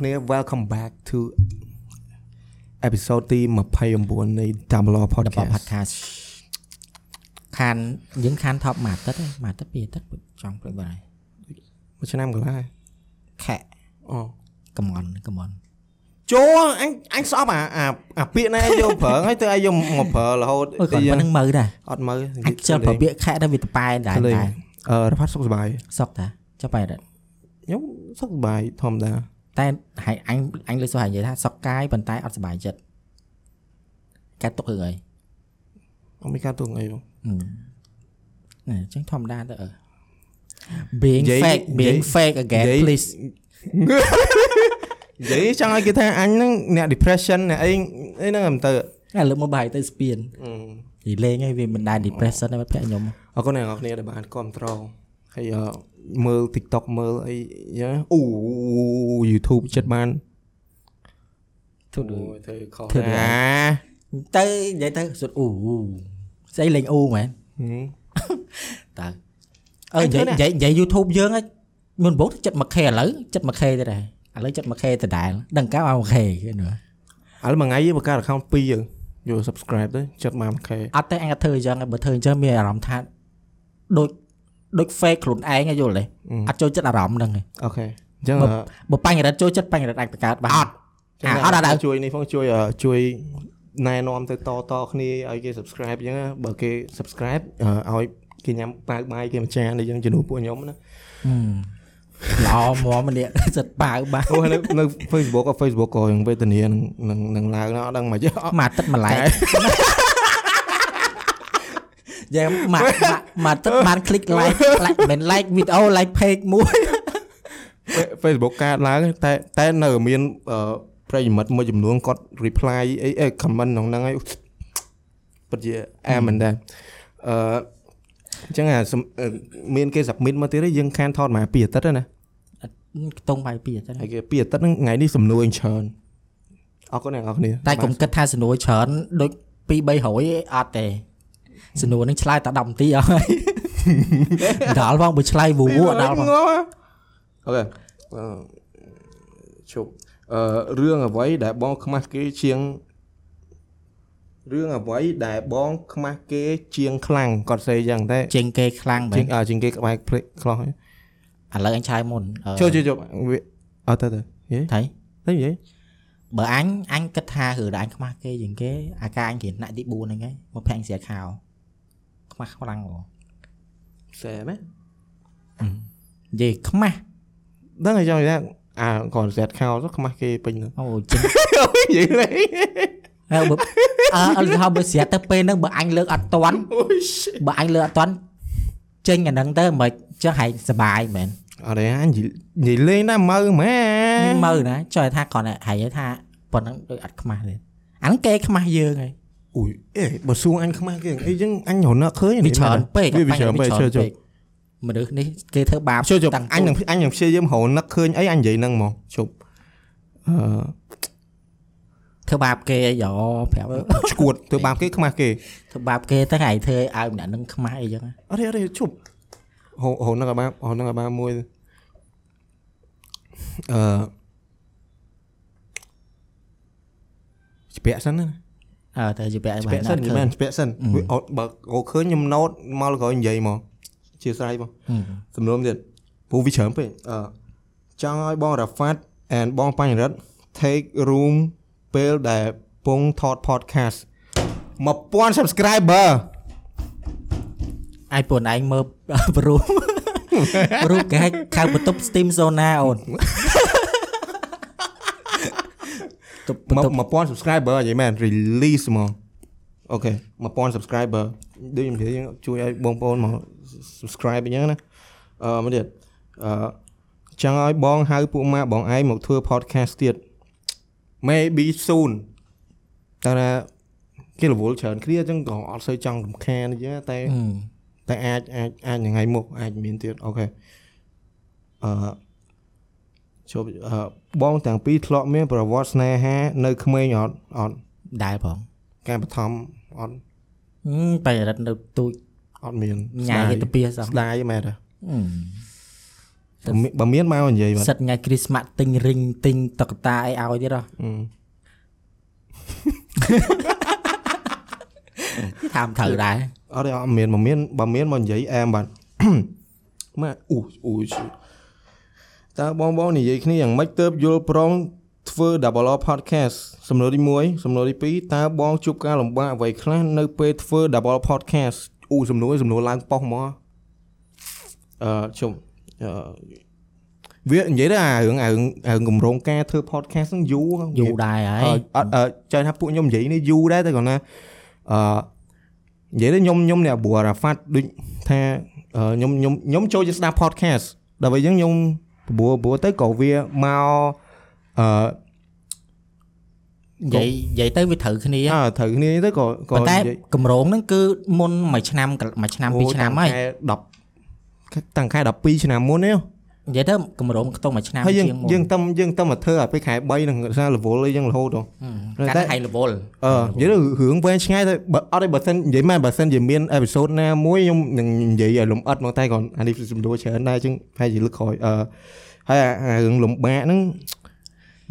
គ្នា welcome back to episode ទី29នៃ Tamalo ដល់ podcast podcast ខានយើងខាន top មួយអាទិត្យទេមួយអាទិត្យពីរអាទិត្យចង់ព្រឹកបាទមួយឆ្នាំកន្លះហើយខែអូកំងន់កំងន់ចូលអញអញស្អប់អាអាអាពាក្យនេះឯងយកប្រើហើយទៅឯងយកមកប្រើរហូតអូយគាត់ប៉ុណ្្នឹងមើលដែរអត់មើលអាចខ្ជិលប្រពាកខែទៅវាតប៉ែដែរលេងដែរអឺរផាត់សុខសប្បាយសុកតាចុះបែរដែរខ្ញុំសុខសប្បាយធម្មតា តែហើយអញអញលើសោះហើយនិយាយថាសុកកាយប៉ុន្តែអត់សុបាយចិត្តកាត់ទុករឿងអីអត់មានការទូងអីបងអឺចឹងធម្មតាទៅអឺ being និយាយ fake និយាយ being fake again និយាយ please និយាយចង់ឲ្យគេថាអញហ្នឹងអ្នក depression អ្នកអីអីហ្នឹងមិនទៅតែលើកមកបាយទៅស្ពានអឺនិយាយលេងហើយវាមិនដែរ depression ទេមិត្តភក្តិខ្ញុំអរគុណអ្នកនរគ្នាដែលបានគ្រប់ត្រ ហើយអឺមើល TikTok មើលអីយ៉ាងអូ YouTube ចិត្តបានធូអូយទៅខុសធ្វើយ៉ាងណាទៅនិយាយទៅសុទ្ធអ៊ូស្អីលេងអ៊ូមែនហឹមតើអឺនិយាយនិយាយនិយាយ YouTube យើងហ្នឹងមុនបងចិត្ត 1k ឥឡូវចិត្ត 1k ទៅដែរឥឡូវចិត្ត 1k ទៅដែរដឹងកាលមក 1k គេ nữa ឥឡូវមួយថ្ងៃយើងបង្កើត account 2យើងយក subscribe ទៅចិត្តបាន 1k អត់ទេអញក៏ធ្វើអញ្ចឹងដែរបើធ្វើអញ្ចឹងមានអារម្មណ៍ថាដូច ដូច fake ខ្លួនឯងឯងយល់ទេអត់ចូលចិត្តអារម្មណ៍ហ្នឹងឯងអូខេអញ្ចឹងបើអឺបើបញ្ញរិទ្ធចូលចិត្តបញ្ញរិទ្ធអាចបង្កើតបានអត់ចឹងអត់អត់អត់ជួយនេះផងជួយអឺជួយណែនាំទៅតតគ្នាឲ្យគេ subscribe អញ្ចឹងណាបើគេ subscribe អឺឲ្យគេញ៉ាំប៉ាវបាយគេមួយចានអីចឹងជំនួសពួកខ្ញុំណាល្អមកម្នាក់សិតបាវបាវអូនៅនៅ Facebook ក៏ Facebook ក៏យ៉ាងវេទនានឹងនឹងនឹងឡើងណាអត់ដឹងមកចេះអត់មួយអាទិត្យមួយ like យ៉ាងមួយមួយមួយអាទិត្យបាន click like like មិន like វីដេអូ like page មួយ Facebook កើតឡើងតែតែនៅមានអឺប្រិយមិត្តមួយចំនួនគាត់ reply អីអី comment ក្នុងហ្នឹងហើយពិតជាអាមែនដែរអឺអញ្ចឹងអាសំអឺមានគេ submit មកទៀតហើយយើងខានថតមកពីអាទិត្យហើយណាខ្ទង់បាយពីអាទិត្យហើយគេពីអាទិត្យហ្នឹងថ្ងៃនេះសំនួរអញច្រើនអរគុណអ្នកនរគ្នាតែកុំគិតថាសំណួរច្រើនដូច2 300អត់ទេ សំណួរនឹងឆ្លើយតែ10នាទីអស់ហើយដល់ផងបើឆ្លើយវូវូអត់ដល់ផងអូខេអឺជប់អឺរឿងអ្វីដែលបងខ្មាស់គេជាងរឿងអ្វីដែលបងខ្មាស់គេជាងខ្លាំងគាត់សេយ៉ាងតែជាងគេខ្លាំងបែជាបងអើជាងគេក្បែរភ្លេចខ្លោះហើយឥឡូវអញឆ្លើយមុនអឺជួយជួយជួយវាអត់ទៅទៅយេថៃទៅយេបើអញអញគិតថារឿងដែលអញខ្មាស់គេជាងគេអាការអញរៀនថ្នាក់ទី4ហ្នឹងឯងមកភាំងស្រាខោខ្មាស់ខ្លាំងហ៎សែមែនិយាយខ្មាស់ដឹងហើយចង់និយាយថាអាគាត់សេតខោទៅខ្មាស់គេពេញហ្នឹងអូចេញនិយាយលេងហើយបើអើអត់ហៅបើស្រាប់ទៅពេលហ្នឹងបើអញលើកអត់តន់អូយ shit បើអញលើកអត់តន់ចេញអាហ្នឹងទៅមិនចឹងហែងសបាយមែនអរេអញនិយាយលេងណាមើមែមើលណាចុយថាគ្រាន់តែហែងថាប៉ុណ្ណឹងដូចអត់ខ្មាស់ទេអាហ្នឹងគេខ្មាស់យើងហើយ អូយអេបើសួងអញខ្មាស់គេអីចឹងអញរនឹកឃើញវាច្រើនពេកវាវាច្រើនពេកជួយជួយមនុស្សនេះគេធ្វើបាបជួយជួយតាំងអញនឹងអញនឹងព្យាយាមរនឹកឃើញអីអញនិយាយហ្នឹងហ្មងជប់អឺធ្វើបាបគេអីយោប្រាប់ឈួតធ្វើបាបគេខ្មាស់គេធ្វើបាបគេទៅថ្ងៃធ្វើឲ្យម្នាក់ហ្នឹងខ្មាស់អីចឹងអរេអរេជប់ហូហូនឹកឲ្យបានហូនឹកឲ្យបានមួយអឺស្ពាក់សិនណា អើទៅជាពាក់ស្ពាក់សិនមិនមែនស្ពាក់សិនវាអត់បើអូឃើញខ្ញុំណូតមកក្រោយនិយាយមកជាស្រ័យបងសំណួរទៀតពូវាច្រើនពេកអឺចង់ឲ្យបងរ៉ាហ្វាត់ and បងបញ្ញរិទ្ធ take room ពេលដែលពងថត podcast 1000 subscriber អាយពួកឯងមើលប្រូប្រូគេហៅខៅបន្ទប់ Steam Zona អូនទប់បន្ទប់ 1000 subscriber និយាយមែន release ហ្មងអូខេ1000 subscriber ដូចខ្ញុំនិយាយជួយឲ្យបងប្អូនមក subscribe អញ្ចឹងណាអឺមកទៀតអឺចង់ឲ្យបងហៅពួកម៉ាក់បងឯងមកធ្វើ podcast ទៀត maybe soon តែថាគេរវល់ច្រើនគ្នាអញ្ចឹងក៏អត់សូវចង់រំខានអញ្ចឹងតែអឺតែអាចអាចអាចថ្ងៃមុខអាចមានទៀតអូខេអឺ ជប់អឺបងទាំងពីរធ្លាប់មានប្រវត្តិស្នេហា នៅក្មេងអត់អត់ដែរផងការបឋមអត់ហឹមបញ្ញរិទ្ធនៅទូចអត់មានញ៉ាយគេទៅពីសោះស្ដាយមែនទេហឹមបើមានបើមានមកនិយាយបាទសិតថ្ងៃគ្រីស្មាស់ទិញរីងទិញតុក្កតាអីឲ្យទៀតហ៎អឺថាមត្រូវដែរអត់ទេអត់មានបើមានបើមានមកនិយាយអែមបាទម៉ាអូអូ តើបងបងនិយាយគ្នាយ៉ាងម៉េចទៅយល់ព្រមធ្វើ Double R Podcast សំណួរទី1សំណួរទី2តើបងជួបការលំបាកអ្វីខ្លះនៅពេលធ្វើ Double R Podcast អូសំណួរសំណួរឡើងប៉ុស្មកអឺជុំអឺវានិយាយទៅអារឿងអារឿងអារឿងកម្រងការធ្វើ podcast ហ្នឹងយូរយូរដែរហើអឺយអត់អឺចង់ថាពួកខ្ញុំនិយាយនេះយូរដែរតែគាត់ណាអឺនិយាយទៅខ្ញុំខ្ញុំអ្នកបួររ៉ាហ្វាត់ដូចថាអឺខ្ញុំខ្ញុំខ្ញុំចូលជាស្ដាប់ podcast ដល់ពេលអញ្ចឹងខ្ញុំ បួរបួរទៅក៏វាមកអឺនិយាយនិយាយទៅវាត្រូវគ្នាអើត្រូវគ្នាទៅក៏ក៏ប៉ុន្តែនិយាយកម្រងហ្នឹងគឺមុនមួយឆ្នាំកន្លមួយឆ្នាំពីរឆ្នាំហើយ10តាំងខែ12ឆ្នាំមុនទេ និយាយទៅកម្រងខ្ទង់មួយឆ្នាំហើយយើងជាងមុនយើងតំយើងតំមកធ្វើឲ្យពេលខែ3នឹងសារ level អីចឹងរហូតទៅហឹមតែកាត់ high level អឺនិយាយទៅរឿងវែងឆ្ងាយទៅបើអត់ទេបើសិននិយាយមែនបើសិនជាមានអេពីសូតណាមួយខ្ញុំនឹងនិយាយឲ្យលំអិតមកតែគាត់អានេះសំដួលច្រើនដែរចឹងហើយជាលើកក្រោយអឺហើយអាអារឿងលំបាកហ្នឹង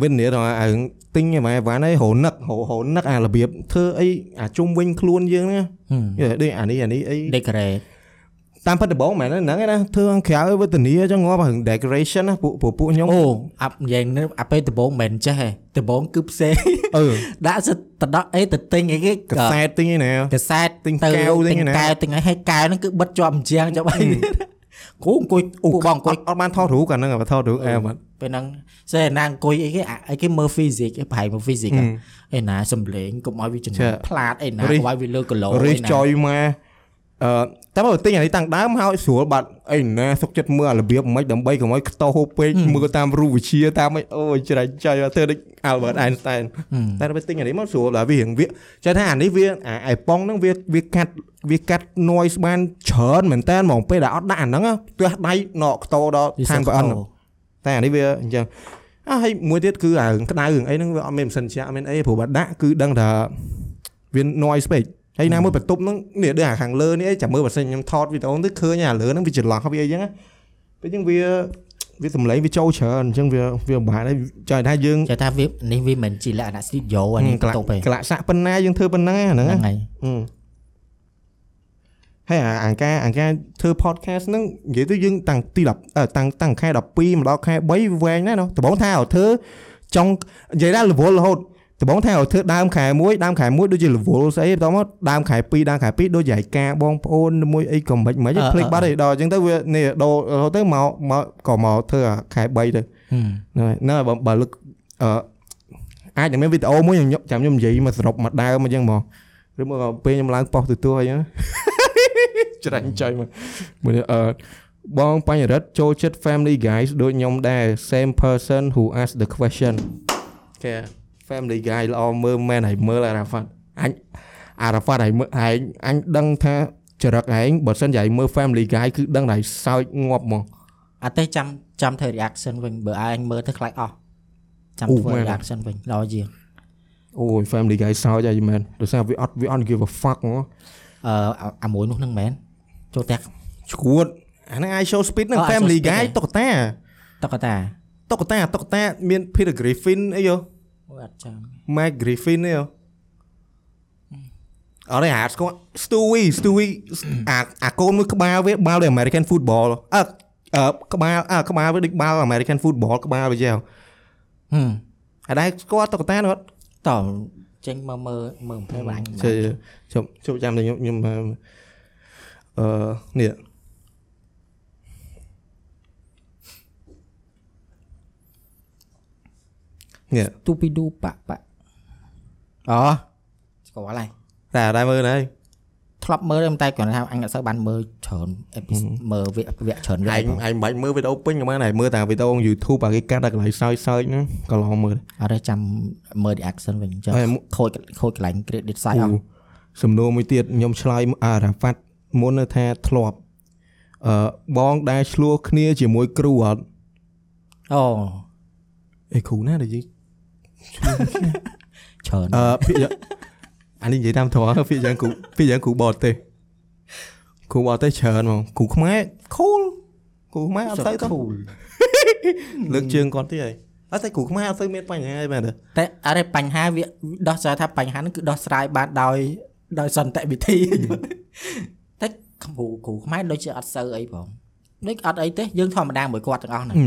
វិញនេះដល់អារឿងទិញឯម៉ែវ៉ាន់ហើយរនឹករហូរនឹកអារបៀបធ្វើអីអាជុំវិញខ្លួនយើងហ្នឹងហឹមយល់ដូចអានេះអានេះអី decorate តាមពិតដំបូងមែនហ្នឹងឯណាធ្វើខាងក្រៅវេទនាចឹងងាប់រឿង decoration ណាពួកពួកពួកខ្ញុំអូអាប់និយាយនេះអាពេលដំបងមិនមែនចេះទេដំបងគឺផ្សេងអឺដាក់សិតតដកអីទៅទិញអីគេកសែតទិញឯណាកសែតទិញទៅកែវទិញទិញណាកែវទិញអីហើយកែវហ្នឹងគឺបិទជាប់អញ្ជាងជាប់អីគូអង្គុយពួកបងអង្គុយអត់បានថតរូបកាលហ្នឹងបើថតរូបអែបាទពេលហ្នឹងសេណាអង្គុយអីគេអាអីគេមើល physics អីប្រហែលមើល physics ហ៎ឯណាសំលេងកុំឲ្យវាចំណាយផ្លាតអីណាកុំឲ្យវាលើគីឡូរីអីសណាចុយមក អឺតែបើទិញអានេះតាំងដើមហើយស្រួលបាត់អីណាសុកចិត្តមើលអារបៀបមិនដើម្បីកុំឲ្យខ្ទោហូបពេកមើលតាមរូបវិទ្យាតាមអីអូយច្រាច់ចុយមកធ្វើដូច Albert Einstein តែដល់ពេលទិញអានេះមកស្រួលដល់វារៀងវាចេះថាអានេះវាអាអៃប៉ុងហ្នឹងវាវាកាត់វាកាត់ noise បានច្រើនមែនតើហ្មងពេលដែលអត់ដាក់អាហ្នឹងទះដៃណកខ្ទោដល់ឋានប្រអិនតែអានេះវាអញ្ចឹងអើហើយមួយទៀតគឺអារឿងក្តៅរឿងអីហ្នឹងវាអត់មានម៉ាស៊ីនជាក់អត់មានអីព្រោះបើដាក់គឺដឹងថាវា noise ពេក ហើយណាមួយបន្ទប់ហ្នឹងនេះដូចអាខាងលើនេះអីចាំមើលបើសិនខ្ញុំថតវីដេអូទៅឃើញអាលើហ្នឹងវាច្រឡោះវាអីចឹងណាពេលចឹងវាវាសម្លេងវាចូលច្រើនអញ្ចឹងវាវាពិបាកដែរចង់ថាយើងចេះថាវានេះវាមិនជាលក្ខណៈ studio អានេះក្បន្លាក់ទប់ទេក្លាក់សាក់ប៉ុណ្ណាយើងធ្វើប៉ុណ្ណាហ្នឹងហ្នឹងណាហើយអឺហើយអាអាការអាការធ្វើ podcast ហ្នឹងនិយាយទៅយើងតាំងទី10អឺតាំងតាំងខែ12មកដល់ខែ3វែងណាស់ណោះដំបូងថាឲ្យធ្វើចង់និយាយថា level រហូត ដំបូងថាឲ្យធ្វើដើមខែ1ដើមខែ1ដូចជា level ស្អីបន្តមកដើមខែ2ដើមខែ2ដូចជាឯកាបងប្អូនមួយអីក៏មិនមិនភ្លេចបាត់ឯដល់អញ្ចឹងទៅវានេះដូររហូតទៅមកមកក៏មកធ្វើអាខែ3ទៅហឹមហ្នឹងហើយហ្នឹងហើយបើបើលើកអឺអាចនឹងមានវីដេអូមួយខ្ញុំចាំខ្ញុំនិយាយមកសរុបមកដើមអញ្ចឹងហ្មងឬមកក៏ពេលខ្ញុំឡើងប៉ុស្តិ៍ទូទួអីហ្នឹងច្រាញ់ចុយមកមួយនេះអឺបងបញ្ញរិទ្ធចូលចិត្ត Family Guys ដូចខ្ញុំដែរ same person who asked the question គេ Family Guy ល្អមើលមែនហើយមើលអារ៉ាហ្វាត់អញអារ៉ាហ្វាត់ហើយមើលឯងអញដឹងថាចរិតឯងបើសិនជាឯងមើល Family Guy គឺដឹងតែសើចងាប់ហ្មងអត់ទេចាំចាំធ្វើ reaction វិញបើអញមើលទៅខ្លាចអស់ចាំអូធ្វើមែន reaction វិញល្អជាងអូយ Family Guy សើចហើយមែនដោយសារវាអត់វាអត់ give a fuck ហ្មងអឺអាអាមួយនោះហ្នឹងមែនចូលផ្ទះឈួតអាហ្នឹង I show speed ហ្នឹងអូ I Show Family Speed Guy ហ៎តុក្កតាតុក្កតាតុក្កតាតុក្កតាមាន Peter Griffin អីយោ អូយអត់ចាំ Mike Griffin អីយោអរេហាស្គាល់ Stewie Stewie អាអាកូនមួយក្បាលវាបាល់ដូច American football អើអឺក្បាលអើក្បាលវាដូចបាល់ American football ក្បាលវាយ៉ាងហឹមហើយដែរស្គាល់តុក្កតានោះអត់តោះចេញមកមើលមើលទៅបាញ់ជិះជប់ជប់ចាំតែខ្ញុំខ្ញុំអឺនេះ នេះទូពីឌូបាក់បាក់អូស្គាល់ហើយតែដែរមើលណែធ្លាប់មើលតែគ្រាន់តែថាអញអត់សូវបានមើលច្រើន episode មើលវគ្គវគ្គច្រើនវគ្គឯងឯងមិនបាច់មើលវីដេអូពេញក៏បានដែរមើលតែវីដេអូ YouTube អាគេកាត់តែកន្លែងសើចសើចហ្នឹងក៏ឡងមើលអត់ទេចាំមើល reaction វិញចាំហើយមួយខូចខូចកន្លែង credit site អស់សំណួរមួយទៀតខ្ញុំឆ្លើយអារ៉ាហ្វាត់មុននៅថាធ្លាប់អឺបងដែលឆ្លោះគ្នាជាមួយគ្រូអត់អូអេគ្រូណាដែលនិយាយ ច្រើនអឺភាគយ៉ាងអានេះនិយាយតាមត្រង់ភាគយ៉ាងគ្រូភាគយ៉ាងគ្រូបរទេសគ្រូបរទេសច្រើនហ្មងគ្រូខ្មែរ cool គ្រូខ្មែរអត់ទៅទៅ cool លើកជើងគាត់ទៀតហើយអត់តែគ្រូខ្មែរអត់ទៅមានបញ្ហាអីមែនទេតែអរិបញ្ហាវាដោះស្រាយថាបញ្ហាហ្នឹងគឺដោះស្រាយបានដោយដោយសន្តិវិធីតែគ្រូគ្រូខ្មែរដូចជាអត់សូវអីផងដូចអត់អីទេយើងធម្មតាមួយគាត់ទាំងអស់ហ្នឹង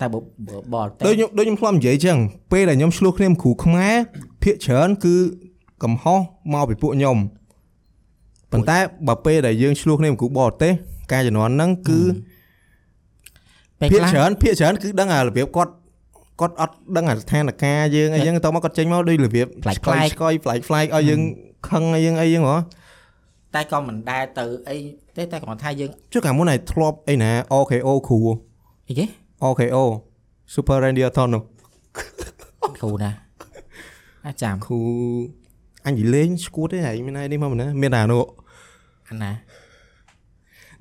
តែបើបើបរទេសដូចខ្ញុំដូចខ្ញុំធ្លាប់និយាយចឹងពេលដែលខ្ញុំឆ្លោះគ្នាមួយគ្រូខ្មែរភាកច្រើនគឺកំហុសមកពីពួកខ្ញុំប៉ុន្តែបើពេលដែលយើងឆ្លោះគ្នាមួយគ្រូបរទេសការជំនាន់ហ្នឹងគឺពេលភាកខ្លះច្រើនភាកច្រើនគឺដឹងអារបៀបគាត់គាត់អត់ដឹងអាស្ថានភាពយើងអីចឹងតមកគាត់ចេញមកដូចរបៀបប្លែកៗឆ្កយប្លែកប្លែកឲ្យយើងខឹងអីយើងអីចឹងហ៎តែក៏មិនដែលទៅអីទេតែគ្រាន់ថាយើងចុះកាលមុនឯងធ្លាប់អីណា OKO គ្រូអីគេ OKO Super Reindeer Thon នោះគ្រូណាអាចចាំគ្រូអញនិយាយលេងស្គួតទេហែងមានឯនេះមកណាមានតែអានោះអាណា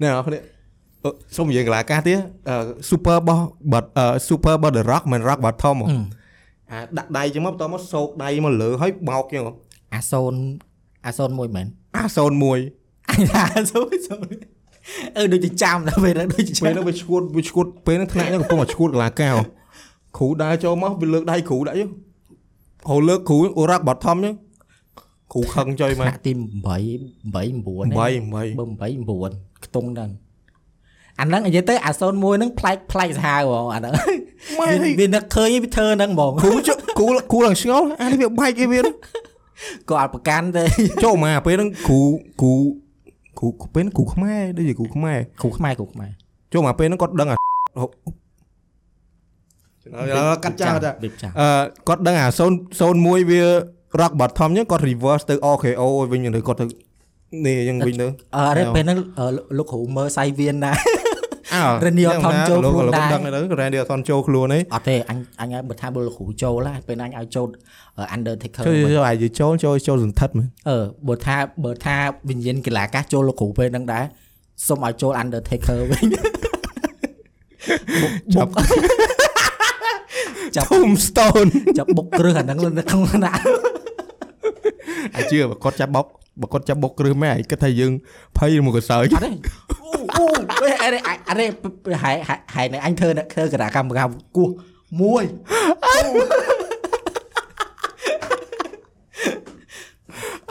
ណែអរគ្នាអឺសុំនិយាយកន្លះកាសទៀតអឺ super boss បាត់អឺ super boss the rock មិន rock bottom ហ៎អឺអាដាក់ដៃចឹងមកបន្តមកសោកដៃមកលើហើយបោកចឹងហ៎អាសូនអាសូនមួយមែនអា01អញថាអាសូនសូន អឺដូចជាចាំដល់ពេលហ្នឹងដូចជាពេលហ្នឹងវាឈួតវាឈួតពេលហ្នឹងថ្នាក់ហ្នឹងកំពុងតែឈួតកន្លះកាសហ៎គ្រូដើរចូលមកវាលើកដៃគ្រូដាក់ចឹងហៅលើកគ្រូ rock bottom ចឹងគ្រូខឹងចុយមកថ្នាក់ទី8 8 9 8 8បើ8 9ខ្ទង់ហ្នឹងអាហ្នឹងនិយាយទៅអាសូនមួយហ្នឹងប្លែកប្លែកសាហាវហ្មងអាហ្នឹងម៉ែវាវានឹកឃើញវាធ្វើហ្នឹងហ្មងគ្រូចុះគ្រូគ្រូឡើងឆ្ងល់អានេះវាបែកអីវាហ្នឹងក៏អត់ប្រកាន់ទេចូលមកពេលហ្នឹងគ្រូគ្រូ គ្រូពេលហ្នឹងគ្រូខ្មែរដូចជាគ្រូខ្មែរគ្រូខ្មែរគ្រូខ្មែរចូលមកពេលហ្នឹងគាត់ដឹងអាកាត់ចាស់ចាស់រៀបចាស់អឺគាត់ដឹងអា0 01វា rock bottom អញ្ចឹងគាត់ reverse ទៅ OKO វិញឬគាត់ទៅនេះអញ្ចឹងវិញទៅអឺរ៉េពេលហ្នឹងអឺលោកគ្រូមើលសៃវៀនដែ រអើ Randy Orton ចូលខ្លួនដែរដឹងទៅ Randy Orton ចូលខ្លួនឯងអត់ទេអញអញឲ្យបើថាបើលោកគ្រូចូលណាពេលហ្នឹងអញឲ្យចូល Undertaker ជួយវិញជួយឲ្យចូលចូលចូលសន្ធិដ្ឋមែនអឺបើថាបើថាវិញ្ញាណកីឡាកាសចូលលោកគ្រូពេលហ្នឹងដែរសុំឲ្យចូល Undertaker វិញចាប់ចាប់ Tombstone ចាប់បុកគ្រឹះអាហ្នឹងនៅក្នុងណាអាចជឿបើគាត់ចាប់បោកបើគាត់ចាប់បុកគ្រឹះមែនឯងគិតថាយើងភ័យមកកសើចអត់ទេអូអូ អរេអរេហែហែនៅអញធ្វើធ្វើកតាកម្មកម្មគោះមួយ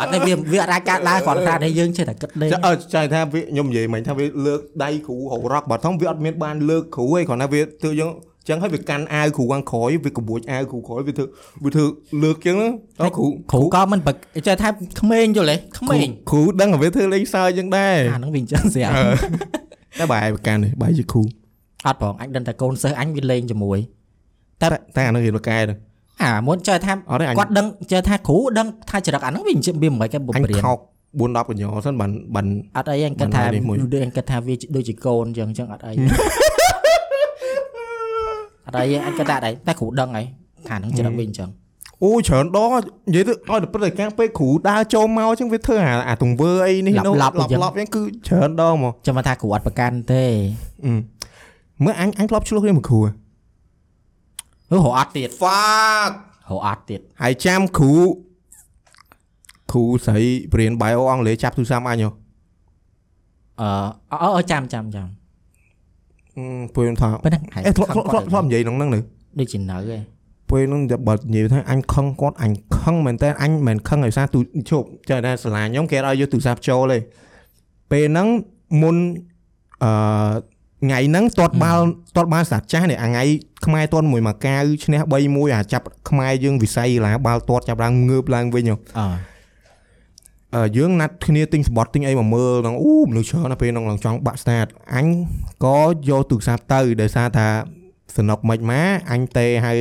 អត់ទេវាវាអាចកើតឡើងគ្រាន់តែតែយើងចេះតែគិតលេងចាអឺចាថាវាខ្ញុំនិយាយមិញថាវាលើកដៃគ្រូហៅ rock bottom វាអត់មានបានលើកគ្រូឯងគ្រាន់តែវាធ្វើយើងចឹងហើយវាកាន់អាវគ្រូខាងក្រោយវាក្បួចអាវគ្រូក្រោយវាធ្វើវាធ្វើលើកចឹងណាតើគ្រូគ្រូក៏មិនចេះថាក្មេងយល់ទេក្មេងគ្រូដឹងថាវាធ្វើលេងសើចចឹងដែរអាហ្នឹងវាអញ្ចឹងស្រាប់ តែបែរប្រកាន់នេះបែរជាគ្រូអត់ផងអញដឹងតែកូនសិស្សអញវាលេងជាមួយតែតែអានោះរៀនបកែទៅអាមុនចេះថាអត់ទេអញគាត់ដឹងចេះថាគ្រូដឹងថាចរិតអាហ្នឹងវាអញ្ចឹងវាមិនមែនគេបុអញព្រានខោក4 10កញ្ញោសិនបានបានអត់អីអញគិតថាមិនហើយនេះមួយដូចអញគិតថាវាដូចជាកូនអញ្ចឹងអញ្ចឹងអត់អីអត់អីអញគិតថាអត់អីតែគ្រូដឹងហើយថាហ្នឹងចរិតវាអញ្ចឹង អូច្រើនដងនិយាយទៅឲ្យតែព្រឹត្តិការណ៍ពេលគ្រូដើរចូលមកចឹងវាធ្វើអាអាទង្វើអីនេះនោះឡាប់ៗអញ្ចឹងឡប់ៗចឹងគឺច្រើនដងមកចាំមកថាគ្រូអត់ប្រកាន់ទេអឺមើលអញអញធ្លាប់ឆ្លោះគ្នាមួយគ្រូហឺរហអត់ទៀត fuck រហអត់ទៀតហើយចាំគ្រូគ្រូស្រីបរៀន bio អង់គ្លេសចាប់ទូរស័ព្ទអញហ៎អឺអឺចាំចាំចាំអឺពេលខ្ញុំថាពេលហ្នឹងហើយអេធ្លាប់ធ្លាប់ធ្លាប់ធ្លាប់និយាយក្នុងហ្នឹងនៅដូចជានៅឯង ពេលហ្នឹងតែបើនិយាយថាអញខឹងគាត់អញខឹងមែនតើអញមិនខឹងឲ្យសារទូជប់ចេះតែសាលាខ្ញុំគេអត់ឲ្យយកទូរស័ព្ទចូលទេពេលហ្នឹងមុនអឺថ្ងៃហ្នឹងទាត់បាល់ទាត់បាល់សាស្ត្រចាស់នេះអាថ្ងៃខ្មែរទាត់មួយមកកាវឈ្នះ3-1អាចាប់ខ្មែរយើងវិស័យកីឡាបាល់ទាត់ចាប់ឡើងងើបឡើងវិញហ៎អឺអឺយើងណាត់គ្នាទិញស្បត់ទិញអីមកមើលហ្នឹងអូមនុស្សច្រើនណាស់ពេលហ្នឹងឡើងចង់បាក់ start អញក៏យកទូរស័ព្ទទៅដោយសារថាសនុកមិនម៉ាអញទេហើយ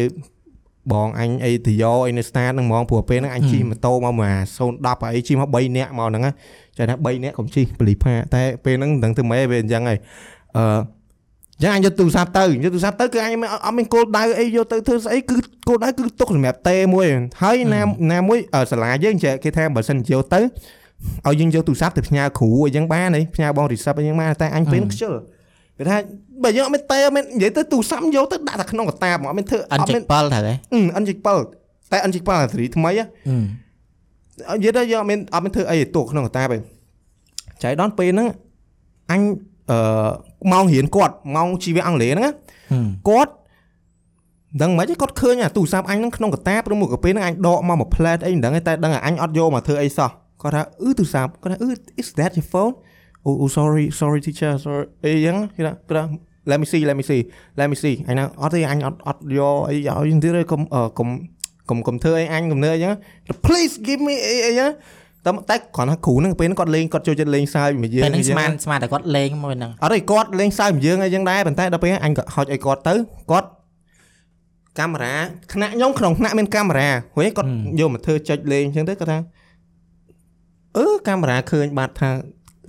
បងអញអីទៅយកអីនៅ start ហ្នឹងហ្មងព្រោះពេលហ្នឹងអញជិះម៉ូតូមកមក010អីជិះមក3នាក់មកហ្នឹងណាចាថា3នាក់កុំជិះបលីផាតែពេលហ្នឹងមិនដឹងធ្វើម៉េចវាអញ្ចឹងហើយអឺចឹងអញយកទូរស័ព្ទទៅយកទូរស័ព្ទទៅគឺអញមិនអត់មានគោលដៅអីយកទៅធ្វើស្អីគឺគោលដៅគឺទុកសម្រាប់តេមួយហើយណាណាមួយអឺសាលាយើងចេះគេថាបើសិនយកទៅឲ្យយើងយកទូរស័ព្ទទៅផ្ញើគ្រូអីចឹងបានទេផ្ញើបង receipt អីចឹងបានតែអញពេលខ្ជិល គេថាបើយើងអត់មានតែមិននិយាយទៅទូរស័ព្ទយកទៅដាក់តែក្នុងកតាបមកអត់មានធ្វើអិនអត់ជិមានក7ត្រូវហ៎អិនជិក7តែអិនជិក7អា3ថ្មីហ៎អឺនិយាយទៅយើងអត់មានអត់មានធ្វើអីឲ្យទុកក្នុងកតាបទេចៃដនពេលហ្នឹងអញអឺម៉ោងរៀនគាត់ម៉ោងជីវៈអង់គ្លេសហ្នឹងណាហឹមគាត់ដឹងមិនទេគាត់ឃើញអាទូរស័ព្ទអញហ្នឹងក្នុងកតាបឬមួយក៏ពេលហ្នឹងអញដកមកមួយផ្លែតអីមិនដឹងទេតែដឹងថាអញអត់យកមកធ្វើអីសោះគាត់ថាអឺទូរស័ព្ទគាត់ថាអឺ is that your phone oh, oh sorry sorry teacher sorry អីចឹងគេថាគាត់ថា let me see let me see let me see អញណាអត់ទេអញអត់អត់យកអីយកអីទៀតទេកុំអឺកុំកុំកុំធ្វើអីអញកុំធ្វើអីចឹង please give me អីអីចឹងតែតែគ្រាន់តែគ្រូហ្នឹងពេលហ្នឹងគាត់លេងគាត់ចូលចិត្តលេងសើចមួយយើងពេលហ្នឹងអីចឹស្ងមានស្មានតែគាត់លេងមកហ្នឹងអត់ទេគាត់លេងសើចមួយយើងអីចឹងដែរប៉ុន្តែដល់ពេលអញក៏ហុចឲ្យគាត់ទៅគាត់កាមេរ៉ាថ្នាក់ខ្ញុំក្នុងថ្នាក់មានកាមេរ៉ាហួយគាត់យកមកធ្វើចុចលេងអញ្ចឹងទៅគាត់ថាអឺកាមេរ៉ាឃើញបាត់ថា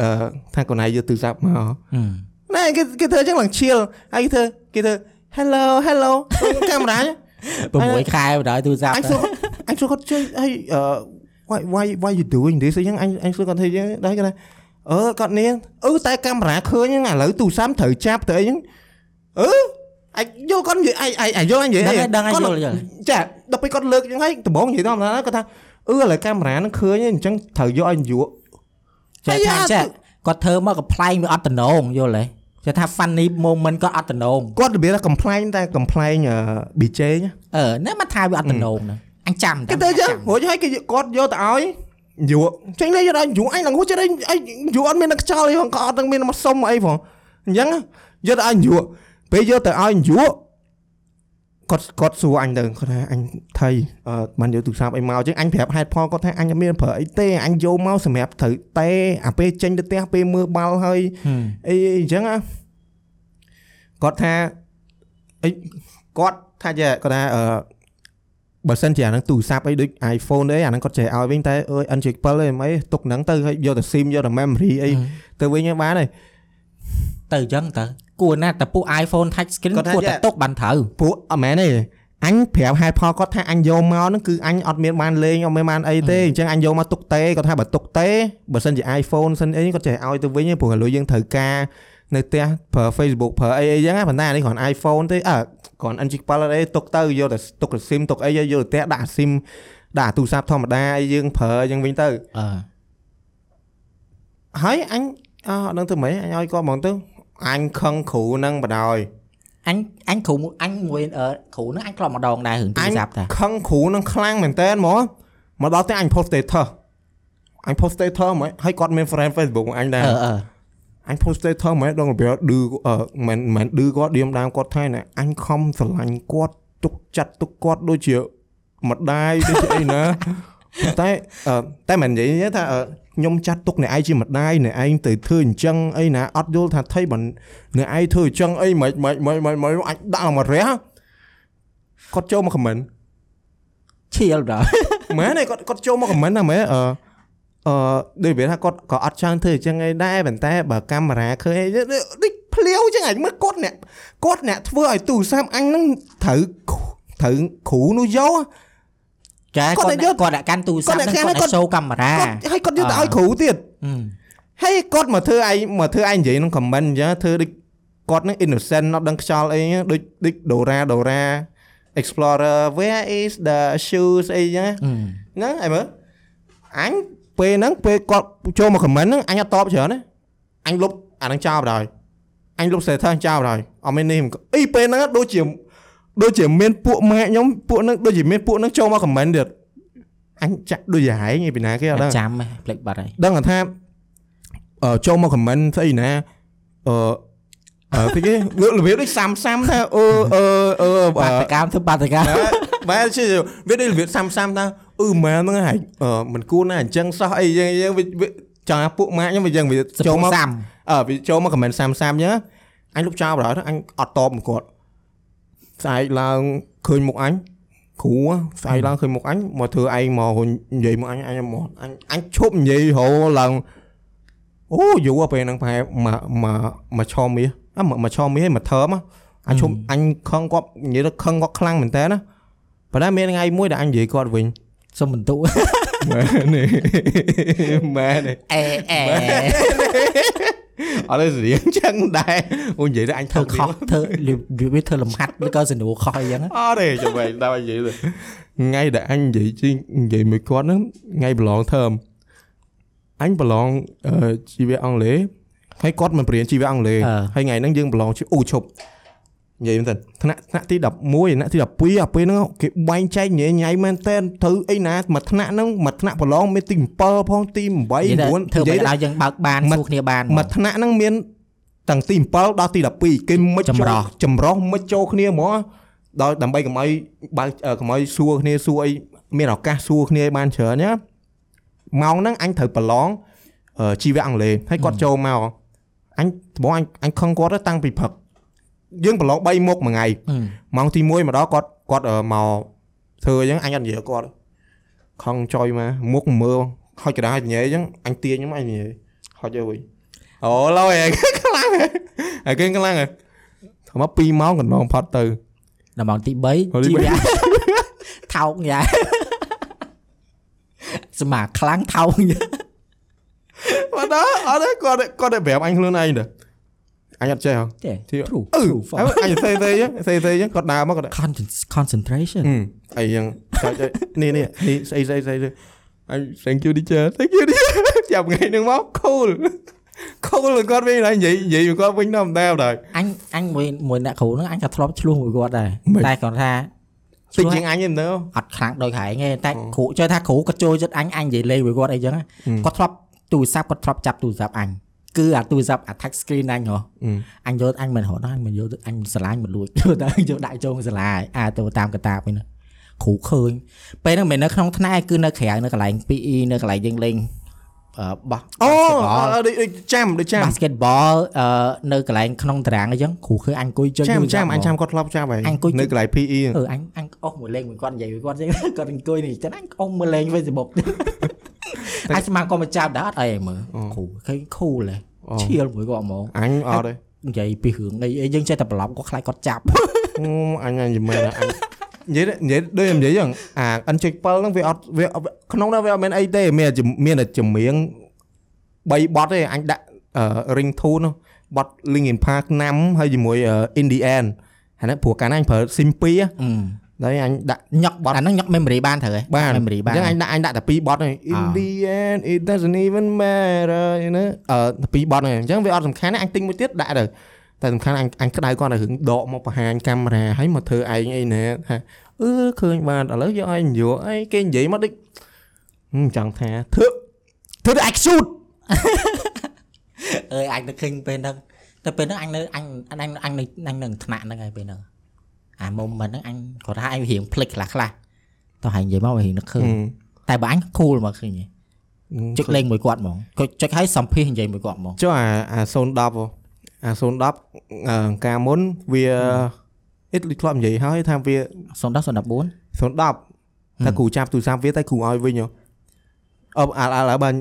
អឺថាកូនឯងយកទូរស័ព្ទមកហឹមណែគេគេធ្វើអញ្ចឹងឡើងឈៀលហើយគេធ្វើគេធ្វើ hello hello កាមេរ៉ា6ខែបណ្ដោយទូរស័ព្ទអញសួរអញសួរគាត់ជួយហើយអឺ why why why you doing this អញ្ចឹងអញអញសួរគាត់ធ្វើអញ្ចឹងដែរគាត់ថាអឺគាត់នាងអឺតែកាមេរ៉ាឃើញហ្នឹងឥឡូវទូរស័ព្ទត្រូវចាប់ទៅអីហ្នឹងអឺអាចយកគាត់និយាយអាចអាចយកអញនិយាយដឹងអីហើយដឹងហើយគាត់យល់យល់ចាដល់ពេលគាត់លើកអញ្ចឹងហើយដំបងនិយាយទៅណាគាត់ថាអឺឥឡូវកាមេរ៉ាហ្នឹងឃើញអញ្ចឹងត្រូវយកឲ្យយក់ ចេះថាចេះគាត់ធ្វើមកកំ pl ែងវាអត់តំណងយល់ទេចេះថា funny moment គាត់អត់តំណងគាត់របៀបថា complain តែ complain BJ ណាអឺនេះមកថាវាអត់តំណងហ្នឹងអញចាំគេទៅអញ្ចឹងរួចហើយគេគាត់យកទៅឲ្យយក់ចេញលេយកដល់យក់អញឡើងហួចចេះអីយក់អត់មាននឹងខ្យល់អីផងក៏អត់នឹងមានមកសុំអីផងអញ្ចឹងយកទៅឲ្យយក់ពេលយកទៅឲ្យយក់ គាត់គាត់សួរអញទៅគាត់ថាអញថៃអឺមិនយកទូរស័ព្ទអីមកចឹងអញប្រាប់ហេតុផលគាត់ថាអញអត់មានប្រើអីទេអញយកមកសម្រាប់ត្រូវតែអាពេលចេញទៅផ្ទះពេលមើលបាល់ហើយហឹមអីអីអញ្ចឹងណាគាត់ថាអីគាត់ថាចេះគាត់ថាអឺបើសិនជាអាហ្នឹងទូរស័ព្ទអីដូច iPhone ទេអាហ្នឹងគាត់ចេះឲ្យវិញតែអើយ N7 ទេមិនអីទុកហ្នឹងទៅហើយយកទៅ SIM យកទៅ memory អីទៅវិញឲ្យបានហើយទៅអញ្ចឹងទៅ គួរណាស់តែពួក iPhone touch screen គាត់ថាគួរតែយ៉ាទុកបានត្រូវពួកអត់មែនទេអញប្រាប់ហេតុផលគាត់ថាអញយកមកហ្នឹងគឺអញអត់មានបានលេងអត់មានបានអីទេអញ្ចឹងអញយកមកទុកទេគាត់ថាបើទុកទេបើសិនជា iPhone សិនអីគាត់ចេះឲ្យទៅវិញទេព្រោះឥឡូវយើងត្រូវការនៅផ្ទះប្រើ Facebook ប្រើអីអីចឹងណាប៉ុន្តែអានេះគ្រាន់ iPhone ទេអើគ្រាន់ N7 អីទុកទៅយកតែទុកទៅ SIM ទុកអីយកទៅផ្ទះដាក់ SIM ដាក់ទូរស័ព្ទធម្មតាអីយើងប្រើអញ្ចឹងវិញទៅអឺហើយអញអត់ដឹងទៅម៉េចអញឲ្យគាត់ហ្មងទៅ អញខឹងគ្រូហ្នឹងបដ ாய் អញអញគ្រូមួយអញមួយអឺគ្រូហ្នឹងអញធ្លាប់ម្ដងដែររឿងទូអរញស័ព្ទតាខឹងគ្រូនឹងខ្លាំងមែនតើហ្មងមកដល់តែអញ post status អញ post status ហ្មងហើយគាត់មាន friend Facebook របស់អញដែរអឺអឺអញ post status ហ្មងដល់របៀបឌឺអឺមិនមិនឌឺគាត់ឌៀមដើមគាត់ថៃណាអញខំស្រឡាញ់គាត់ទុកចិត្តទុកគាត់ដូចជាម្ដាយដូចជាអីណាតែអឺតែមិននិយាយថាអឺ ខ្ញុំចាត់ទុកអ្នកឯងជាម្ដាយអ្នកឯងទៅធ្វើអញ្ចឹងអីណាអត់យល់ថាថៃបើអ្នកឯងធ្វើអញ្ចឹងអីមិនមិនមិនមិនមិនអញដាក់ឡើងមករះគាត់ចូលមក comment ឈៀលដល់មែនទេគាត់គាត់ចូលមកខមមិនណាមែនអឺអឺដូចវាថាគាត់ក៏អត់ចង់ធ្វើអញ្ចឹងឯដែរប៉ុន្តែបើកាមេរ៉ាឃើញអីដូចភ្លាវអញ្ចឹងអញមើលគាត់អ្នកគាត់អ្នកធ្វើឲ្យទូរស័ព្ទអញហ្នឹងត្រូវត្រូវគ្រូនោះយក ចាគាត់គាត់តែយកគាត់ដាក់កាន់ទូរស័ព្ទគាត់ហ្នឹងដាក់កាន់គាត់គាត់តែ show កាមេរ៉ាគាត់ឲ្យគាត់យកទៅអ่าឲ្យគ្រូទៀតហឹមហើយគាត់មកធ្វើឯងមកធ្វើឯងនិយាយក្នុងខមមិនអញ្ចឹងធ្វើដូចគាត់ហ្នឹង innocent អត់ដឹងខ្យល់អីហ្នឹងដូចដូច Dora Dora Explorer where is the shoes អីចឹងណាហឹមហ្នឹងអីមើលអញពេលហ្នឹងពេលគាត់ចូលមកខមមិនហ្នឹងអញអត់តបច្រើនណាអញលុបអាហ្នឹងចោលបណ្ដោយអញលុប status ចោលបណ្ដោយអត់មាននេះអីពេលហ្នឹងដូចជា ដូចជាមានពួកម៉ាក់ខ្ញុំពួកហ្នឹងដូចជាមានពួកហ្នឹងចូលមកខមមិនទៀតអញចាក់ដូចជាហែងឯពីណាគេអត់ដឹងចាំហ៎ផ្លេចបាត់ហើយដឹងថាអឺចូលមកខមមិនស្អីណាអឺអឺគេគេរបៀបដូចសាំសាំថាអឺអឺអឺបាតកម្មធ្វើបាតកម្មបែរជាវាដូចវាសាំសាំថាអឺម៉ែហ្នឹងហើយអឺមិនគួរណាអញ្ចឹងសោះអីយ៉ាងយ៉ាងវាវាចង់ឲ្យពួកម៉ាក់ខ្ញុំវាយ៉ាងវាចូលចូលមកមកសាំអឺវាចូលមកខមមិនសាំសាំអញ្ចឹងអញលុបចោលបណ្ដោយទៅអញអត់តបមកគាត់ ស្អែកឡើងឃើញមុខអញគ្រូស្អែកឡើងឃើញមុខអញមកធ្វើឯងមកនិយាយមកអញអញមកអញអញឈប់និយាយរហូតឡើងអូយូរពេលហ្នឹងប្រហែលមកមកមកឆមាសអ่ะមកមកឆមាសឯងមកធើមអញឈប់អញខឹងគាត់និយាយទៅខឹងគាត់ខ្លាំងមែនតើណាប៉ុន្តែមានថ្ងៃមួយដែលអញនិយាយគាត់វិញសុំបន្ទុមែនទេមែនទេអេអេ អត់ទេស្រៀងចឹងដែរអូនិយាយទៅអញធ្វើធ្វើខុសធ្វើវាធ្វើលំហាត់ឬក៏សនុខុសអីចឹងអត់ទេចាំបែរដល់និយាយទៅថ្ងៃដែលអញនិយាយជីនិយាយមួយគាត់ហ្នឹងថ្ងៃប្រឡងធើមអញប្រឡងអឺជីវៈអង់គ្លេសហើយគាត់មិនបរៀនជីវៈអង់គ្លេសអឺហើយថ្ងៃហ្នឹងយើងប្រឡងជាអូឈប់ និយាយមែនតើថ្នាក់ថ្នាក់ទី11ថ្នាក់ទី12អាពេលហ្នឹងគេបែងចែកញ៉ៃញ៉ៃមែនតើត្រូវអីណាមួយថ្នាក់ហ្នឹងមួយថ្នាក់ប្រឡងមានទី7ផងទី8 9និយាយទៅធ្វើមិនទៅឲ្យយើងបើកបានមិនសួរគ្នាបានមួយថ្នាក់ហ្នឹងមានតាំងទី7ដល់ទី12គេមិនចម្រោះចម្រោះមិនចូលគ្នាហ្មងដល់ដើម្បីកុំឲ្យបើកអឺកុំឲ្យសួរគ្នាសួរអីមានឱកាសសួរគ្នាឲ្យបានច្រើនណាម៉ោងហ្នឹងអញត្រូវប្រឡងអឺជីវៈអង់គ្លេសហើយគាត់ចូលមកអញត្បូងអញអញខឹងគាត់ទៅតាំងពីព្រឹក យើងប្រឡង3មុខមួយថ្ងៃអឺម៉ោងទី1មកដល់គាត់គាត់អឺមកធ្វើអញ្ចឹងអញអត់និយាយគាត់ខំចុយមកមុខមើលហុចកណ្ដាលញ៉ៃអញ្ចឹងអញទាញខ្ញុំអញនិយាយហុចទៅវិញអូឡយឯងខ្លាំងឯងគេខ្លាំងឯងធ្វើមក2ម៉ោងកន្លងផុតទៅដល់ម៉ោងទី3ម៉ោងទីជីវៈ3ថោកយ៉ាស្មាខ្លាំងថោកយ៉ាមកដល់អត់ទេគាត់គាត់តែប្រាប់អញខ្លួនឯងទៅ អញអត់ចេះហ៎ទេទី True អឺ True អញអញសេសេអញ្ចឹងសេសេអញ្ចឹងគាត់ដើរមកគាត់ Con- concentration អីយ៉ាងចុចនេះនេះនេះស្អីស្អីស្អីអញ thank you teacher thank you teacher ចាប់ថ្ងៃហ្នឹងមក cool cool គាត់វិញហើយនិយាយនិយាយ với គាត់វិញធម្មតាដែរអញអញមួយមួយអ្នកគ្រូហ្នឹងអញក៏ធ្លាប់ឆ្លោះមួយគាត់ដែរមិនតែគាត់ថាតិចជាងអញទេមើលអត់ខ្លាំងដូចហែងទេតែគ្រូចូលថាគ្រូក៏ចូលចិត្តអញអញនិយាយលេងមួយគាត់អីចឹងគាត់ធ្លាប់ទូរស័ព្ទគាត់ធ្លាប់ចាប់ទូរស័ព្ទអញ គឺអាទូរស័ព្ទអា touch screen អញហ៎អញយកអញមិនរត់អញមិនយកទៅអញស្រឡាញ់មិនលួចយកទៅយកដាក់ចូលសាលាហើយអាទៅតាមកតាបឯនោះគ្រូឃើញពេលហ្នឹងមិននៅក្នុងថ្នាក់ឯងគឺនៅក្រៅនៅកន្លែង PE នៅកន្លែងយើងលេងអឺបោះអូ basketball ដូចដូចចាំដូចចាំ basketball អឺនៅកន្លែងក្នុងតារាងអីចឹងគ្រូឃើញអញអង្គុយចុចចាំទូរស័ព្ទចាំអញហ្មងចាំគាត់ធ្លាប់ចាំហើយអញអង្គុយនៅកន្លែង PE អឺអញអញអស់មួយលេងមួយគាត់និយាយមួយគាត់ចឹងគាត់អង្គុយនេះចឹងអញអស់មួយលេង Facebook អញស្មានគាត់មកចាប់ដែរអត់អីមើលគ្រូឃើញ cool ហ៎ឈៀលមួយគាត់ហ្មងអញអត់ទេនិយាយពីរឿងអីអីយើងចេះតែប្រឡំគាត់ខ្លាចគាត់ចាប់អូអញអញមែនអញនិយាយនិយាយដូចនិយាយចឹងអា N7 ហ្នឹងវាអត់វាក្នុងនោះវាអត់មានអីទេមានតែមានតែចម្រៀង3បទទេអញដាក់ ring tone នោះបទ Linkin Park ណាំហើយជាមួយ Indian អាហ្នឹងព្រោះកាលណាអញប្រើ sim 2អឺហើយអញដាក់ញឹកអាហ្នឹងញឹក memory បានត្រូវហ៎បាន memory បានអញ្ចឹងអញដាក់អញដាក់តែ2បទហ្នឹង in the end it doesn't even matter យល់អឺតែ2បទហ្នឹងអញ្ចឹងវាអត់សំខាន់ទេអញទិញមួយទៀតដាក់ទៅតែសំខាន់អញអញក្តៅគាត់តែរឿងដកមកបង្ហាញកាមេរ៉ាហើយមកធ្វើឯងអីណាថាអឺឃើញបានឥឡូវយកឲ្យយកអីគេនិយាយមកដូចហឹមចង់ថាធ្វើធ្វើទៅអាចស៊ូតអើយអញទៅឃើញពេលហ្នឹងតែពេលហ្នឹងអញនៅអញអញអញនៅអញនៅថ្នាក់ហ្នឹងហើយពេលហ្នឹង អា moment ហ្នឹងអញគាត់ថាអញរៀងភ្លេចខ្លះខ្លះតោះហើយនិយាយមករៀងនឹកឃើញតែបើអញ cool មកឃើញហ៎ចុចលេងមួយគាត់ហ្មងគាត់ចុចឲ្យសំភាសនិយាយមួយគាត់ហ្មងចុះអាអា010ហ៎អា010អឺកាលមុនវាអ៊ីតធ្លាប់និយាយហើយថាវា010 014 010តែគ្រូចាប់ទូរស័ព្ទវាតែគ្រូឲ្យវិញហ៎អបអាឥឡូវបាន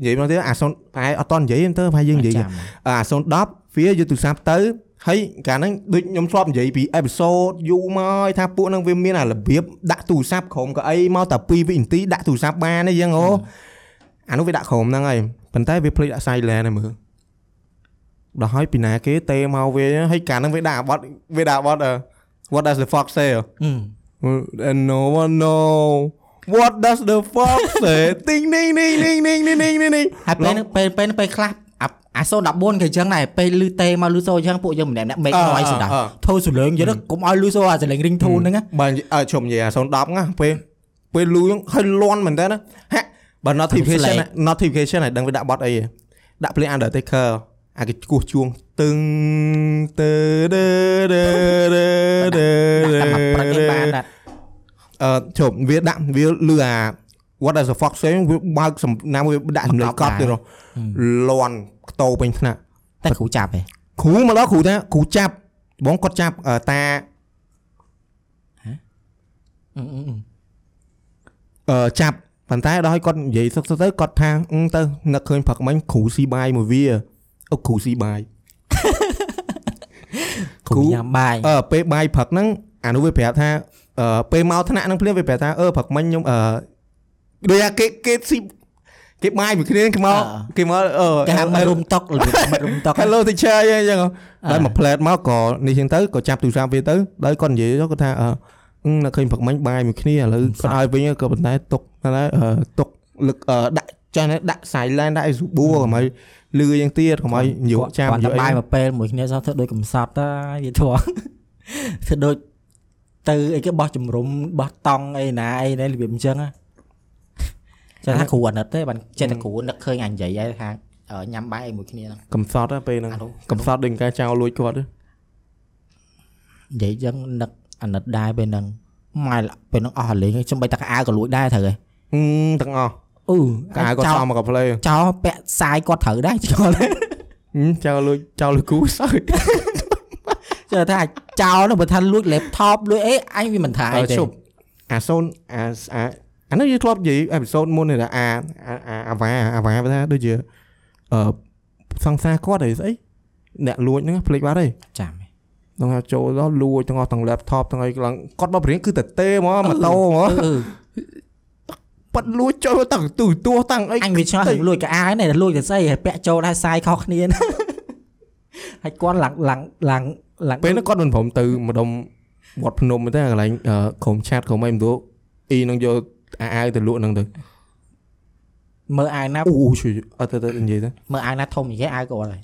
និយាយមកទៀតអា0ប្រហែលអត់តន់និយាយទៅប្រហែលយើងនិយាយចាំអា010វាយកទូរស័ព្ទទៅ ហើយកាលហ្នឹងដូចខ្ញុំធ្លាប់និយាយពីអេពីសូតយូរមកថាពួកហ្នឹងវាមានអារបៀបដាក់ទូរស័ព្ទក្រុមកៅអីមកតែ2វិនាទីដាក់ទូរស័ព្ទបានអីចឹងអូអានោះវាដាក់ក្រុមហ្នឹងហើយប៉ុន្តែវាភ្លេចដាក់ silent ហ្នឹងមើលដល់ហើយពីណាគេទេមកវាហើយកាលហ្នឹងវាដាក់បត់វាដាក់បត់ what does the fox say and no one know what does the fox say ទីងនីងនីងនីងនីងនីងនីងហើយពេលពេលពេលខ្លះ អាអា014គេអញ្ចឹងដែរពេលលឺទេមកលឺសូអញ្ចឹងពួកយើងម្នាក់ម្នាក់ make អឺ noise ដែរអឺធ្វើសលេងយល់កុំឲ្យលឺសូអាសលេង ring tone ហ្នឹងណាបើនិយាយអើជុំនិយាយអា010ណាពេលពេលលូហ្នឹងហើយលន់មែនតើណាហាក់បើ notification ណា notification ឲ្យដឹងវាដាក់បត់អីហ៎ដាក់ play undertaker អាគេគោះជួងតឹងតើដឺដឺដឺដឺដាក់តែមកប្រឹកឯងបានដែរអឺជុំវាដាក់វាលឺអា what does the fox say វាបើកសំណាមវាដាក់សម្លេងកប់ទៀតហ៎លន់ខ្ទោពេញថ្នាក់តែគ្រូចាប់ហ៎គ្រូមកដល់គ្រូថាគ្រូចាប់បងគាត់ចាប់អឺតាអឺអឺអឺអឺចាប់ប៉ុន្តែដល់ឲ្យគាត់និយាយសុខទៅគាត់ថាអឺទៅនឹកឃើញព្រឹកមិញគ្រូស៊ីបាយមួយវាអូគ្រូស៊ីបាយគ្រូញ៉ាំបាយអឺពេលបាយព្រឹកហ្នឹងអានោះវាប្រាប់ថាអឺពេលមកថ្នាក់ហ្នឹងភ្លាមវាប្រាប់ថាអឺព្រឹកមិញខ្ញុំអឺ ដូចថាគេគេស៊ីគេបាយមួយគ្នាគេមកគេមកអឺគេហៅមករុំតុករបៀបមករុំតុក Hello teacher អញ្ចឹងដល់មកផ្លែតមកក៏នេះចឹងទៅក៏ចាប់ទូរស័ព្ទវាទៅដល់គាត់និយាយទៅគាត់ថាអឺអឺនៅឃើញព្រឹកមិញបាយមួយគ្នាឥឡូវគាត់ឲ្យវិញក៏ប៉ុន្តែទុកតែអឺទុកលឹកអឺដាក់ចាស់នេះដាក់ silent ដាក់ឲ្យស្បួរកុំឲ្យលឺយ៉ាងទៀតកុំឲ្យយកចាំគាត់យតែកអីបាយមកពេលមួយគ្នាសោះធ្វើដូចកំសត់តាវាធေါ်ធ្វើដូចទៅអីគេបោះជំរុំបោះតង់អីណាអីណារបៀបអញ្ចឹងណា ចេះថាគ្រូអាណិតទេបានចេះតែគ្រូនឹកឃើញអញនិយាយហើយថាអឺញ៉ាំបាយអីមួយគ្នាហ្នឹងកំសត់ណាពេលហ្នឹងអានោះកំសត់ដូចការចោលលួចគាត់ទេនិយាយអញ្ចឹងនឹកអាណិតដែរពេលហ្នឹងម៉ែពេលហ្នឹងអស់រលេងខ្ញុំបីតែកៅអៅក៏លួចដែរត្រូវហ៎ហឹមទាំងអស់អឺកាយគាត់ចោលសំមកកាផ្លេចោលពាក់សាយគាត់ត្រូវដែរចោលហឹមចោលលួចចោលលួចគូសើចចេះថាចោលនោះបើថាលួច laptop លួចអីអញវាមិនថាអីទេជប់អាសូនអា អាអានោះយើងធ្លាប់និយាយអេពីសូតមុននេះថាអាអាអាអាវ៉ាអាវ៉ាថាដូចជាអឺសង្សារគាត់អីស្អីអ្នកលួចហ្នឹងភ្លេចបាត់ហើយចាំទាំងថាចូលដល់លួចទាំងអស់ទាំង laptop ទាំងអីឡើងគាត់មកព្រៀងគឺតែទេហ្មងម៉ូតូហ្មងអឺអឺប៉ាត់លួចចូលទាំងទូទួតាំងអីអញវាឆ្ងល់រឿងលួចកៅអៅនេះតែលួចតែស្អីហើយពាក់ចូលដែរសាយខុសគ្នាណាហើយគាត់ឡើងឡើងឡើងឡើងពេលហ្នឹងគាត់មិនព្រមទៅម្ដុំវត្តភ្នំទេកន្លែងអឺក្រុមឆាតក្រុមអីមិនទូអ៊ីនឹងយក អាអាវទៅលក់ហ្នឹងទៅមើលអាវណាអូជួយអត់ទៅទៅនិយាយទៅមើលអាវណាធំនិយាយអាវគាត់ហើយ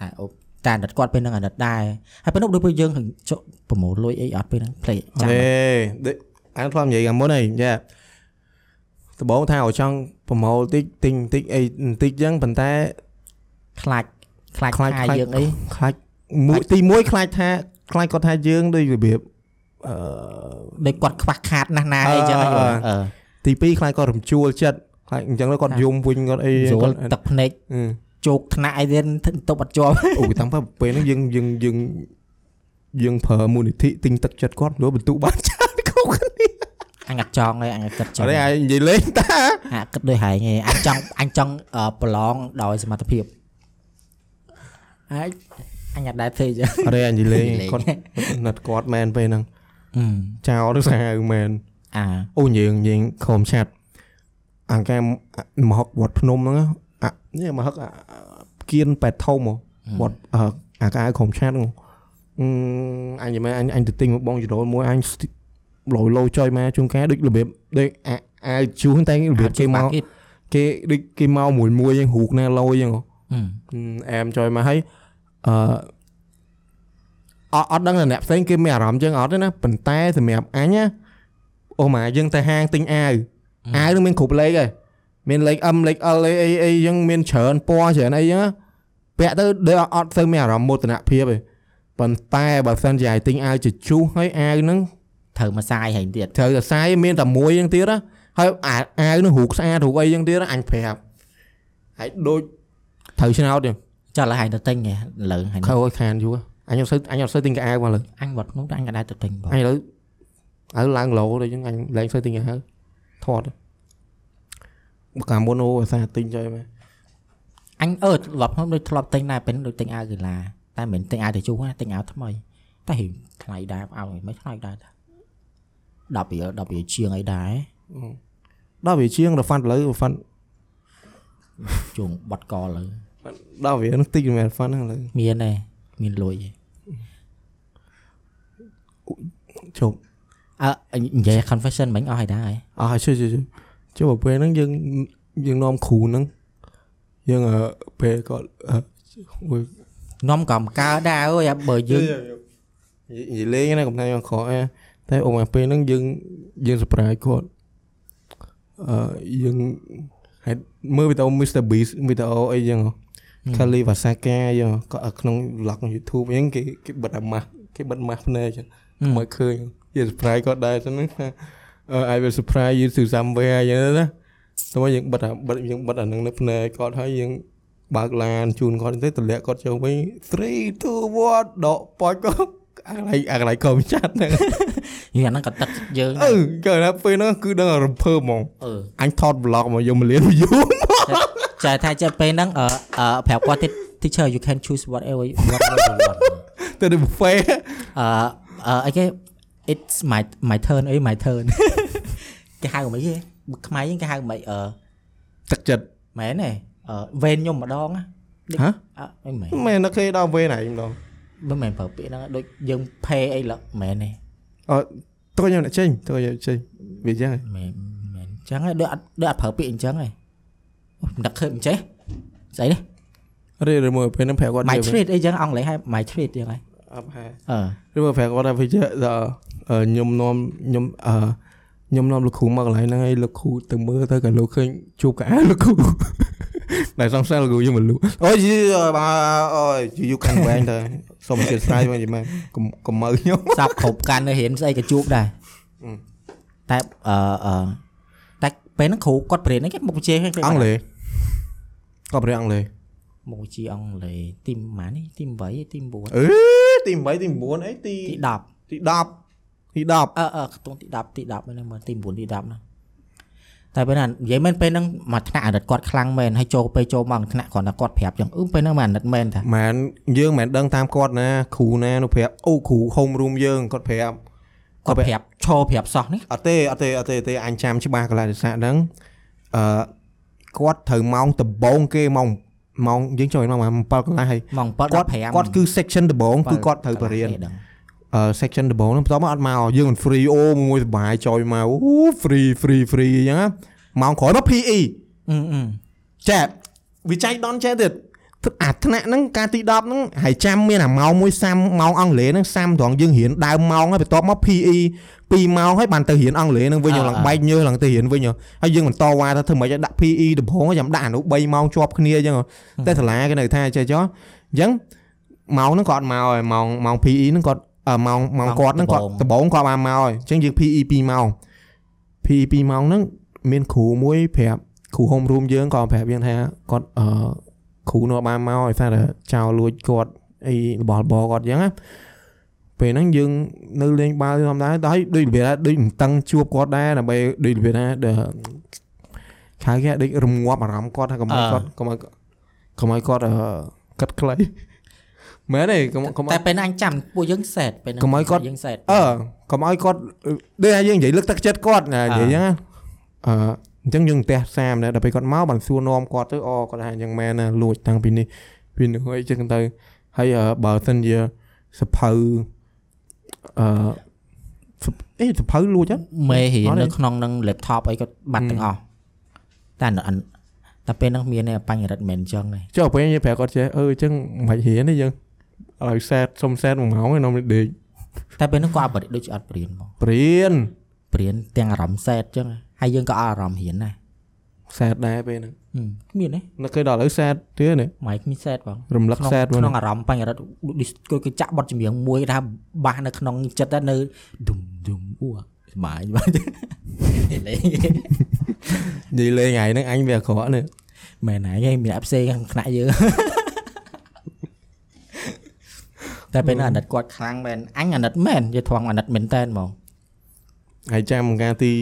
តែអូតែអាណិតគាត់ពេលហ្នឹងអាណិតដែរហើយពេលនោះដូចពេលយើងចុះប្រមូលលុយអីអត់ពេលហ្នឹងភ្លេចចាំអេដូចអានធ្លាប់និយាយកាលមុនហើយយ៉ាដបងថាឲ្យចង់ប្រម៉ូលតិចទិញតិចអីបន្តិចចឹងប៉ុន្តែខ្លាចខ្លាចខ្លាចថាខ្លាចយើងអីខ្លាចមួយទីមួយខ្លាចថាខ្លាចគាត់ថាយើងដូចរបៀប អឺដូចគាត់ខ្វះខាតណាស់ណាអីចឹងអឺយល់អឺទីពីរខ្លាចគាត់រំជួលចិត្តខ្លាចអញ្ចឹងទៅគាត់យំវិញគាត់អីយគាល់ត់ទឹកភ្នែកអឺជោគថ្នាក់អីទៀតទៅបាត់ជាប់អូតាំងពីពេលហ្នឹងយើងយើងយើងយើងប្រើមូលនិធិទិញទឹកចិត្តគាត់យកបន្ទុកបានច្រើនគ្រប់គ្នាអញអត់ចង់ទេអញអត់គិតចឹអងត់ទេអាយនិយាយលេងតាអាគិតដូចហែងឯងអញចង់អញចង់អឺប្រឡងដោយសមត្ថភាពហើយអញអត់ដែរធ្វើចឹងអត់ទេអាយនិយាយលេងលេងគាត់ណាត់គាត់មែនពេលហ្នឹងអឺ ចោលទៅសាហាវមែនអាអូយើងយើងខំឆាត់អង្កែមហុកវត្តភ្នំហ្នឹងអានេះមហុកអាគៀនប៉ែតធំហ៎វត្តអឺអាកៅខំឆាត់ហ្នឹងអឺអញមិនអញអញទៅទិញមកបងចរលមួយអញលោលោចុយមកជួនកាលដូចរបៀបដូចអាអាវជួងតែរបៀបគេមកគេគេដូចគេមកមួយមួយហ្នឹងរូកណាលោអញ្ចឹងហ៎អឺអឺអែមចុយមកហើយអឺ អត់អត់ដឹងថាអ្នកផ្សេងគេមានអារម្មណ៍ចឹងអត់ទេណាប៉ុន្តែសម្រាប់អញណាអូម៉ាយើងទៅហាងទិញអាវអាវនឹងមានគ្រប់លេខហើយមានលេខ M លេខ L អីអីអីចឹងមានច្រើនពណ៌ច្រើនអីចឹងណាពាក់ទៅដូចអត់អត់ទៅមានអារម្មណ៍មោទនភាពទេប៉ុន្តែបើសិនជាឲ្យទិញអាវជជុះហើយអាវហ្នឹងត្រូវមកសាយហែងទៀតត្រូវតែសាយមានតែមួយចឹងទៀតណាហើយអាអាវហ្នឹងរូបស្អាតរូបអីចឹងទៀតណាអញប្រាប់ហើយដូចត្រូវឆ្នោតចឹងចុះឡើយហែងទៅទិញហ៎លើហែងខើឲ្យខានយូរ អញអត់សូវអញអត់សូវទិញកៅអៅមកលើអញវត្តនោះអញក៏ដែរទៅទិញបងអញឥឡូវឥឡូវឡើងឡូដូចហ្នឹងអញលែងសូវទិញកៅអៅថតបកាមុនអូអាសាទិញចុយមកអញអឺវត្តនោះដូចធ្លាប់ទិញដែរពេលនោះដូចទិញអាវកីឡាតែមិនមែនទិញអាវទៅជុះណាទិញអាវថ្មីតែហិថ្លៃដែរឲ្យមិនថ្លៃដែរតា10រៀល10រៀលជាងអីដែរដល់វាជាងរ៉ាន់ឥឡូវរ៉ាន់ជួងបត់កលើដល់វានឹងតិចមែនរ៉ាន់ហ្នឹងឥឡូវមានទេមានលុយទេ ជប់អើនិយាយ confession មិញអស់ហើយដែរអស់ហើយជួយជួយជួយបើពេលហ្នឹងយើងយើងនាំគ្រូហ្នឹងយើងអឺពេលគាត់អឺអូយនាំកំកើដែរអើយបើយើងនិយាយលេងណាកំថាយើងខកអែតែអូមកពេលហ្នឹងយើងយើង surprise គាត់អឺយើងហេតុមើលវីដេអូ Mr Beast វីដេអូអីចឹងហ៎ Kali Vasaka ចឹងក៏នៅក្នុង vlog YouTube អញ្ចឹងគេគេបិទអាម៉ាស់គេបិទម៉ាស់ភ្នែកចឹង មកឃើញយើង surprise គាត់ដែរចឹងហ្នឹងថាអឺ I will surprise you to somewhere ចឹងណាតែមកយើងបិទអាបិទយើងបិទអាហ្នឹងនៅភ្នែកគាត់ហើយយើងបើកឡានជូនគាត់ទៅតម្លាក់គាត់ចូលវិញ3 2 1ដកប៉ោចគាត់អាកន្លែងអាកន្លែងកុំចាត់ហ្នឹងយើងអាហ្នឹងក៏ទឹកយើងអឺក៏ណាពេលហ្នឹងគឺដឹងរំភើបហ្មងអឺអញថត vlog មកយកមកលៀន view ចាថាចេះពេលហ្នឹងអឺអឺប្រាប់គាត់ទៀត teacher you can choose whatever you- whatever you want ទៅទៅ buffet អឺ អឺអីគេ it's my my turn អី my turn គេហៅមិនគេខ្មែរយើងគេហៅមិនអឺទឹកចិត្តមែនទេអឺវេនខ្ញុំម្ដងណាហ៎អឺអីមែនមែនតែគេដល់វេណៃម្ដងមិនមែនប្រើពាក្យហ្នឹងដូចយើង pay អីលឹកមែនទេអត់តើខ្ញុំអ្នកចេញតើខ្ញុំចេញវាចឹងមែនមែនចឹងហើយដូចអត់ដូចអត់ប្រើពាក្យអញ្ចឹងហីអូមិនដឹកឃើញមិនចេះស្អីនេះឬឬមួយពេលហ្នឹងប្រាប់គាត់ my និយាយ treat អីចឹងអង់គ្លេសហៅ my treat ចឹងហី អត់ហែអឺឬមកប្រាប់គាត់ថាវាជាអឺខ្ញុំនាំខ្ញុំអឺខ្ញុំនាំលោកគ្រូមកកន្លែងហ្នឹងហើយលោកគ្រូទៅមើលទៅក៏លោកឃើញជួបកៅអៅលោកគ្រូដែលសង្ស័យលោកគ្រូខ្ញុំមិនលូអូយយីបាទអូយយូរកាន់វែងទៅសូមជឿស្ដាយវិញមែនកុំកុំមើលខ្ញុំសាប់គ្រប់កាន់នៅរៀនស្អីក៏ជួបដែរអឺតែអឺអឺតែពេលហ្នឹងគ្រូគាត់បរៀនហ្នឹងគេមុខវិជ្ជាហ្នឹងអង់គ្លេសក៏ប្រេអង់គ្លេស មុខវិជ្ជាអង់គ្លេសទីប៉ុន្មាននេះទី8ទី9អឺទី8ទី9អីទីទី10ទី10ទី10អឺអឺខ្ទង់ទី10ទី10ហ្នឹងមើលទី9ទី10ហ្នឹងតែពេលហ្នឹងនិយាយមែនពេលហ្នឹងមកថ្នាក់អាណិតគាត់ខ្លាំងមែនហើយចូលពេលចូលមកថ្នាក់គ្រាន់តែគាត់ប្រាប់ចឹងអឺពេលហ្នឹងមកអាណិតមែនតាមែនយើងមិនដឹងតាមគាត់ណាគ្រូណានោះប្រាប់អូគ្រូ home room យើងគាត់ប្រាប់គាត់ប្រាប់ឈរប្រាប់សោះនេះអត់ទេអត់ទេអត់ទេទេអញចាំច្បាស់កន្លែងទស្សនៈហ្នឹងអឺគាត់ត្រូវម៉ោងដំបងគេម៉ោង ម៉ោងយើងចូលម៉ោង7កន្លះហើយម៉ោង7គាត់15គាត់គឺ section ដំបងគឺគាត់ត្រូវបរៀនអឺ section ដំបងហ្នឹងបន្ទាប់មកអត់មកយើងមិន free អូមួយសុបាយចុយមកអូ free free free អញ្ចឹងណាម៉ោងក្រោយមក PE អឺអឺចាវិច័យដនចេះទៀតអាថ្នាក់ហ្នឹងការទី10ហ្នឹងហើយចាំមានអាម៉ោងមួយសាំម៉ោងអង់គ្លេសហ្នឹងសាំត្រង់យើងរៀនដើមម៉ោងហើយបន្ទាប់មក PE 2ម៉ោងហើយបានទៅរៀនអង់គ្លេសហ្នឹងវិញឡើងបែកញើសឡើងទៅរៀនវិញហើយយើងបន្តវ៉ាទៅធ្វើម៉េចឲ្យដាក់ PE ដំបូងចាំដាក់អានោះ3ម៉ោងជាប់គ្នាអញ្ចឹងតែសាលាគេនៅថាចេះចុះអញ្ចឹងម៉ោងហ្នឹងគាត់មកហើយម៉ោងម៉ោង PE ហ្នឹងគាត់អឺម៉ោងម៉ោងគាត់ហ្នឹងគាត់ដំបូងគាត់បានមកហើយអញ្ចឹងយើង PE 2ម៉ោង PE 2ម៉ោងហ្នឹងមានគ្រូមួយប្រាប់គ្រូ home room យើងក៏ប្រាប់យើងថាគាត់អឺគ្រូនោះបានមកឲ្យថាតែចោលលួចគាត់អីរបស់របរគាត់អញ្ចឹងណា ពេលហ្នឹងយើងនៅលេងបាល់ធម្មតាដល់ដូចរបៀបថាដូចមិនតឹងជួបគាត់ដែរដើម្បីដូចរបៀបថាដែលខៅគេដូចរងាប់អារម្មណ៍គាត់ថាកុំឲ្យគាត់កុំឲ្យកុំឲ្យគាត់អឺកាត់ខ្លីមែនទេកុំកុំឲ្យតែពេលហ្នឹងអញចាំពួកយើងសែតពេលហ្នឹងកុំឲ្យគាត់យើងសែតអឺកុំឲ្យគាត់ដូចថាយើងនិយាយលើកទឹកចិត្តគាត់ណានិយាយអញ្ចឹងណាអឺអញ្ចឹងយើងផ្ទះសាមដែរដល់ពេលគាត់មកបានសួរនាំគាត់ទៅអូគាត់ថាអញ្ចឹងមែនណាលួចតាំងពីនេះពីនោះអីចឹងទៅហើយអឺបើសិនជាសភៅ អឺសភអេសភៅលួចហ៎មេរៀនអត់ទេនៅក្នុងនឹង laptop អីក៏បាត់ទាំងអស់តែអាអាតែពេលហ្នឹងមានឯបញ្ហារិទ្ធមិនអញ្ចឹងទេចុះពេលយើងប្រាប់គាត់ចេះអឺអញ្ចឹងមិនរៀនទេយើងឲ្យសែតសុំសែតមួយម៉ោងឯងនំដេកតែពេលហ្នឹងក៏អត់បរិដូចជាអត់ព្រៀនហ្មងព្រៀនព្រៀនទាំងអារម្មណ៍សែតអញ្ចឹងហើយយើងក៏អត់អារម្មណ៍រៀនដែរ សែតដែរពេលហ្នឹងហឹមគ្មានទេនឹកឃើញដល់ឥឡូវសែតទៀតនេះម៉ៃគ្មានសែតបងរំលឹកក្នុងសែតមកក្នុងអារម្មណ៍បញ្ហារិទ្ធដូចគឺគឺចាក់បទចម្រៀងមួយថាបាសនៅក្នុងចិត្តដែរនៅឌុំឌុំអូសប្បាយបាទលេងនិយាយលេងថ្ងៃហ្នឹងអញវាអាក្រក់នេះមែនហើយមានអាផ្សេងក្នុងថ្នាក់យើងតែពេលហ្នឹងអាណិតគាត់ខ្លាំងមែនអញអាណិតមែននិយាយធំអាណិតមែនតែនហ្មងហើយចាំកាលទី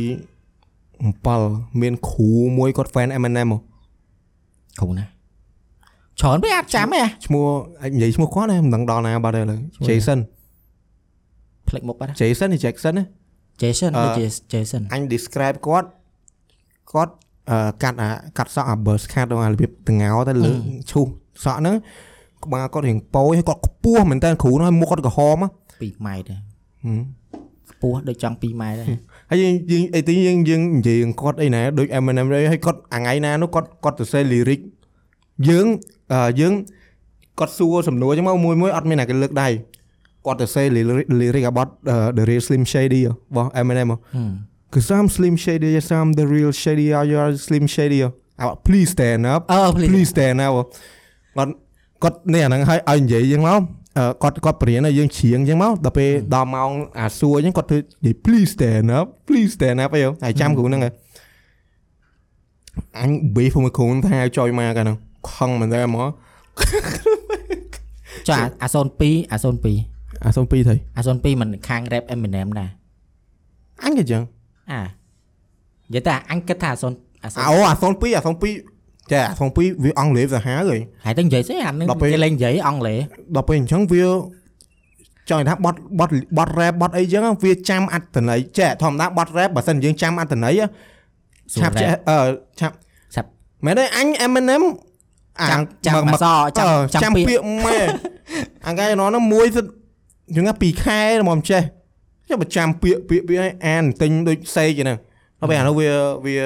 7មានគ្រូមួយគាត់ fan Eminem ហ៎គ្រូណាច្រើនពេកអត់ចាំទេអាឈ្មោះអាចនិយាយឈ្មោះគាត់ណាមិនដឹងដល់ណាបាត់ទេឥឡូវឈ្មោះ Jason ផ្លេចមុខបាត់ Jason ឬ Jackson ណា Jason អឺដូចជា Jason អញ describe គាត់គាត់អឺកាត់អាកាត់សក់អា burst cut ដល់អារបៀបតងោទៅលើឈូសសក់ហ្នឹងក្បាលគាត់រៀងប៉យហើយគាត់ខ្ពស់មែនតើគ្រូនោះហើយមុខគាត់ក្រហមហ៎2ម៉ែត្រដែរហឹមខ្ពស់ដូចចង់2ម៉ែត្រដែរ ហើយយើងយើងអីទីយើងយើងនិយាយនឹងគាត់អីណាដូច Eminem អីហើយគាត់អាថ្ងៃណានោះគាត់គាត់ទៅសេ lyric យើងអឺយើងគាត់សួរសំណួរចឹងមកមួយមួយអត់មានណាគេលើកដៃគាត់ទៅសេ lyric lyric about uh, the real slim shady របស់ Eminem ហ៎ហឹម Cause I'm slim shady yes I'm the real shady are you are slim shady អើ please stand up អឺ please please stand up គាត់គាត់នេះអាហ្នឹងឲ្យឲ្យនិយាយចឹងមកអឺ គាត់គាត់បរៀនឲ្យយើងច្រៀងចឹងមកដល់ពេលដល់ម៉ោងអាសួរចឹងគាត់ធ្វើនិយាយ please stand up please stand up អីហើយចាំគ្រូហ្នឹងហើយអញ beef មួយគ្រូថាឲ្យចុយមកកាលហ្នឹងខឹងមែនតើហ្មងចុះអាអា02អា02អាសុំពីរទៅអា02មិនខាង rap Eminem ដែរអញក៏ចឹងអានិយាយតែអញគិតថាអា0អាអាអូអាសុំពីរអាសុំពីរ ចាអាសុំពីរវាអង់គ្លេសទៅហាហើយហើយទៅនិយាយស្អីអានឹងដល់ពេលគេលេងនិយាយអង់គ្លេសដល់ពេលអញ្ចឹងវាចង់និយាយថាបត់បត់បត់ rap បត់អីចឹងវាចាំអត្តន័យចេះធម្មតាបត់ rap បើសិនយើងចាំអត្តន័យឆាប់ចេះអឺឆាប់ឆាប់មែនទេអញ Eminem អាចាំចាំមកអសចាំអឺចាំចាំពាពាក្យក្យម៉ែអង្កាយនោះនោះមួយទៅយើងថា2ខែមកចេះចាំបើចាំពាក្យពាក្យពាក្យឲ្យអានទិញដូចសេកហ្នឹងដល់ពេលអានោះវាវា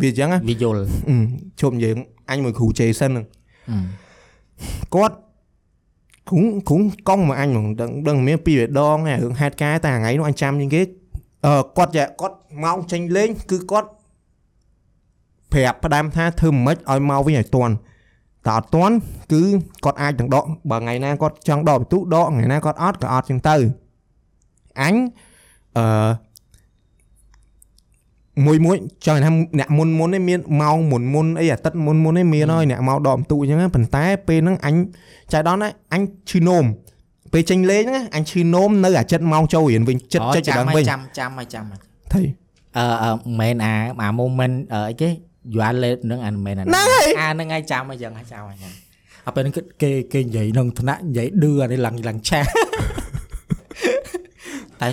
វាអញ្ចឹងណាវាយល់អឺជុំយើងអញមួយគ្រូ Jason ហ្នឹងគាត់គ្រូគ្រូកង់មកអញហ្មងដឹងដឹងមានពីរដងហើយរឿងហេតុការណ៍តែថ្ងៃនោះអញចាំជាងគេអឺគាត់ចាគាត់មកចេញលេងគឺគាត់ប្រាប់ផ្ដាំថាធ្វើមិនឲ្យមកវិញឲ្យតន់តែអត់តន់គឺគាត់អាចនឹងដកបើថ្ងៃណាគាត់ចង់ដកបន្ទុកដកថ្ងៃណាគាត់អត់ក៏អត់ចឹងទៅអញអឺ មួយមួយចង់ថាអ្នកមុនមុននេះមានម៉ោងមុនមុនអីអាទិត្យមុនមុននេះមានហើយអ្នកមកដកបន្ទុកអញ្ចឹងណាប៉ុន្តែពេលហ្នឹងអញចៃដន្យណាអញឈឺនោមពេលចេញលេងហ្នឹងអញឈឺនោមនៅអាចិត្តម៉ោងចូលរៀនវិញចិត្តចិត្តចចាំដឹងហើយវិញចាំចាំហើយចាំហើយថៃអឺអឺមែនអាអា moment អឺអីគេយល់លេនឹងអាមែនអាហ្នឹងហើយអាហ្នឹងហើយចាំហើយយ៉ាងហើយចាំហើយចាំអពេលហ្នឹងគឺគេគេនិយាយនឹងថ្នាក់និយាយឌឺអានេះឡើងឡើងឆាតែ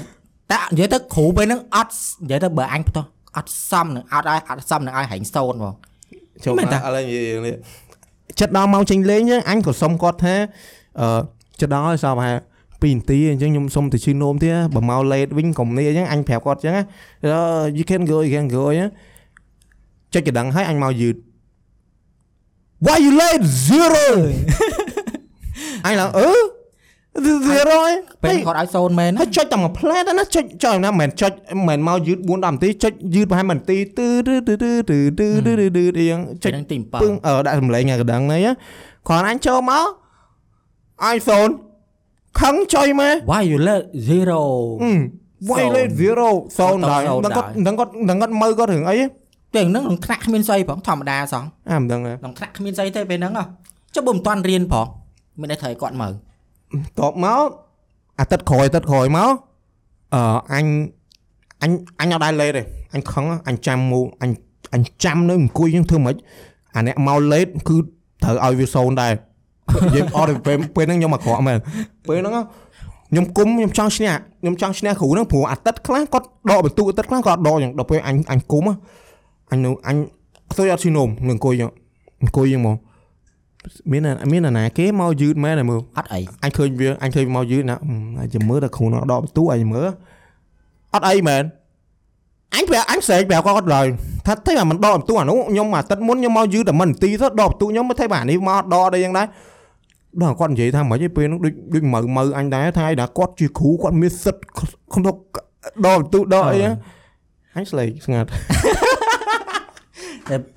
តែនិយាយទៅគ្រូពេលហ្នឹងអត់និយាយទៅបើអញផ្ទោះ អត់សមនឹងអត់ឲ្យអត់សមនឹងឲ្យហែងសូនបងចូលមែនតាឥឡូវនិយាយរឿងនេះចិត្តដល់ម៉ោងចេញលេងហ្នឹងអញក៏សុំគាត់ថាអឺចិត្តដល់ហើយសោះប្រហែល2នាទីអញ្ចឹងខ្ញុំសុំទៅឈឺនោមទៀតបើមក late វិញកុំនេះអញ្ចឹងអញប្រាប់គាត់អញ្ចឹងណា Uh, you can go you can go អញ្ចឹងចុចកណ្ដឹងហើយអញមកយឺត Why you late zero អញឡើងអឺ 0ពេលគាត់ឲ្យ0មែនហើយចុចតែមួយផ្លែតណាចុចចុចណាមិនចុចមិនមកយឺត4 10នាទីចុចយឺតប្រហែល1នាទីទឺទឺទឺទឺទឺទឺអៀងចុចទី7ពឹងអឺដាក់សម្លេងឲ្យកណ្ដឹងនេះគាត់អញចូលមកអញ0ខឹងចុយមក Why you let 0 Why let 0 0ដល់ដល់គាត់ដល់គាត់ដល់គាត់មើលគាត់រឿងអីពេលហ្នឹងក្នុងថ្នាក់គ្មានស្អីផងធម្មតាសោះអាមិនដឹងក្នុងថ្នាក់គ្មានស្អីទេពេលហ្នឹងចុះបើមិនតាន់រៀនផងមានតែត្រូវគាត់មើល តបមកអាទិត្យក្រោយអាទិត្យក្រោយមកអឺអញអញអញអត់ដែរលេតទេអញខឹងអញចាំមូអញអញចាំនៅអង្គុយហ្នឹងធ្វើម៉េចអាអ្នកមកលេតគឺត្រូវឲ្យវាសូនដែរយើងអត់ទេពេលពេលហ្នឹងខ្ញុំអាក្រក់មែនពេលហ្នឹងខ្ញុំគុំខ្ញុំចង់ឈ្នះខ្ញុំចង់ឈ្នះគ្រូហ្នឹងព្រោះអាទិត្យខ្លះគាត់ដកបន្ទុកអាទិត្យខ្លះគាត់ដកយ៉ាងដល់ពេលអញអញគុំអញនៅអញខ្ទុយអត់ឈឺនោមនឹងអង្គុយយ៉ាងអង្គុយយ៉ាងមក មានអាមានអាណាគេមកយឺតមែនតែមើលអត់អីអញឃើញវាអញឃើញមកយឺតណាអឺអញចាំមើលតែគ្រូនោះដកបន្ទូអញមើលអត់អីមែនអញប្រាប់អញស្រែកប្រាប់គាត់ឡើយថាតែមិនដកបន្ទូអានោះខ្ញុំអាទិត្យមុនខ្ញុំមកយឺតតែមិននាទីទៅដកបន្ទូខ្ញុំមិន thấy បាទនេះមកដកដែរយ៉ាងដែរដល់គាត់និយាយថាមិនហិចពេលនោះដូចដូចមើមើអញដែរថាឯណាគាត់ជាគ្រូគាត់មានសិទ្ធក្នុងដកបន្ទូដកអីហ្នឹងអញស្លេកស្ងាត់តែ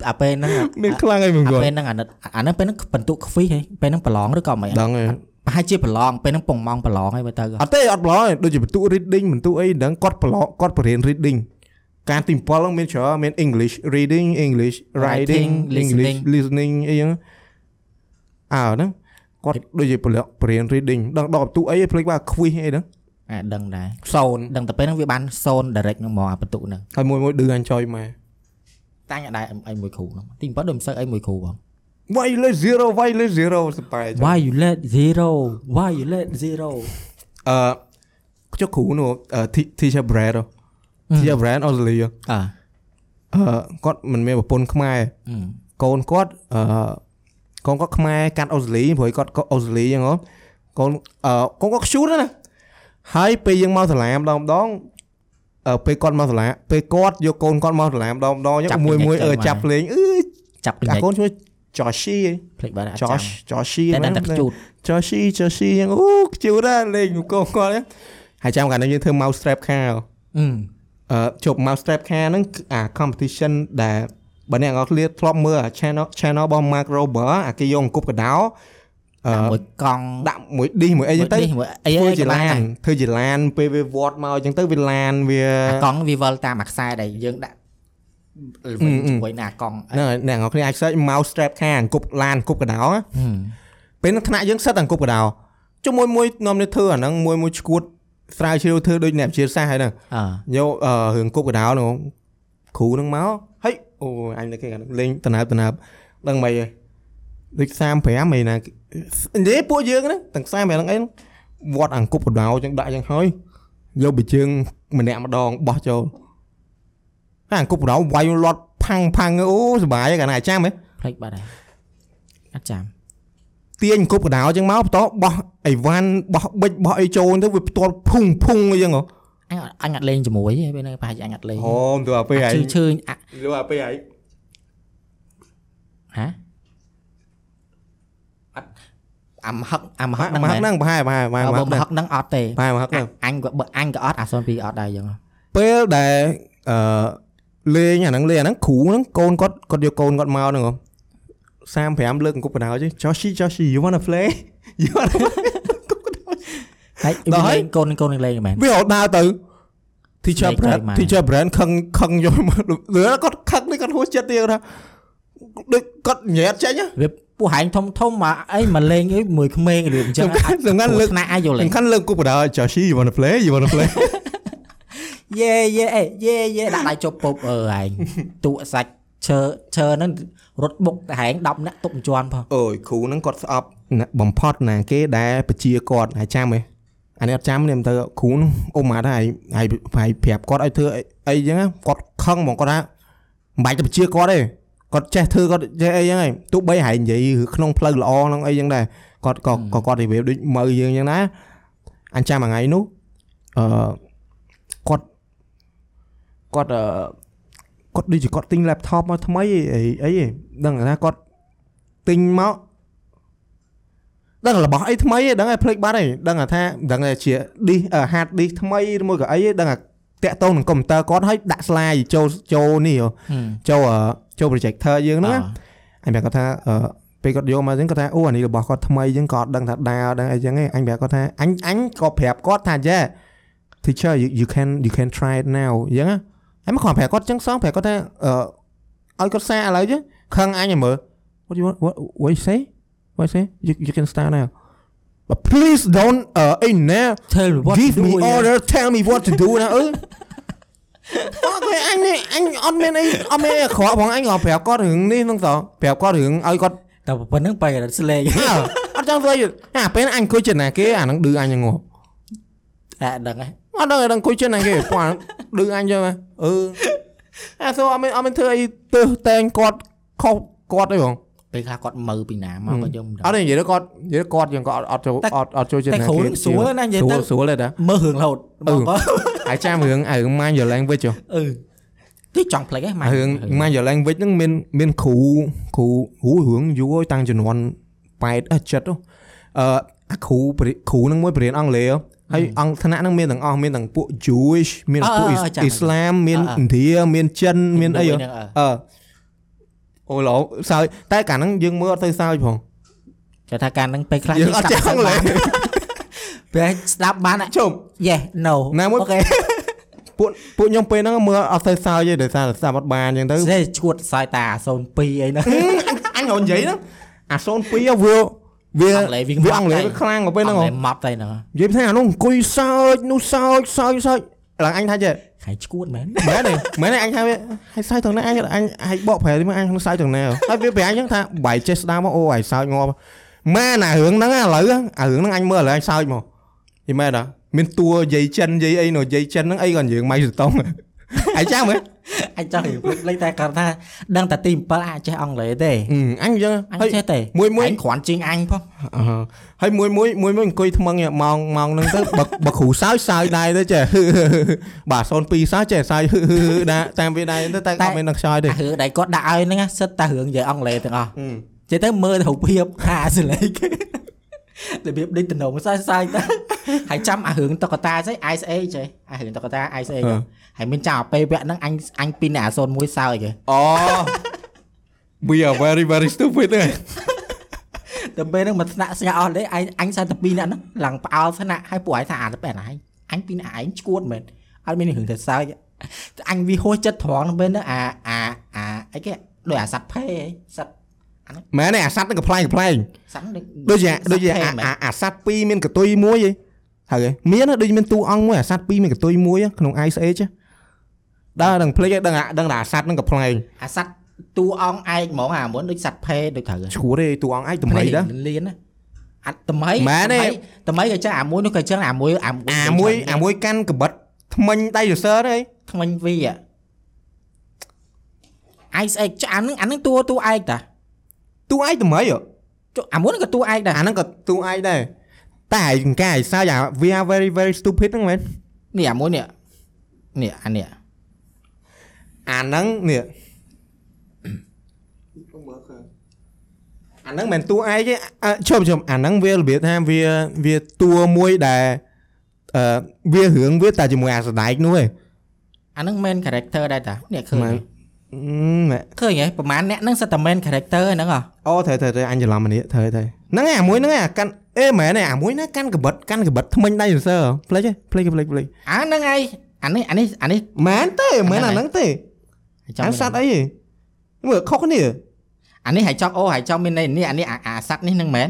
អាពេលហ្នឹងមានខ្លាំងអីមិនអាគាត់ពេលហ្នឹងអាណិតអាហ្នឹងពេលហ្នឹងបន្ទុកខ្វីហីពេលហ្នឹងប្រឡងឬក៏មិនដឹងទេប្រហែលជាប្រឡងពេលហ្នឹងពងម៉ោងប្រឡងហីមើលទៅអត់ទេអត់ប្រឡងទេដូចជាបន្ទុក reading បន្ទុកអីដឹងគាត់ប្រឡងគាត់បរៀន reading ការទី7ហ្នឹងមានច្រើនមាន English reading English writing English listening អីហ្នឹងអើហ្នឹងគាត់ដូចជាប្រឡងបរៀន reading ដឹងដល់បន្ទុកអីភ្លេចថា quiz អីហ្នឹងអាដឹងដែរសូនដឹងតែពេលហ្នឹងវាបានសូន direct ហ្នឹងមកអាបន្ទុកហ្នឹងហើយមួយមួយឌឺអញចុយមក តាំងអត់ដែរអីមួយគ្រូហ្នឹងទី7ដូចមិនសូវអីមួយគ្រូបង why less 0 why less 0សប្បាយ Why you let zero Why you let zero អឺចុះគ្រូនោះអឺ teacher Brad ហ៎ teacher Brad អូស្ត្រាលីហ៎អើអឺគាត់មិនមានប្រពន្ធខ្មែរអឺកូនគាត់អឺកូនគាត់ខ្មែរកាត់អូស្ត្រាលីព្រោះគាត់ក៏អូស្ត្រាលីហ្នឹងហ៎កូនអឺកូនគាត់ខ្ជូតណាស់ហើយពេលយើងមកសាលាម្ដងម្ដងអឺ ពេលគាត់មកសាលាពេលគាត់យកកូនគាត់មកសាលាម្ដងម្ដងចឹងមួយមួយអឺចាប់លេងអឺចាប់កអាញ្ញាកូនឈ្មោះ Joshi ភ្លេចបាត់អាច Josh Joshi តែតែខ្ជូត Joshi Joshi ចឹងអូខ្ជូតណាស់លេងកូនគាត់ហ្នឹងហើយចាំកាលនេះយើងធ្វើ mouse strap car អឺអឺជប់ mouse strap car ហ្នឹងគឺអា competition ដែលបើអ្នកនរគ្នាធ្លាប់មើលអា channel channel របស់ Mark Rober អាគេយកអង្គប់កដោ អឺមួយកង់ដាក់មួយឌីសមួយអីចឹងទៅមួយអីធ្វើអីជាក៏បានឡាដែរនធ្វើជាឡានពេលវាវត្តមកចឹងទៅវាឡានវាអាកង់វាវិលតាមអាខ្សែដែលយើងដាក់វិញជាមួយនឹងអាកង់ហ្នឹងហើយអ្នកនរគ្នាអាច search mouse strap car អង្គប់ឡានអង្គប់កដោណាពេលហ្នឹងថ្នាក់យើងសិតតែអង្គប់កដោចុះមួយមួយនាំនេះធ្វើអាហ្នឹងមួយមួយឈួតស្រាវជ្រាវធ្វើដូចអ្នកវិទ្យាសាស្ត្រហើយហ្នឹងអឺយកអឺរឿងគប់កដោនោះគ្រូហ្នឹងមកហេអូអញនៅគេកាលហ្នឹងលេងតំណាបតំណាបដឹងមិនហីដូច35អីណា និយាយពួកយើងហ្នឹងទាំង35ហ្នឹងអីហ្នឹងវត្តអង្គប់កដោចឹងដាក់ចឹងហើយយកបិជើងម្នាក់ម្ដងបោះចូលហើយអង្គប់កដោវាយលាត់ផាំងផាំងអូសុបាយកាលណាចាំហ៎ភ្លេចបាត់ហើយអត់ចាំទាញអង្គប់កដោចឹងមកបន្តបោះអីវ៉ាន់បោះប៊ិចបោះអីចូលទៅវាផ្ទាល់ភុងភុងអីចឹងហ៎អអញអត់អញអត់លេងជាមួយទេពេលហ្នឹងប្រហែលជាអញអត់លេងអូមទៅអាពេលឯងឈឺឈឺអាលុអាពេលឯងហ៎អត់ អាមហឹកអាមហឹកមកហឹកហ្នឹងប្រហែលប្រហែលប្រហែលអើមកបើហឹកមហឹកហ្នឹងអត់ទេប្រហែលមកហឹកហ្នឹងអញក៏បើអញក៏អត់អាសូនពីរអត់ដែរអញ្ចឹងពេលដែលអឺលេងអាហ្នឹងលេងអាហ្នឹងគ្រូហ្នឹងកូនគាត់គាត់យកកូនគាត់មកហ្នឹងហ៎35លើកអង្គុបបណ្ដោយ Joshi Joshi you wanna play you wanna play ហើយដល់ហើយលេងកូនកូននឹងលេងមែនវាអត់ដើរទៅ teacher លេខ brand ក្រោយមក teacher brand ខឹងខឹងយកមកលឿគាត់ខឹងនេះគាត់ហួសចិត្តទៀតគាត់ថាដូចគាត់ញ៉ែតចេញហ៎វា ពោះហែងធំធំមកអីមកលេងអីមួយក្មេងរឿងអញ្ចឹងសំខាន់សំខាន់លើកថ្នាក់អាចយល់លេសំងខាន់លើកអង្គុបបណ្ដោយ Joshi you wanna play you wanna play យេយេអេយេយេដាក់ដៃជប់ពុបអឺហែងទូសាច់ឈើឈើហ្នឹងរត់បុកតែហែង10នាក់ទប់មិនជាន់ផងអូយគ្រូហ្នឹងគាត់ស្អប់ណាបំផុតណាគេដែលបជាគាត់ហើយចាំហ៎អានេះអត់ចាំនេះមិនទៅគ្រូហ្នឹងអ៊ុំមកថាហើយហើយហើយប្រាប់គាត់ឲ្យធ្វើអីអីចឹងណាគាត់ខឹងហ្មងគាត់ថាមិនបាច់ទៅបជាគាត់ទេ គាត់ចេះធ្វើគាត់ចេះអីចឹងហើយទោះបីហើយនិយាយក្នុងផ្លូវល្អហ្នឹងអីចឹងដែរគាត់ក៏ក៏គាត់និយាយដូចមើលយើងចឹងណាអញ្ចាំមួយថ្ងៃនោះអឺគាត់គាត់អឺគាត់ដូចជាគាត់ទិញ laptop មកថ្មីអីអីអីដឹងថាគាត់ទិញមកដឹងរបស់អីថ្មីឯងដឹងតែភ្លេចបាត់ឯងដឹងថាដឹងតែជា disk អឺ hard disk ថ្មីឬមួយក៏អីឯងដឹងថាតាក់ទងនឹងកុំព្យូទ័រគាត់ហើយដាក់ slide ចូលចូលនេះហ៎ចូលអឺ ចូល projector យើងហ្នឹងណា អញប្រាប់គាត់ថាអឺពេលគាត់យកមកអញ្ចឹងគាត់ថាអូអានេះរបស់គាត់ថ្មីអញ្ចឹងគាត់អត់ដឹងថាដើរដឹងអីអញ្ចឹងឯងអញប្រាប់គាត់ថាអញអញក៏ប្រាប់គាត់ថា yeah teacher you, you can you can try it now អញ្ចឹងណាហើយមកគាត់ប្រាប់គាត់អញ្ចឹងសងប្រាប់គាត់ថាអឺឲ្យគាត់សារឥឡូវចឹងខឹងអញឲ្យមើល what you want what what you say what you say you, you can start now but please don't uh in there ធ្វើវា give me order tell me what to do ណាអឺ អូខេអញនេះអញអត់មានអីអត់មានអីអាក្រក់ផងអញក៏ប្រាប់គាត់រឿងនេះហ្នឹងតប្រាប់គាត់រឿងឲ្យគាត់តែប៉ុណ្្នឹងបែរស្លេងអើអត់ចង់ធ្វើយអាពេលអញអង្គុយចិត្តណាគេអាហ្នឹងឌឺអញហ្នឹងហ៎តែដឹងហ៎អត់ដឹងឲ្យដឹងអង្គុយចិត្តណាគេព្រោះអាឌឺអញចឹងហ៎អឺអាសូអត់មានអត់មានធ្វើអីទើសតែងគាត់ខុសគាត់ទេបង ពេលខ្លះគាត់មើលពីណាមកក៏យើងមិនអដឹងត់ទេនិយាយទៅគាត់និយាយទៅគាត់យើងក៏អត់អត់ចូលតែអត់អត់ចូលចិត្តតែណាគ្រូគេនឹងស្រួលណាស់និយាយស្រួទៅលស្រួលទេតាមើលរឿងរហូតអឺបងក៏ហើយចាំរឿងអារឿង mind your language ហ៎អឺទីចង់ផ្លេចហ៎ម៉ែរឿង mind your language ហ្នឹងមានមានគ្រូគ្រូអូរឿងយូរហើយតាំងជំនាន់8អឺចិត្តហ៎អឺអាគ្រូបរិគ្រូហ្នឹងមួយបរៀនអង់គ្លេសហ៎ហើយអង្គថ្នាក់ហ្នឹងមានទាំងអស់មានទាំងពួក Jewish មានទាំងពួកអ៊ីស្លាមមានឥណ្ឌាមានចិនមានអីហ៎ហ្នឹងអឺ អឺអូឡូសើចតែកាលហ្នឹងយើងមើលអត់ទៅសើចផងគេថាការហ្នឹងពេលខ្លះយើងអត់ចេះអង់គ្លេសពេលស្ដាប់បានជុំ yes no ណាមួយអូខេពួកពួកខ្ញុំពេលហ្នឹងមើលអត់ទៅសើចទេដោយសារស្ដាប់អត់បានអញ្ចឹងទៅសេឈួតសាយតា02អីហ្នឹងអញរនិយាយហ្នឹងអា02វាវាអង់គ្លេសវាវាម៉ត់អង់គ្លេសហើយវាខ្លាំងកว่าពេលហ្នឹងហ៎អត់ម៉ប់តែហ្នឹងនិយាយថាអានោះអង្គុយសើចនោះសើចសើចសើចឡើងអញថាចេះ ខៃឈួតមែនមែនទេមែនទេអញថាវាហើយសើចទាំងណាអញអញហើយបកប្រែទីមកអញសើចទាំងណាហើយវាប្រែអញ្ចឹងថាបាយចេះស្ដាប់មកអូហើយសើចងាប់ម៉ែណារឿងហ្នឹងឥឡូវអារឿងហ្នឹងអញមើលឥឡូវអញសើចមកយីមែនតាមានតួយាយចិនយាយអីនោះយាយចិនហ្នឹងអីក៏យើងម៉ៃសតុង ហើយចាំមើលអញចង់និយាយភ្លេចលេចតែគាត់ថាដឹងតែទី7អាចចេះអង់គ្លេសទេអញអញ្ចឹងអញហើយចេះទេមួយមួយអញគ្រាន់ជាងអញផងអឺហើយមួយមួយមួយមួយអង្គុយថ្មឹងម៉ោងម៉ោងហ្នឹងទៅបើបើគ្រូសើចសើចដែរទៅចេះបាទ02សើចចេះសើចដាក់តាមវាដែរទៅតែអត់មាននឹងខ្សោយទេអារឿងដែលគាត់ដាក់ឲ្យហ្នឹងណាសិតតែរឿងនិយាយអង់គ្លេសទាំងអស់អឺចេះទៅមើលរូបភាពថាសលេងគេរបៀបដូចតំណងសើចសើចទៅហើយចាំអារឿងតុក្កតាស្អី ISA ចេះអារឿងតុក្កតា ISA ហ្នឹងហើយមានចាំអាពេលវគ្គហ្នឹងអញអញពីអ្នក01សើចគេ អូ we are very very stupid ទេ តែពេលហ្នឹងមកថ្នាក់ស្ញាក់អស់លេអញអញ42នាក់ហ្នឹងឡើងផ្អើលថ្នាក់ហើយពួកឯងថាអាទៅពេលណាអញពីអ្នកឯងឈួតមែនអត់មានរឿងទៅសើចតែអញវាហួសចិត្តត្រង់ពេលហ្នឹងអាអាអាអីគេដោយអាសัตว์ភេអីសัตว์ មែនទេអាសัตว์ហ្នឹងកំ pl ែងកំ pl ែង សัตว์ ដូចជាដូចជាអាអាអាសัตว์ពីរមានកតុយមួយហីហើយមានដូចមានទូអង្គមួយអាសัตว์ពីរមានកតុយមួយក្នុង Ice Age ដើរដឹងភ្លេចឲ្យដឹងអាដឹងថាអាសัตว์ហ្នឹងកំ pl ែង អាសัตว์តួអង្គឯកហ្មងអាមុនដូចសัตว์ភេដូចត្រូវ ឈួរទេទូអង្គឯងតម្រៃដែរ លៀនណាអាថ្មី មែនទេ ថ្មីក៏ចឹងអាមួយនោះក៏ចឹងអាមួយអា អាមួយអាមួយកាន់កបិតថ្មិញដៃសរសើរទេ ថ្មិញវីអាយស្អែកចាអានឹងអានឹងតួតួឯកតា ទូឯងតម្រៃហ៎ ចុះអាមួយនោះក៏តួឯកដែរ អាហ្នឹងក៏ទូឯងដែរតែឯងកាយសាយអា we are very very stupid ហ្នឹងមែន នេះអាមួយនេះ នេះអានេះ អាហ្នឹងនេះអាហ្នឹងមិនតួឯងទេអ่ะជុំជុំអាហ្នឹងវារបៀបថាវាវាតួមួយដែលអឺវារឿងវាតែជាមួយអាស្ដែកនោះឯងអាហ្នឹង main character ដែរតានេះឃើញមែនហ៎អឺឃើញហ៎ប្រហែលអ្នកហ្នឹងសិតតែ main character ហ្នឹងហ៎អូត្រូវត្រូវត្រូវអញច្រឡំអានេះត្រូវត្រូវហ្នឹងឯងអាមួយហ្នឹងឯងអាកាន់អេមែនឯងអាមួយណាកាន់កបិតកាន់កបិតថ្មិញដៃសរសើរផ្លេចឯងផ្លេចផ្លេចផ្លេចអាហ្នឹងឯងអានេះអានេះអានេះមែនទេមែនអាហ្នឹងទេ ចាំអាសត្វអីហ៎មើលខុសគ្នាអានេះហើយចង់អូហើយចង់មានន័យនេះអានេះអាអាសត្វនេះហ្នឹងមែន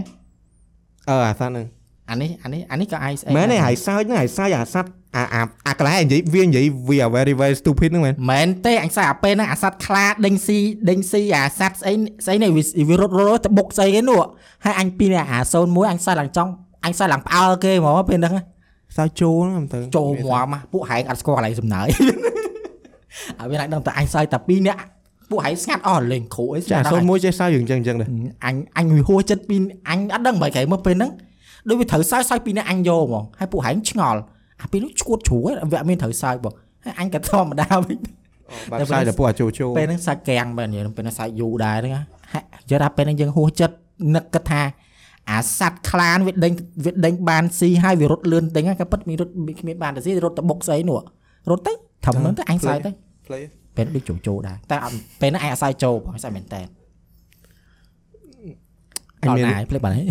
អឺអាសត្វហ្នឹងអានេះអានេះអានេះក៏អាយស្អីមែនទេហើយសើចហ្នឹងហើយសើចអាសត្វអាអាអាកន្លែងនិយាយវានិយាយវា very very stupid ហ្នឹងមែនមែនទេអញស្អីអាពេលហ្នឹងអាសត្វខ្លាដេញស៊ីដេញស៊ីអាសត្វស្អីស្អីនេះវាវារត់រត់ទៅបុកស្អីគេនោះហើយអញពីអា01អញសើឡើងចង់អញសើឡើងផ្អើលគេហ្មងពេលហ្នឹងសើចចូលហ្នឹងទៅចូលមកមកពួកហែងអត់ស្គាល់កន្លែងសំណើយ អាវាអាចដឹងតែអញសើចតែ2នាក់ពួកហៃស្ងាត់អស់លេងគ្រូអីស្ងាត់ចាសូមមួយចេះសើចយើងចឹងចឹងដែរអញអញវាហួចចិត្តពីអញអត់ដឹងបើគេមកពេលហ្នឹងដូចវាត្រូវសើចសើចពីអ្នកអញយកហ្មងហើយពួកហៃឆ្ងល់អាពេលនោះឈួតជ្រួយវាអត់មានត្រូវសើចបងហើយអញក៏ធម្មតាវិញបាទសើចតែពួកអាជូជូពេលហ្នឹងសាច់កៀងមែនពេលហ្នឹងសាច់យូរដែរហ្នឹងយល់ថាពេលហ្នឹងយើងហួចចិត្តនឹកគិតថាអាសัตว์ខ្លានវាដេញវាដេញបានស៊ីហើយវារត់លឿនដេញហ្នឹងក៏ពិតមានរត់គ្មានបានទៅស៊ីរត់ទៅបុកស្អីនោះរត់ទៅ ធំហ្នឹងទៅអញសើចទៅ play ពេលដូចចូលចូលដែរតែអត់ពេលហ្នឹងអញអត់សើចចូលបងសើចមែនតើអញអត់មានណាយភ្លេចបាត់ហើយ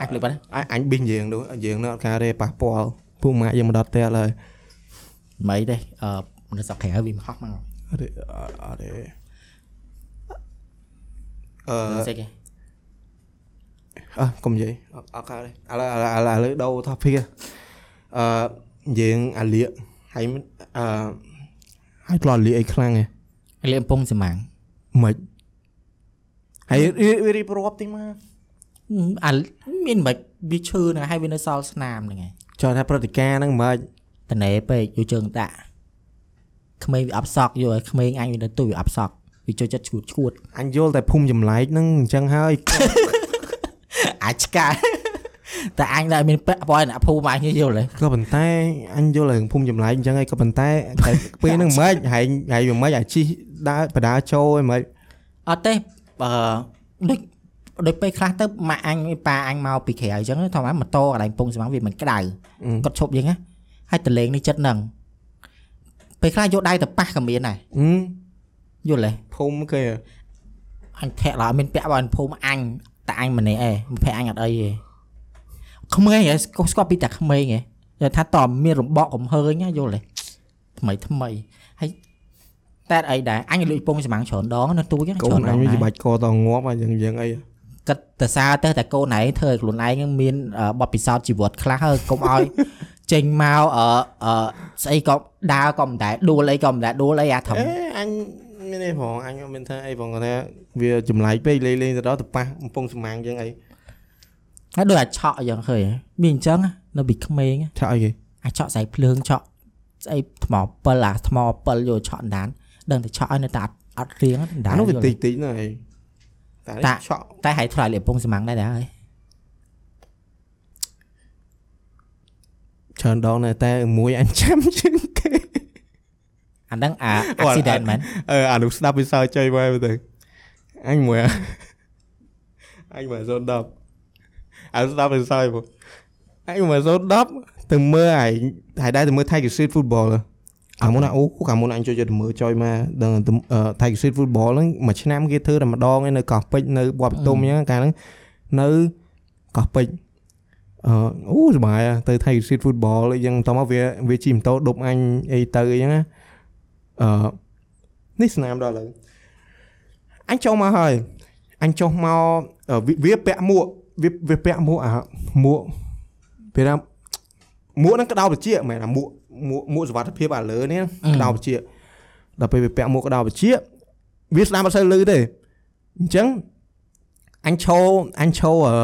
អញភ្លេចបាត់ហើយអញអញប៊ីងយើងនោះយើងនោះអត់ការទេប៉ះពាល់ពួកម៉ាក់យើងមកដល់ផ្ទះឡើយមិនទេអឺនៅស្រុកក្រៅវាមកហោះមកអត់ទេអត់ទេអឺមិនស្អីគេអើកុំនិយាយអត់អត់កើតទេឥឡូវឥឡូវឥឡូវឥឡូវដូរ topic អឺយើងអាលៀកហើយ អឺហើយផ្លោះលៀកអីខ្លាំងហ៎លៀមពងសម្ាំងមិនហើយរៀបរៀបរាប់តិចមកអាមានមិនវាឈឺហ្នឹងហើយវានៅសល់ស្នាមហ្នឹងឯងចោះថាព្រឹត្តិការណ៍ហ្នឹងមិនតណេពេកយកជើងដាក់ក្មេងវាអប់សក់យកឲ្យក្មេងអញវានៅទូវាអប់សក់វាចូលចិត្តឈួតឈួតអញយល់តែភូមិចម្លែកហ្នឹងអញ្ចឹងហើយអាចឆ្កា តែអញដែរមានពាក់ព័ន្ធអ្នកភូមិអញយល់ទេក៏ប៉ុន្តែអញយល់រឿងភូមិចម្លែកអញ្ចឹងហើយក៏ប៉ុន្តែតែពេលហ្នឹងមិនហែងហែងវាមិនអាជីដើរបដាចូលឯមិនអត់ទេបើដូចដូចពេលខ្លះទៅម៉ាក់អញប៉ាអញមកពីក្រៅអញ្ចឹងធម្មតាម៉ូតូកន្លែងពងសម្ាំងវាមិនក្តៅគាត់ឈប់យើងណាហើយតលេងនេះចិត្តហ្នឹងពេលខ្លះយកដៃទៅប៉ះក៏មានដែរហឹមយល់ទេភូមិគេអញធាក់ឡើយមានពាក់ព័ន្ធភូមិអញតែអញម្នាក់ឯងភ័ក្រអញអត់អីទេ ក្មេងហ៎ស្គាល់ស្គាល់ពីតែក្មេងហ៎យល់ថាតើមានរំបកកំហើញណាយល់ទេថ្មីថ្មីហើយតែអីដែរអញលួចពងសម្ាំងច្រើនដងនៅទូចឹងកូច្រើននដអងញដែរវាបាច់កតងាប់ហើយយ៉ាងយ៉ាងអីគិតទៅសារទៅតែកូនឯងធ្វើឲ្យខ្លួនឯងហ្នឹងមានអឺបទពិសោធន៍ជីវិតខ្លះហើយកុំឲ្យចេញមកអឺអឺស្អីក៏ដើរក៏មិនដែរដួលអីក៏មិនដែរដួលអីអាធំអេអញមានអីផងអញមានថាអីផងគាត់ថាវាចម្លែកពេកលេងលេងទៅដល់ទៅប៉ះកំពង់សម្ាំងយ៉ាងអី ហើយដូចអាចឆក់អញ្ចឹងឃើញហ៎មានអញ្ចឹងណានៅពីក្មេងណាឆាក់អីគេអាចឆក់ស្អីភ្លើងឆក់ស្អីថ្មពិលអាថ្មពិលយកឆក់អណ្ដានដឹងតែឆក់ឲ្យនៅតែអត់អត់រៀងអណ្ដាអាននោះវាយល់តិទេចតិចណាស់អីតែតាឆក់តែហើយថ្លៃលៀបពងសម្ាំងដែរដែរហើយច្រើនដងណាស់តែមួយអញចាំជាងគេអាហ្នឹងអាអូអា accident មែនអឺអានោះស្ដាប់វាសើចុយមកទៅអញមួយអញមួយ010 អើស្ដាប់វាសើចមកអញមួយ010ទៅមើលហើយហើយដែរទៅមើល Tiger Street Football អាមុនអូកាលមុនអញចូលចិត្តទៅមើលចុយមកដឹងទៅ Tiger Street Football ហ្នឹងមួយឆ្នាំគេធ្វើតែម្ដងឯនៅកោះពេជ្រនៅបបតុមអញ្ចឹងកាលហ្នឹងនៅកោះពេជ្រអឺអូសុបាយហ่ะទៅ Tiger Street Football អីចឹងតោះមកវាវាជិះម៉ូតូដប់អញអីទៅអីចឹងណាអឺនេះស្នាមដល់ឥឡូវអញចូលមកហើយអញចុះមកអឺវាវាពាក់មួក វាវាពាក់មួកអាមួកពេលណាមួកហ្នឹងក្តៅបជាមែនអាមួកមួកមួកសុវត្ថិភាពអាលើនេះក្តៅបជាដល់ពេលវាពាក់មួកក្តៅបជាវាស្ដាប់អត់សូវលឺទេអញ្ចឹងអញឈរអញឈរអឺ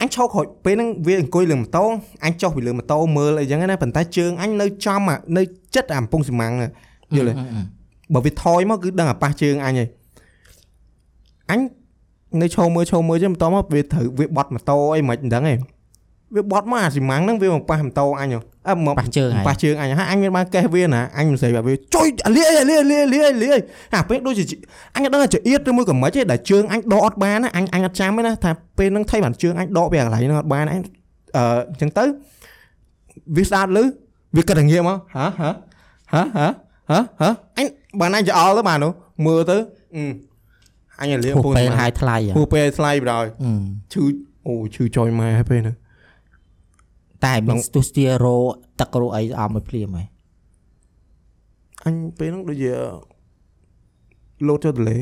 អញឈរក្រោយពេលហ្នឹងវាអង្គុយលើម៉ូតូអញចុះពីលើម៉ូតូមើលអីចឹងណាប៉ុន្តែជើងអញនៅចំអានៅចិត្តអាកំពង់សម្ាំងហ្នឹងយល់ទេបើវាថយមកគឺដឹងអាប៉ះជើងអញហើយអញ នៅឈោមើលឈោមើលចឹងបន្ទាប់មកវាត្រូវវាបត់ម៉ូតូអីមិនដឹងទេវាបត់មកអាស៊ីម៉ាំងហ្នឹងវាមកប៉ះម៉ូតូអញហ៎អើមកប៉ះជើងហើយប៉ះជើងអញហើយអញមានបានកេះវាណាអញមិនស្អីបែបវាចុយអាលាយអាលាយអាលាយអាលាយអាលាយអាពេលដូចជាអញអត់ដឹងថាចៀតឬមួយក៏មិនទេដែលជើងអញដកអត់បានណាអញអញអត់ចាំទេណាថាពេលហ្នឹងថៃបានជើងអញដកវាកន្លែងហ្នឹងអត់បានអញអឺអញ្ចឹងទៅវាស្ដាប់លឺវាគិតតែងាកមកហ៎ហ៎ហ៎ហ៎ហ៎ហ៎អញបានអញចោលទៅបាននោះមើលទៅអឺ អញអាលាយពោះពូនពេលហើយថ្លៃហ៎ពូពេលថ្លៃបណ្ដោយអឺឈឺអូឈឺចុយម៉ែហើយពេលហ្នឹងតែមានស្ទុះស្ទារោទឹករោអីអមមួយភ្លាមហើយអញពេលហ្នឹងដូចជាលោតចូលទន្លេ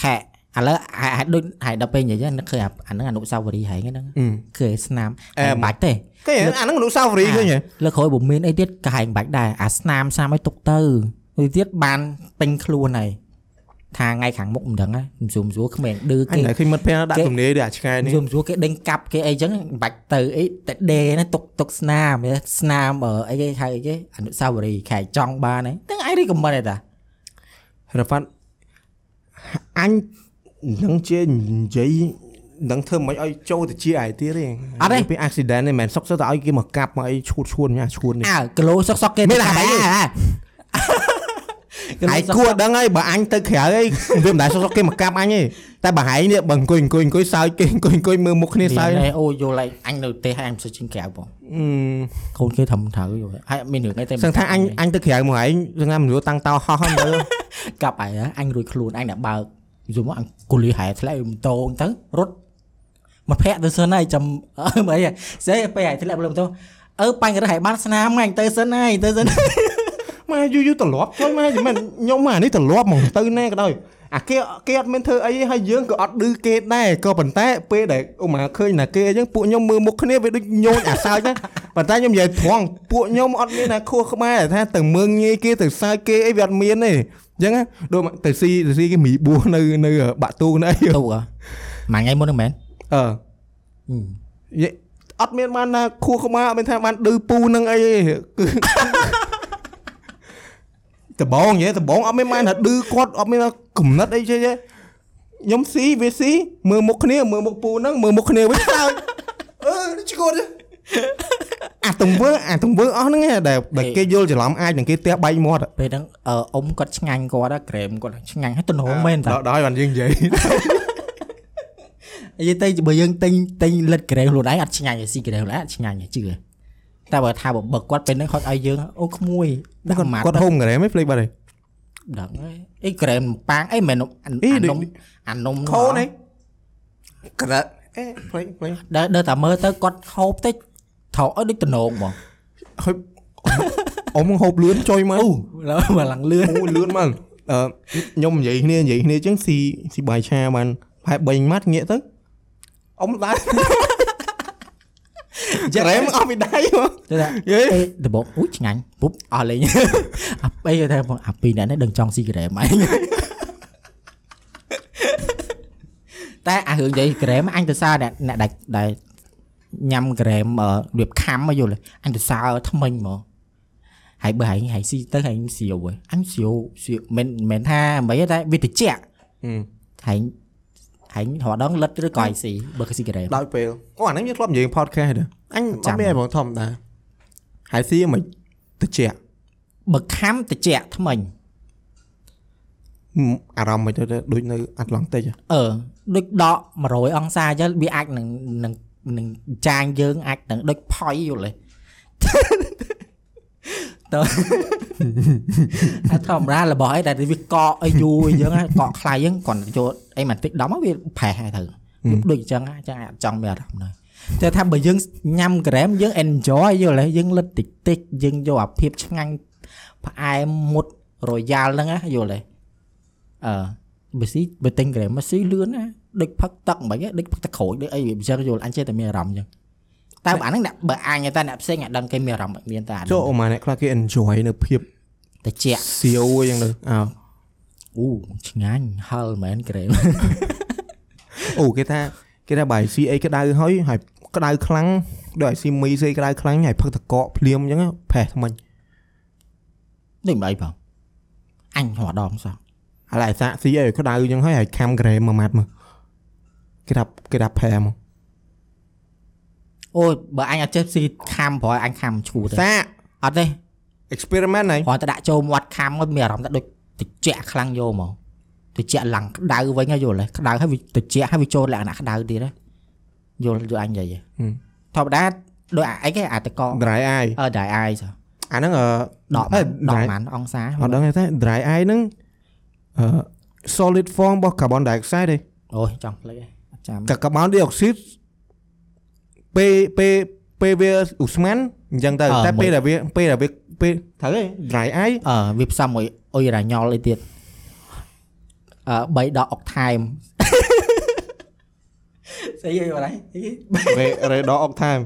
ខែឥឡូវហើយហើយដូចហើយដល់ពេលនិយាយហ្នឹងនឹកឃើញអាអាហ្នឹងអនុស្សាវរីយ៍ហើយហ្នឹងអឺឃើញស្នាមអែហែងបាច់ទេគេអាហ្នឹងមនុស្សសាវរីឃើញហ៎លើក្រោយបើមានអីទៀតក៏ហែងបាច់ដែរអាស្នាមស្នាមឲ្យទុកទៅទៅទៀតបានពេញខ្លួនហើយ ថាថ្ងៃខាងមុខមិនដឹងហ៎មិនស៊ូមស៊ូក្មេងឌឺអញគេតែឃើញមិត្តភ័ក្តិដាក់គេទំនេរដូចអាឆ្កែនេះស៊ូមស៊ូគេដេញកាប់គេអីចឹងបាច់ទៅអីតែដេណាទុកទុកស្នាមស្នាមអឺអីគេហៅអីគេអនុស្សាវរីយ៍ខែចង់បានហ្នឹងទាំងឯងរីកមិនទេតារ៉ាហ្វាត់អញនឹងជានិយាយនឹងធ្វើមិនឲ្យចូលទៅជាឯទៀតទេពេល accident នេះមិនសុកសឹកតែឲ្យគេមកកាប់មកអីឈួតឈួនញ៉ាឈួននេះអើគីឡូសុកសុកគេមានតែហែងទេ ឯងគួរដឹងហើយបើអញទៅក្រៅអីវាមិនដែលសុកសុកគេមកកាប់អញទេតែបើហែងនេះបើអង្គុយអង្គុយអង្គុយសើចគេអង្គុយអង្គុយមើលមុខគ្នាសើចនេះអូយល់ហើយអញនៅប្រទេសហើយអញមិនសូវជិះក្រៅបងអឺកូនគេធំត្រូវយល់ហើយអត់មានរឿងអីតែសឹងថាអញអញទៅក្រៅមកឯងសឹងថាមនុស្សតាំងតោហោះហ្នឹងមើលកាប់ហើយអញរួចខ្លួនអញអ្នកបើកយល់មកអញគូលីហែធ្លាក់ម៉ូតូទៅរត់មកភ័ក្រទៅសិនហើយចាំអើមើលអីស្អីពេលហែធ្លាក់លើម៉ូតូអើបាញ់រត់ហែបានស្នាមអញទៅសិនហើយទៅសិន ម៉ែយូរយូរត្រឡប់ជួយម៉ែមិនខ្ញុំអានេះត្រឡប់ហ្មងទៅណាក៏ដោយអាគេគេអត់មានធ្វើអីហើយយើងក៏អត់ឌឺគេដែរក៏ប៉ុន្តែពេលដែលអូម៉ាឃើញណាគេអញ្ចឹងពួកខ្ញុំមើលមុខគ្នាវាដូចញោចអាសើចណាប៉ុន្តែខ្ញុំនិយាយត្រង់ពួកខ្ញុំអត់មានណាខួសខ្មែរថាទៅមើងងាយគេទៅសើចគេអីវាអត់មានទេអញ្ចឹងណាដូចទៅស៊ីទៅស៊ីគេមីបួសនៅនៅបាក់ទូនៅអីទូអ្ហ៎មួយថ្ងៃមុនហ្នឹងមែនអឺនិយាយអត់មានបានណាខួសខ្មែរអត់មានថាបានឌឺពូនឹងអីទេគឺ ដបងនិយាយដបងអត់មានបានថាឌឺគាត់អត់មានថាគំនិតអីចេះទេខ្ញុំស៊ីវាស៊ីមើលមុខគ្នាមើលមុខពូហ្នឹងមើលមុខគ្នាវិញសើចអឺឈួតអាទង្វើអាទង្វើអស់ហ្នឹងឯងដែលដែលគេយល់ច្រឡំអាចនឹងគេទះបែកមាត់ពេលហ្នឹងអឺអ៊ំគាត់ឆ្ងាញ់គាត់ហ៎ក្រែមគាត់ឆ្ងាញ់ហើយទំនងមែនតាដល់ដល់បានយើងនិយាយនិយាយទៅបើយើងទិញទិញលិតក្រែមខ្លួនឯងអត់ឆ្ងាញ់ទេស៊ីក្រែមខ្លួនឯងអត់ឆ្ងាញ់ទេជឿទេតែបើថាបើបើគាត់ពេលហ្នឹងគាត់ឲ្យយើងអូក្មួយ ដាក់គាត់ម៉ាត់គាត់ហូមក្រែមឯងភ្លេចបាត់ហើយដឹងហើយអីក្រែមប៉ាងអីមិនអាអីអាដូចនំអានំខូនឯងក្រែអេភ្លេចភ្លេចដើរដើរតែមើលទៅគាត់ហូបតិចថោកឲ្យដូចតំណងហ្មងហើយអ៊ំហូបលឿនចុយមកអូឡើយមកឡើងលឿនអូលឿនមកអឺខ្ញុំនិយាយគ្នានិយាយគ្នាអញ្ចឹងស៊ីស៊ីបាយឆាបានប្រហែល3ម៉ាត់ងាកទៅអ៊ំដែរ ចារ៉ែមអស់ពីដៃមកទៅថាយេអេដបងអូឆ្ងាញ់ពុបអស់លេងអាអីគេថាបងអាពីរនាក់នេះដឹងចង់ស៊ីក្រែមអញតែអារឿងនិយាយក្រែមអញទៅសារអ្នកអ្នកដែលដែលញ៉ាំក្រែមអឺរបៀបខំមកយល់ទេអញទៅសារថ្មិញហ្មងហើយបើហែងហែងស៊ីទៅហែងស្រាវហ៎អញស្រាវស្រាវមិនមិនថាមិនទេតែវាតិចហែង ហែងរដងលិតឬក៏អីស៊ីបើគេស៊ីក្រែមដោយពេលអូអាហ្នឹងយើងធ្លាប់និយាយ podcast ដែរអញអចាំត់មានអីបងធម្មតាហើយស៊ីមិនតិចបើខំតិចថ្មិញអារម្មណ៍មិនទៅដូចនៅអាត្លង់តិកអឺដូចដក100អង្សាចឹងវាអាចនឹងនឹងនឹងចាញយើងអាចនឹងដូចផុយយល់ទេតើ អាធម្មតារបស់អីដែលវាកកអីយូរអីចឹងណាកកខ្លាយហ្នឹងគាត់ចូលអីមិនតិចដំវាប្រេះហើយទៅវាដូចអញ្ចឹងអញ្ចឹងអាចចង់មានអារម្មណ៍ហ្នឹងតែថាបើយើងញ៉ាំក្រែមយើង enjoy យល់ទេយើងលិតតិចតិចយើងយកអាភាពឆ្ងាញ់ផ្អែមមុតរយ៉ាល់ហ្នឹងណាយល់ទេអឺបើស៊ីបើទិញក្រែមមកស៊ីលឿនណាដូចផឹកទឹកមិនហីដូចផឹកទឹកក្រូចដូចអីវាអញ្ចឹងយល់អញចេះតែមានអារម្មណ៍អញ្ចឹង តែបើអាហ្នឹងអ្នកបើអញតែអ្នកផ្សេងអាចដឹងគេមានអារម្មណ៍មានតែអាចូលអូម៉ាអ្នកខ្លះគេ enjoy នៅភាពតិចសៀវអញ្ចឹងទៅអើអូឆ្ងាញ់ហឹលមែនក្រែមអូគេថាគេថាបាយស៊ីអីក្តៅហើយហើយក្តៅខ្លាំងដូចឲ្យស៊ីមីស៊ីក្តៅខ្លាំងហើយផឹកតកកភ្លាមអញ្ចឹងផេះថ្មិញដូចមិនអីបងអញរដងសោះហើយឯសាក់ស៊ីអីក្តៅអញ្ចឹងហើយហើយខាំក្រែមមួយម៉ាត់មកគេថាគេថាផែមក អអូយបើអញអត់ចេះស៊ីខំព្រោះអញខំឈូទៅសាកអត់ទេ experiment ហ្នឹងគ្រាន់តែដាក់ចូលមាត់ខំមកមានអារម្មណ៍ថាដូចតិចខ្លាំងយកមកតិចឡើងក្តៅវិញហើយយល់ទេក្តៅហើយវាតិចហើយវាចូលលក្ខណៈក្តៅទៀតហើយយល់យល់អញនិយាយទេធម្មតាដូចអាអីគេអាតក dry eye អឺ dry eye ចុះអាហ្នឹងអឺដកអេដក dry ប៉ុន្មានអង្សាអត់ដឹងទេ dry eye ហ្នឹងអឺ solid form របស់ carbon dioxide ទេអូយចង់ភ្លេចហើយអត់ចាំតែ carbon dioxide ពេលពេលពេលវាឧស្ម័នអញ្ចឹងទៅតែពេលដែលវាពេលដែលវាពេលត្រូវទេ dry eye អឺវាផ្សំមួយអុយរ៉ាញ៉ុលអីទៀតអឺ3ដកអុកថែមស្អីអីបាត់ហើយពេល red dot octane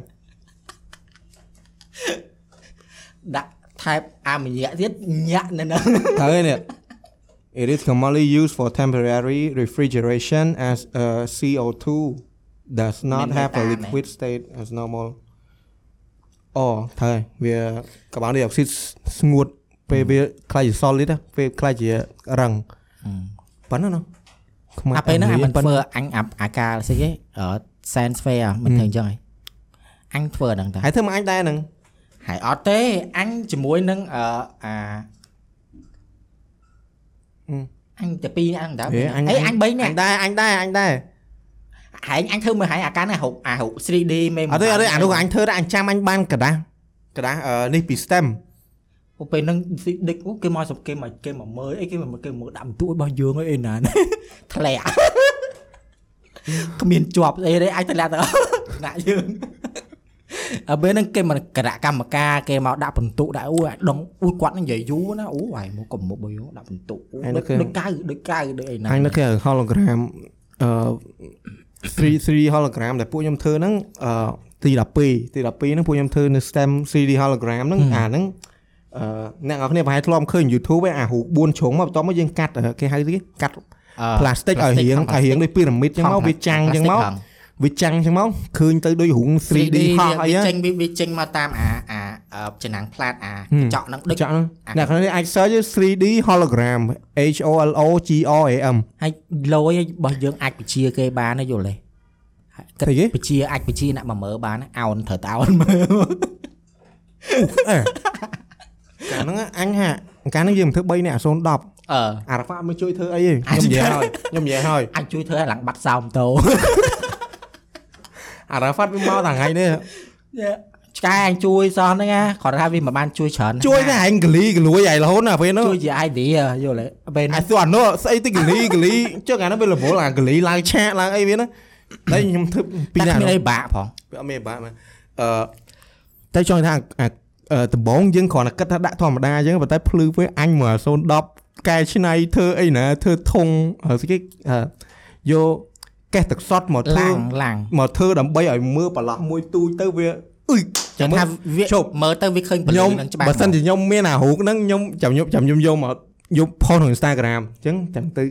ដាក់ថែបអាមញ៉ាក់ទៀតញាក់នៅហ្នឹងត្រូវទេនេះ It is commonly used for temporary refrigeration as uh, CO2 does not Mình have a meta này. liquid state as normal អូត្រូវហើយវា carbon dioxide ស្ងួតពេលវាខ្លាយជា solid ណាពេលខ្លាយជារឹងប៉ុណ្ណឹងណាខ្មែរអាពេលហ្នឹងអាមិនប៉ុណ្ធ្វើណឹងអញអាអាការស្អីគេអឺ sense fair មិនធ្វើអញ្ចឹងហីអញធ្វើហ្នឹងតាហើយធ្វើមកអញដែរហ្នឹងហើយអត់ទេអញជាមួយនឹងអឺអាអឺអញតែពីរហ្នឹងតាហេអញអីអញ3អនាក់ញដែរអញដែរអញដែរ ហើយអញធ្វើមើលហើយអាការហ្នឹងរូបអារូប 3D មេអត់ទេអត់ទេអានោះអញធ្វើដែរអញចាំអញបានកដាស់កដាស់អឺនេះពី stem អូពេលហ្នឹងដេកអូគេមកសុំគេមកគេមកមើលអីគេមកគេមើលដាក់បន្ទួចរបស់យើងអីអីណាធ្លាក់គ្មានជាប់ស្អីទេអាចធ្លាក់ទៅដាក់យើងអើពេលហ្នឹងគេមកគណៈកម្មការគេមកដាក់បន្ទុកដាក់អូអាដងអូគាត់នឹងនិយាយយូរណាអូហើយមកកុំមកបើយកដាក់បន្ទុកអូដូចដូចកៅដូចកៅដូចអីណាអញនឹកគេ hologram អឺ 3 3 hologram ដែលពួកខ្ញុំធ្វើហ្នឹងអឺទី12ទី12ហ្នឹងពួកខ្ញុំធ្វើនៅ stem 3D hologram ហ្នឹងអាហ្នឹងអឺអ្នកនរគ្នាប្រហែលធ្លាប់ឃើញ YouTube ឯអារូប4ជ្រុងមកបន្ទាប់មកយើងកាត់អឺគេហៅគេកាត់ plastic ឲ្យរៀងឲ្យរៀងដូចពីរ៉ាមីតចឹងមកវាចាំងចឹងមកវាចាំងចឹងមកឃើញទៅដូចរូង 3D ហោះអីវាហ្នឹងចេញវាវាចេញមកតាមអាអាអឺ ចំណាំងផ្លាតអាហឹមកញ្ចក់ហ្នឹងដូចចាក់ហ្នឹងអ្នកនរគ្នាអាច search 3D hologram H O L O G R A M ហើយលយរបស់យើងអាចបជាគេបានណាយល់ទេហើយគិតស្អីគេបជាអាចបជាអ្នកមកមើលបានណាអោនត្រូវតអោនមើលអេកាលហ្នឹងអញហាកាលហ្នឹងយើងមិនធ្វើ3នាក់010អឺអារ៉ាហ្វាមិនជួយធ្វើអីទេខ្ញុំនិយាយហើយខ្ញុំនិយាយហើយអាចជួយធ្វើឲ្យឡើងបាត់សោមតោអារ៉ាហ្វាត់វាមកតាថ្ងៃនេះ ឆ្កែអញជួយសោះហ្នឹងណាគាត់ថាវាមិនបានជួយច្រើនជួយតែឯងកលីកលួយឯងរហូតណាពេលនោះជួយជា idea យល់ទេពេលអាហ្នឹងសួរអានោះស្អីទៅកលីកលីចុះអានោះវារវល់អាកលីឡើងឆាកឡើងអីវាណាតែខ្ញុំធ្វើពីតែណាគ្មានអីបាក់ផងវាអត់មានបាក់មែនអឺតែចង់ថាអាអឺដំបងយើងគ្រាន់តែគិតថាដាក់ធម្មតាអញ្ចឹងប៉ុន្តែភ្លឺពេលអញមក010កែច្នៃធ្វើអីណាធ្វើធុងអឺស្អីគេអឺយកកេះទឹកសុតមកធ្វើឡាំងឡាំងមកធ្វើដើម្បីឲ្យមើលប្រឡោះមួយទូចទៅវា អុយចឹងថាវាជប់មើលទៅវាឃើញពលឺខ្ញុំនឹងច្បាស់បើសិនជាខ្ញុំមានអារូបហ្នឹងខ្ញុំចាំខ្ញុំចាំខ្ញុំយកមកយកផុសក្នុង Instagram អញ្ចឹងចាំទៅ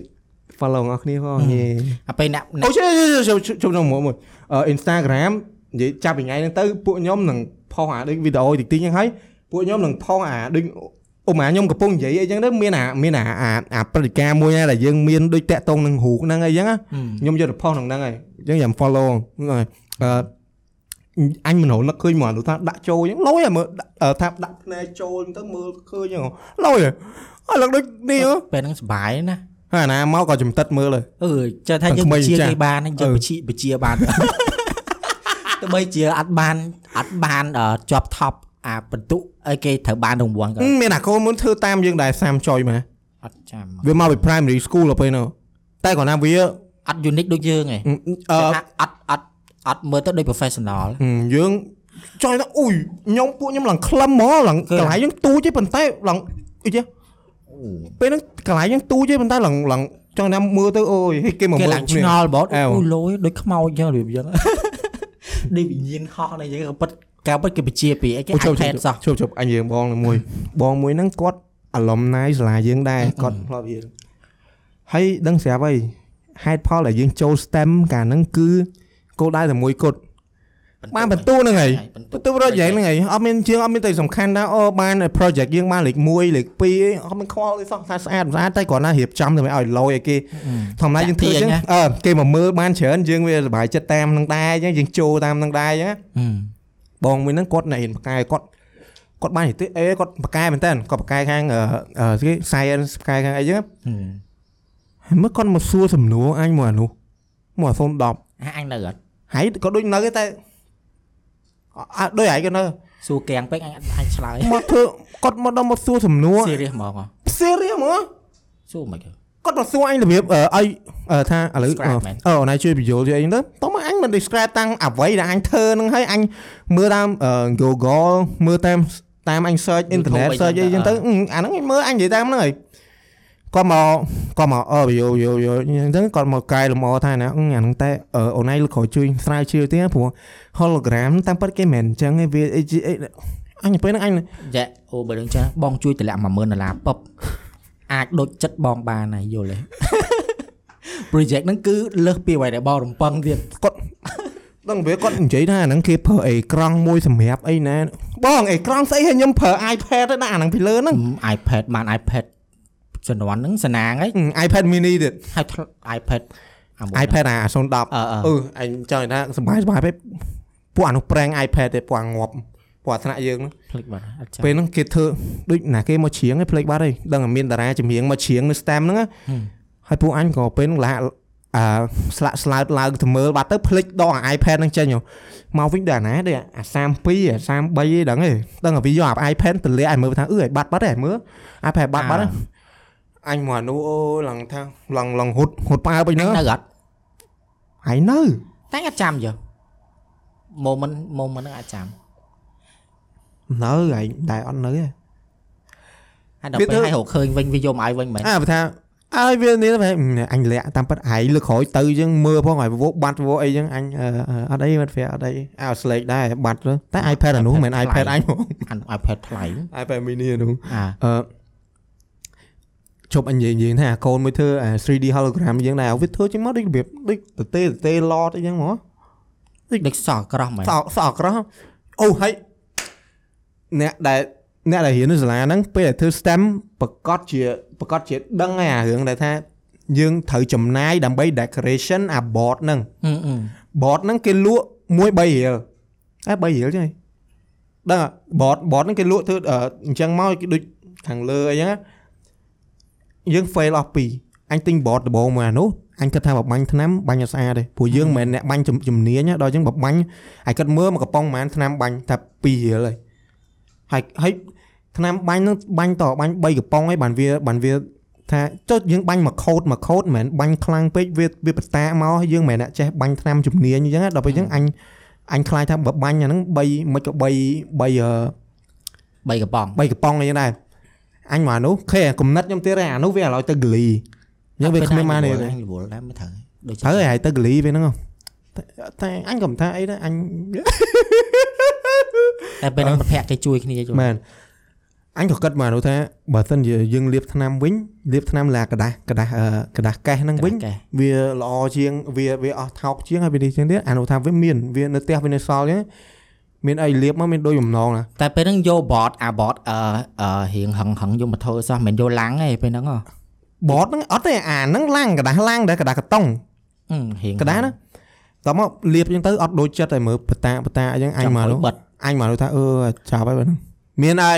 follow អ្នកគ្នាផងយេអាពេលអ្នកអូជិះជិះជិះជិះខ្ញុំមួយមួយអឺ Instagram និយាយចាប់ពីថ្ងៃហ្នឹងទៅពួកខ្ញុំនឹងផុសអាដូចវីដេអូតិចតិចហ្នឹងហើយពួកខ្ញុំនឹងផុសអាដូចអូម៉ាខ្ញុំកំពុងនិយាយអីចឹងទៅមានអាមានអាអាអាព្រឹត្តិការណ៍មួយណាដែលយើងមានដូចតាក់តងនឹងរូបហ្នឹងអីចឹងណាខ្ញុំយកទៅផុសក្នុងហ្នឹងហើយអញ្ចឹងយ៉ាង follow ហ្នឹងហើយអឺ អញមិនរនឹកឃើញមកនោះថាដាក់ចូលអញ្ចឹងលយឲ្យមើលដាក់អឺថាដាក់ភ្នែកចូលអញ្ចឹងទៅមើលឃើញអញ្ចឹងលយហើយឡើងដូចនេះហ៎ពេលហ្នឹងសុបាយណាហើយអាណាមកក៏ចំតិតមើលហើយអឺចេះថាយើងក្មេបងជាចាស់គេបានយើងអឺបជាបជាបានទៅបីជាអត់បានអត់បានអឺជាប់ top អាបន្ទុកអីគេត្រូវបានរង្វាន់ក៏ហឹមមានអាកូនមុនធ្វើតាមយើងដែរសាមចុយមកអត់ចាំវាមកពី primary school ទៅពេលនោះតែគាត់ណាវាអត់ unique ដូចយើងឯងអឺថាអត់អត់ អត់មើលទៅដូច professional ហឹមយើងចុយថាអ៊ុយខ្ញុំពួកខ្ញុំឡើងក្លឹមហ្មងឡើងគឺកន្លែងយើងទូចទេប៉ុន្តែឡើងអីចេះពេលហ្នឹងកន្លែងយើងទូចទេប៉ុន្តែឡើងឡើងចង់ថាមើលទៅអូយហេគេមកគេមើលឡើងគ្នាឆ្ងល់បងអែវអូលយដូចខ្មោចចឹងរបៀបចឹងដូចវិញ្ញាណហោះនេះចឹងក៏ពិតកាលពិតគេបជាពីអីគេអូជប់ iPad សោះជប់ជប់អញយើងបងមួយបងមួយហ្នឹងគាត់ alumni សាលាយើងដែរគាត់ធ្លាប់រៀនហើយដឹងស្រាប់ហើយហេតុផលដែលយើងចូល STEM កាលហ្នឹងគឺ គោលដៅតែមួយគត់បានបន្ទូហ្នឹងហើយបន្បន្ទូ project ហ្នឹងហើយអត់មានជាងអត់មានតែសំខាន់ថាអូបាន project យើងបានលេខ1លេខ2អីអត់មានខ្វល់អីសោះថាស្អាតស្អាតតែគ្រាន់តែរៀបចំទៅឲ្យលយឲ្យគេធម្មតាយើងធ្វើអញ្ចឹងអឺគេមកមើលបានច្រើនយើងវាសប្បាយចិត្តតាមនឹងដែរអញ្ចឹងយើងចូលតាមនឹងដែរអញ្ចឹងហឹមបងមួយហ្នឹងគាត់អ្នករៀនបកកែគាត់គាត់បាននិយាយអេគាត់បកកែមែនតើគាត់បកកែខាងអឺអឺគេ science បកកែខាងអីចឹងហឹមហើយមើលគាត់មកសួរសំណួរអញមកអានោះមក010អាអញនៅអត់ ហើយក៏ដូចនៅទេតែអត់ដូចឯងក៏នៅសួរកៀងពេកអញអត់អាចឆ្លើយមកធ្វើគាត់មកដល់មកសួរសំណួរ serious ហ្មងហ៎ serious ហ្មងសួរមិនគេគាត់មកសួរអញរបៀបអឺឲ្យអឺថាឥឡូវ Describe មែនអឺអូនឯងជួយបញ្យល់ជួយអីហ្នឹងទៅតោះមកអញមិន describe តាំងអ្វីដែលអញធ្វើហ្នឹងហើយអញមើលតាមអឺ Google មើលតាមតាមអញ search internet YouTube search អីអីចឹចឹងងទៅទៅអឺអាហ្នឹងអញមើលអញនិយាយតាមហ្នឹងហើយ គាត់មកគាត់មកអឺយោយោយោអញ្ចឹងគាត់មកកែលម្អថាណាអឺអាហ្នឹងតែអឺអូនឯងលើក្រោយជួយស្រាវជ្រាវទៀតណាព្រោះ hologram តាមពិតគេមិនមែនអញ្ចឹងទេវាអីអីអញពេលហ្នឹងអញយ៉ាអូបើដឹងចាស់បងជួយតម្លាក់10000ដុល្លារពឹបអាចដូចចិត្តបងបានហើយយល់ទេ project ហ្នឹងគឺលើសពីអ្វីដែលបងរំពឹងទៀតដឹងវាគាត់និយាយថាអាហ្នឹងគេប្រើអេក្រង់មួយសម្រាប់អីណាបងអេក្រង់ស្អីឲ្យខ្ញុំប្រើ iPad ទៅដាក់អាហ្នឹងពីលើហ្នឹង iPad បាន iPad ជំនាន់ហ្នឹងសណាងហើយអឺ iPad mini ទៀតហើយថ្ល iPad អាមួយ iPad អា010អឺអឺអឺអញចង់និយាយថាសប្បាយសប្បាយពេកពួកអានោះប្រេង iPad ទេពួកអាងាប់ពួកអាថ្នាក់យើងហ្នឹងភ្លេចបាត់អត់ចាំពេលហ្នឹងគេធ្វើដូចណាគេមកច្រៀងឯងភ្លេចបាត់ហើយដឹងតែមានតារាចម្រៀងមកច្រៀងនៅ STEM ហ្នឹងណាហើយពួកអញក៏ពេលហ្នឹងឡាអាស្លាក់ស្លោតឡើងទៅមើលបាត់ទៅភ្លេចដកអា iPad ហ្នឹងចេញហ៎មកវិញដល់អាណាដូចអា32អា33ឯងដឹងទេដឹងតែវាយកអា iPad ទម្លាក់ឲ្យមើលថាអឺឲ្យបាត់បាត់ឯងមើល iPad បាត់បាត់ហ្នឹង អញមកអានោះអូឡើងថាឡើងឡើងហត់ហត់ប៉ើបអីនៅហ្នឹងអត់ហើយនៅតែអត់ចាំយើ moment moment ហ្នឹងអត់ចាំនៅហើយតែអត់នៅទេហើយដល់វាពេលធ្វើឲ្យរកឃើញវិញវាយកមកឲ្យវិញមែនអើបើថាអើយវានេះបែបអញលាក់តាមពិតឯងលើក្រោយទៅអញ្ចឹងមើលផងហើយវោបាត់វោអីអញ្ចឹងអញអឺអឺអត់អីបាត់វាអត់អីអើស្លេកដែរបាត់ទៅតែ iPad អានោះមិនមែន iPad អញហ្មងអាន iPad ថ្លៃ iPad mini អានោះអាអឺ ជប់អញនិយាយនិយាយថាអាកូនមួយធ្វើអា 3D hologram អញ្ចឹងដែរវាធ្វើជាងមកដូចរបៀបដូចតទេតទេឡតអីចឹងហ្មងដូចសក់ក្រោះមែនសក់សក់ក្រោះអូហើយអ្នកដែលអ្នកដែលរៀននៅសាលាហ្នឹងពេលដែលធ្វើ STEM ប្រកាសជាប្រកាសជាដឹងហើយអារឿងដែលថាយើងត្រូវចំណាយដើម្បី decoration អា board ហ្នឹងអឺអឺ board ហ្នឹងគេលក់មួយ3រៀលតែ3រៀលចឹងហីដឹងអត់ board board ហ្នឹងគេលក់ធ្វើអឺអញ្ចឹងមកគេដូចខាងលើអីចឹងណា យើង fail អស់ពីរអញទិញ board ដំបូងមកអានោះអញគិតថាបបាញ់ថ្នាំបាញ់ឲ្យស្អាតទេព្រោះយើងមិនមែនអ្នកបាញ់ជំជំនាញណាដល់អញ្ចឹងបបាញ់ហើយគិតមើលមកកំប៉ុងប្រហែលថ្នាំបាញ់តែ2រៀលហើយហើយហើយថ្នាំបាញ់ហ្នឹងបាញ់តបាញ់3កំប៉ុងហើយបានវាបានវាថាចុះយើងបាញ់មួយខូតមួយខូតមិនមែនបាញ់ខ្លាំងពេកវាវាបតាមកហើយយើងមិនមែនអ្នកចេះបាញ់ថ្នាំជំនាញអញ្ចឹងណាដល់ពេលអញ្ចឹងអញអញខ្លាចថាបើបាញ់អាហ្នឹង3មិនក៏3 3អឺ3កំប៉ុង3កំប៉ុងអីចឹងដែរ អញមកអានោះខេកំណត់ខ្ញុំទៀតហើយអានោះវាឥឡូវទៅហ្លីអញ្ចឹងវាគ្មានបានទេ អញរវល់ដែរមិនត្រូវដូច ត្រូវហើយទៅហ្លីវាហ្នឹងហ៎តែតែអញក៏មិនថាអីដែរអញ តែពេលហ្នឹងមិត្តភក្តិគេជួយគ្នាជួយ មែនអញក៏គិតមកអានោះថាបើសិនជាយើងលាបថ្នាំវិញលាបថ្នាំឡាกระดาษกระดาษអឺกระดาษកេះហ្នឹងវិញ កែ វាល្អជាងវាវាអស់ថោកជាងហើយវានេះជាងទៀតអានោះថាវាមានវានៅផ្ទះវានៅសល់ចឹង មានអីលាបមកមានដូចបំណងណា តែពេលហ្នឹងយក bot អា bot អឺអឺរៀងហឹងហឹងយកមកធ្វើសោះមិនយកឡាំងទេពេលហ្នឹងហ៎ បតហ្នឹងអត់ទេអាហ្នឹងឡាំងกระดาษឡាំងដែរกระดาษកតុង អឺរៀង กระดาษណាតមកលាបចឹងទៅអត់ដូចចិត្តតែមើលបតាបតាអញ្ចឹងអញមកនោះ បិទ អញមកនោះថាអឺចាប់ហើយបើហ្នឹងមានអី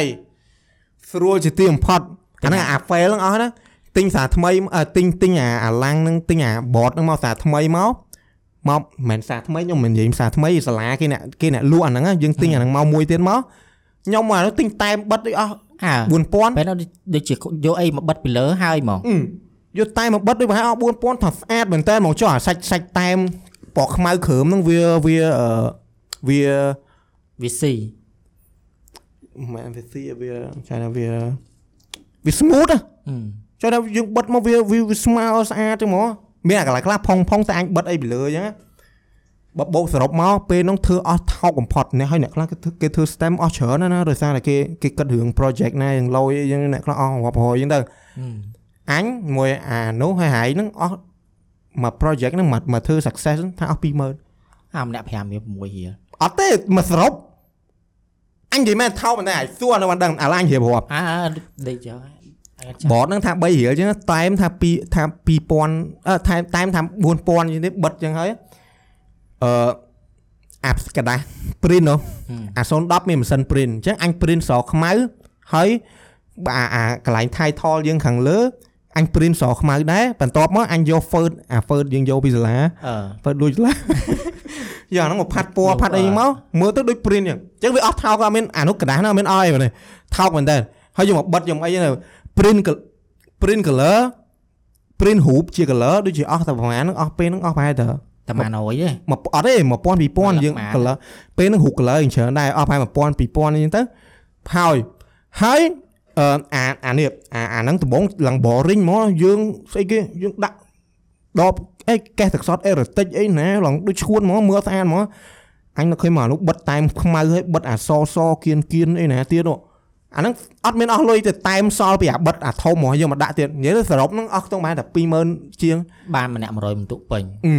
ស្រួលជាទីបំផុតអាហ្នឹងអា fail ហ្នឹងអស់ណាទិញសារថ្មីអឺទិញទិញអាអាឡាំងហ្នឹងទិញអា bot ហ្នឹងមកសារថ្មីមក មកមិនមែនសារថ្មីខ្ញុំមិននិយាយសារថ្មីសាលាគេអ្នកគេអ្នកលក់អាហ្នឹងណាយើងទិញអាហ្នឹងមកមួយទៀតមកខ្ញុំមកអានោះទិញតែបិទដូចអស់អើ4000ពេលហ្នឹងដូចដូចជាយកអីមកបិទពីលើហើយហ្មងអឺយកតែមកបិទដូចប្រហែលអស់4000ថាស្អាតមែនតើមកចុះអាសាច់សាច់តែមពណ៌ខ្មៅគ្រើមហ្នឹងវាវាអឺវាវាស៊ីមិនវាស៊ីវាចាថាវាវា smooth ហ៎អឺចុះថាយើងបិទមកវាវាវាស្មើស្អាតចឹងហ្មង មានអាកន្លែងខ្លះផុងផុងតែអញបិទអីពីលើចឹងណាបើបោកសរុបមកពេលនោះធ្វើអស់ថោកបំផុតអ្នកហើយអ្នកខ្លះគេធ្វើគេធ្វើ stem អស់ច្រើនណាស់ណាដោយសារតែគេគេគិតរឿង project ណាយ៉ាងលយអីចឹងអ្នកខ្លះអស់រាប់រយចឹងទៅអឺអញមួយអានោះហើយហើយហ្នឹងអស់មួយ project ហ្នឹងមកមកធ្វើ success ហ្នឹងថាអស់20000អាម្នាក់5រៀល6រៀលអត់ទេមកសរុបអញនិយាយមែនថោកមែនតែអាយសួរនៅបានដឹងអាឡាញរៀបរាប់អើដេកចុះអើ បតហ្នឹងថា3រៀលអញ្ចឹងតែមថា2ថា2000អឺថែមតែមថា4000អញ្ចឹងទេបិទអញ្ចឹងហើយអឺអាប់กระดาษ print នោះអា010មានម៉ាស៊ីន print អញ្ចឹងអញ print ស្រខ្មៅហើយអាអាកន្លែង title យើងខាងលើអញ print ស្រខ្មៅដែរបន្ទាប់មកអញយក Word អា Word យើងយកពីសាលា អឺ Word លួចសាលា យកអាហ្នឹងមកផាត់ពណ៌ផាត់អីមកមើលទៅដូច print អញ្ចឹងអញ្ចឹងវាអស់ថោកអត់មានអានោះกระดาษហ្នឹងអត់មានអស់អីមែនទេថោកមែនតើហើយយកមកបិទយកមកអីហ្នឹង print col- print color print រូបជា color ដូចជាអស់តែប្រហែលហ្នឹងអស់ពេលហ្នឹងអស់ប្រហែលតើតែម៉ាណយទេមកអត់ទេ1000 2000យើងម៉ាន color ពេលហ្នឹងរូប color យើងច្រើនដែរអស់ប្រហែល1000 2000អញ្ចឹងទៅហើយហើយអឺអាអានេះអាអាហ្នឹងដំបងឡើង boring មកយើងស្អីគេយើងដាក់ដបអីកេះទឹកសតអេរ៉តិចអីណាឡើងដូចឈួនមកមើលស្អាតមកអញនៅឃើញមកអានោះបិទតែមខ្មៅហើយបិទអាសសគៀនគៀនអីណាទៀតនោះ អាហ្នឹងអត់មានអស់លុយទៅតែមសល់ពីអាបិទអាធំមកយកមកដាក់ទៀតនិយាយទៅសរុបហ្នឹងអស់ខ្ទង់ប្រហែលតែ20000ជាងបានម្នាក់100បន្ទុកពេញអឺ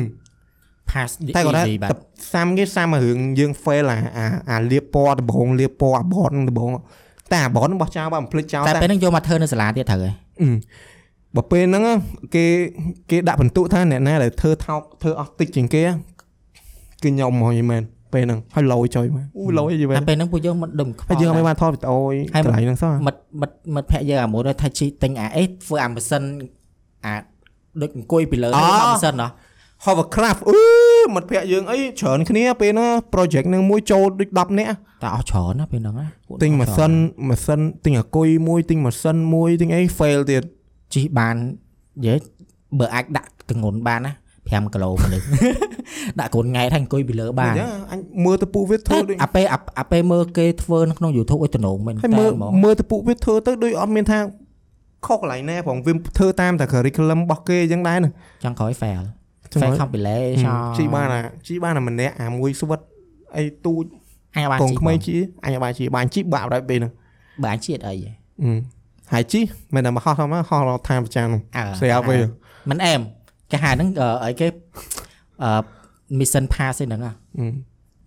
pass តែគាត់ថា easy បាទសាំគេសាំអារឿងយើង fail អាអាអាលៀបពណ៌ដំបងលៀបពណ៌អាបតនឹងដំបងតែអាបតនឹងបោះចោលបើមិនភ្លេចចោលតែតែពេលហ្នឹងយកមកធ្វើនៅសាលាទៀតត្រូវហើយអឺបើពេលហ្នឹងគេគេដាក់បន្ទុកថាអ្នកណាដែលធ្វើថោកធ្វើអស់តិចជាងគេគឺខ្ញុំហ្មងយីមែន ពេលហ្នឹងហើយលយចុយមកអូលយយីមែនតែពេលហ្នឹងពួកយើងមិនដឹងខ្វហើយយើងអត់មានបានថតវីដេអូហើយកន្លែងហ្នឹងសោះមិត្តមិត្តមិត្តភក្តិយើងអាមួយថាជីទិញអាអេធ្វើអាម៉ាស៊ីនអាដូចអង្គុយពីលើហ្នឹងម៉ាស៊ីនណោះ hovercraft អឺមិត្តភក្តិយើងអីច្រើនគ្នាពេលហ្នឹង project ហ្នឹងមួយចូលដូច10នាក់តែអស់ច្រើនណាពេលហ្នឹងណាពួកទិញម៉ាស៊ីនម៉ាស៊ីនទិញអាគុយមួយទិញម៉ាស៊ីនមួយទិញអី fail ទៀតជីបាននិយាយបើអាចដាក់ទងន់បានណា 5គីឡូមនុស្សដាក់កូនង៉ែតហើយអង្គុយពីលើបានអញ្ចឹងអញមើលទៅពួកវាធ្វើដូចអាពេលអាអាពេលមើលគេធ្វើនៅក្នុង YouTube ឲ្យតំណងមែនហើយតើមើលហ្មងមើលទៅពួកវាធ្វើទៅដូចអត់មានថាខុសកន្លែងណាផងវាធ្វើតាមតែ curriculum របស់គេអញ្ចឹងដែរណាចង់ក្រោយ fail ចឹង fail ហើយ compilation ជីបានអាជីបានអាម្នាក់អាមួយស្វិតអីទូចអញអាចបានកងជីក្មេងជីអញអាចបានជីបានជីបាក់ដែរពេលហ្នឹងបើអញជាតិអីហ៎អឺហើយជីមិនតែមកហោះធម្មតាហោះដល់តាមប្រចាំនោះអើស្រាប់ពេលមិនអែម គេហៅហ្នឹងអឺអីគេអឺ mission pass ឯហ្នឹងហ៎អឺ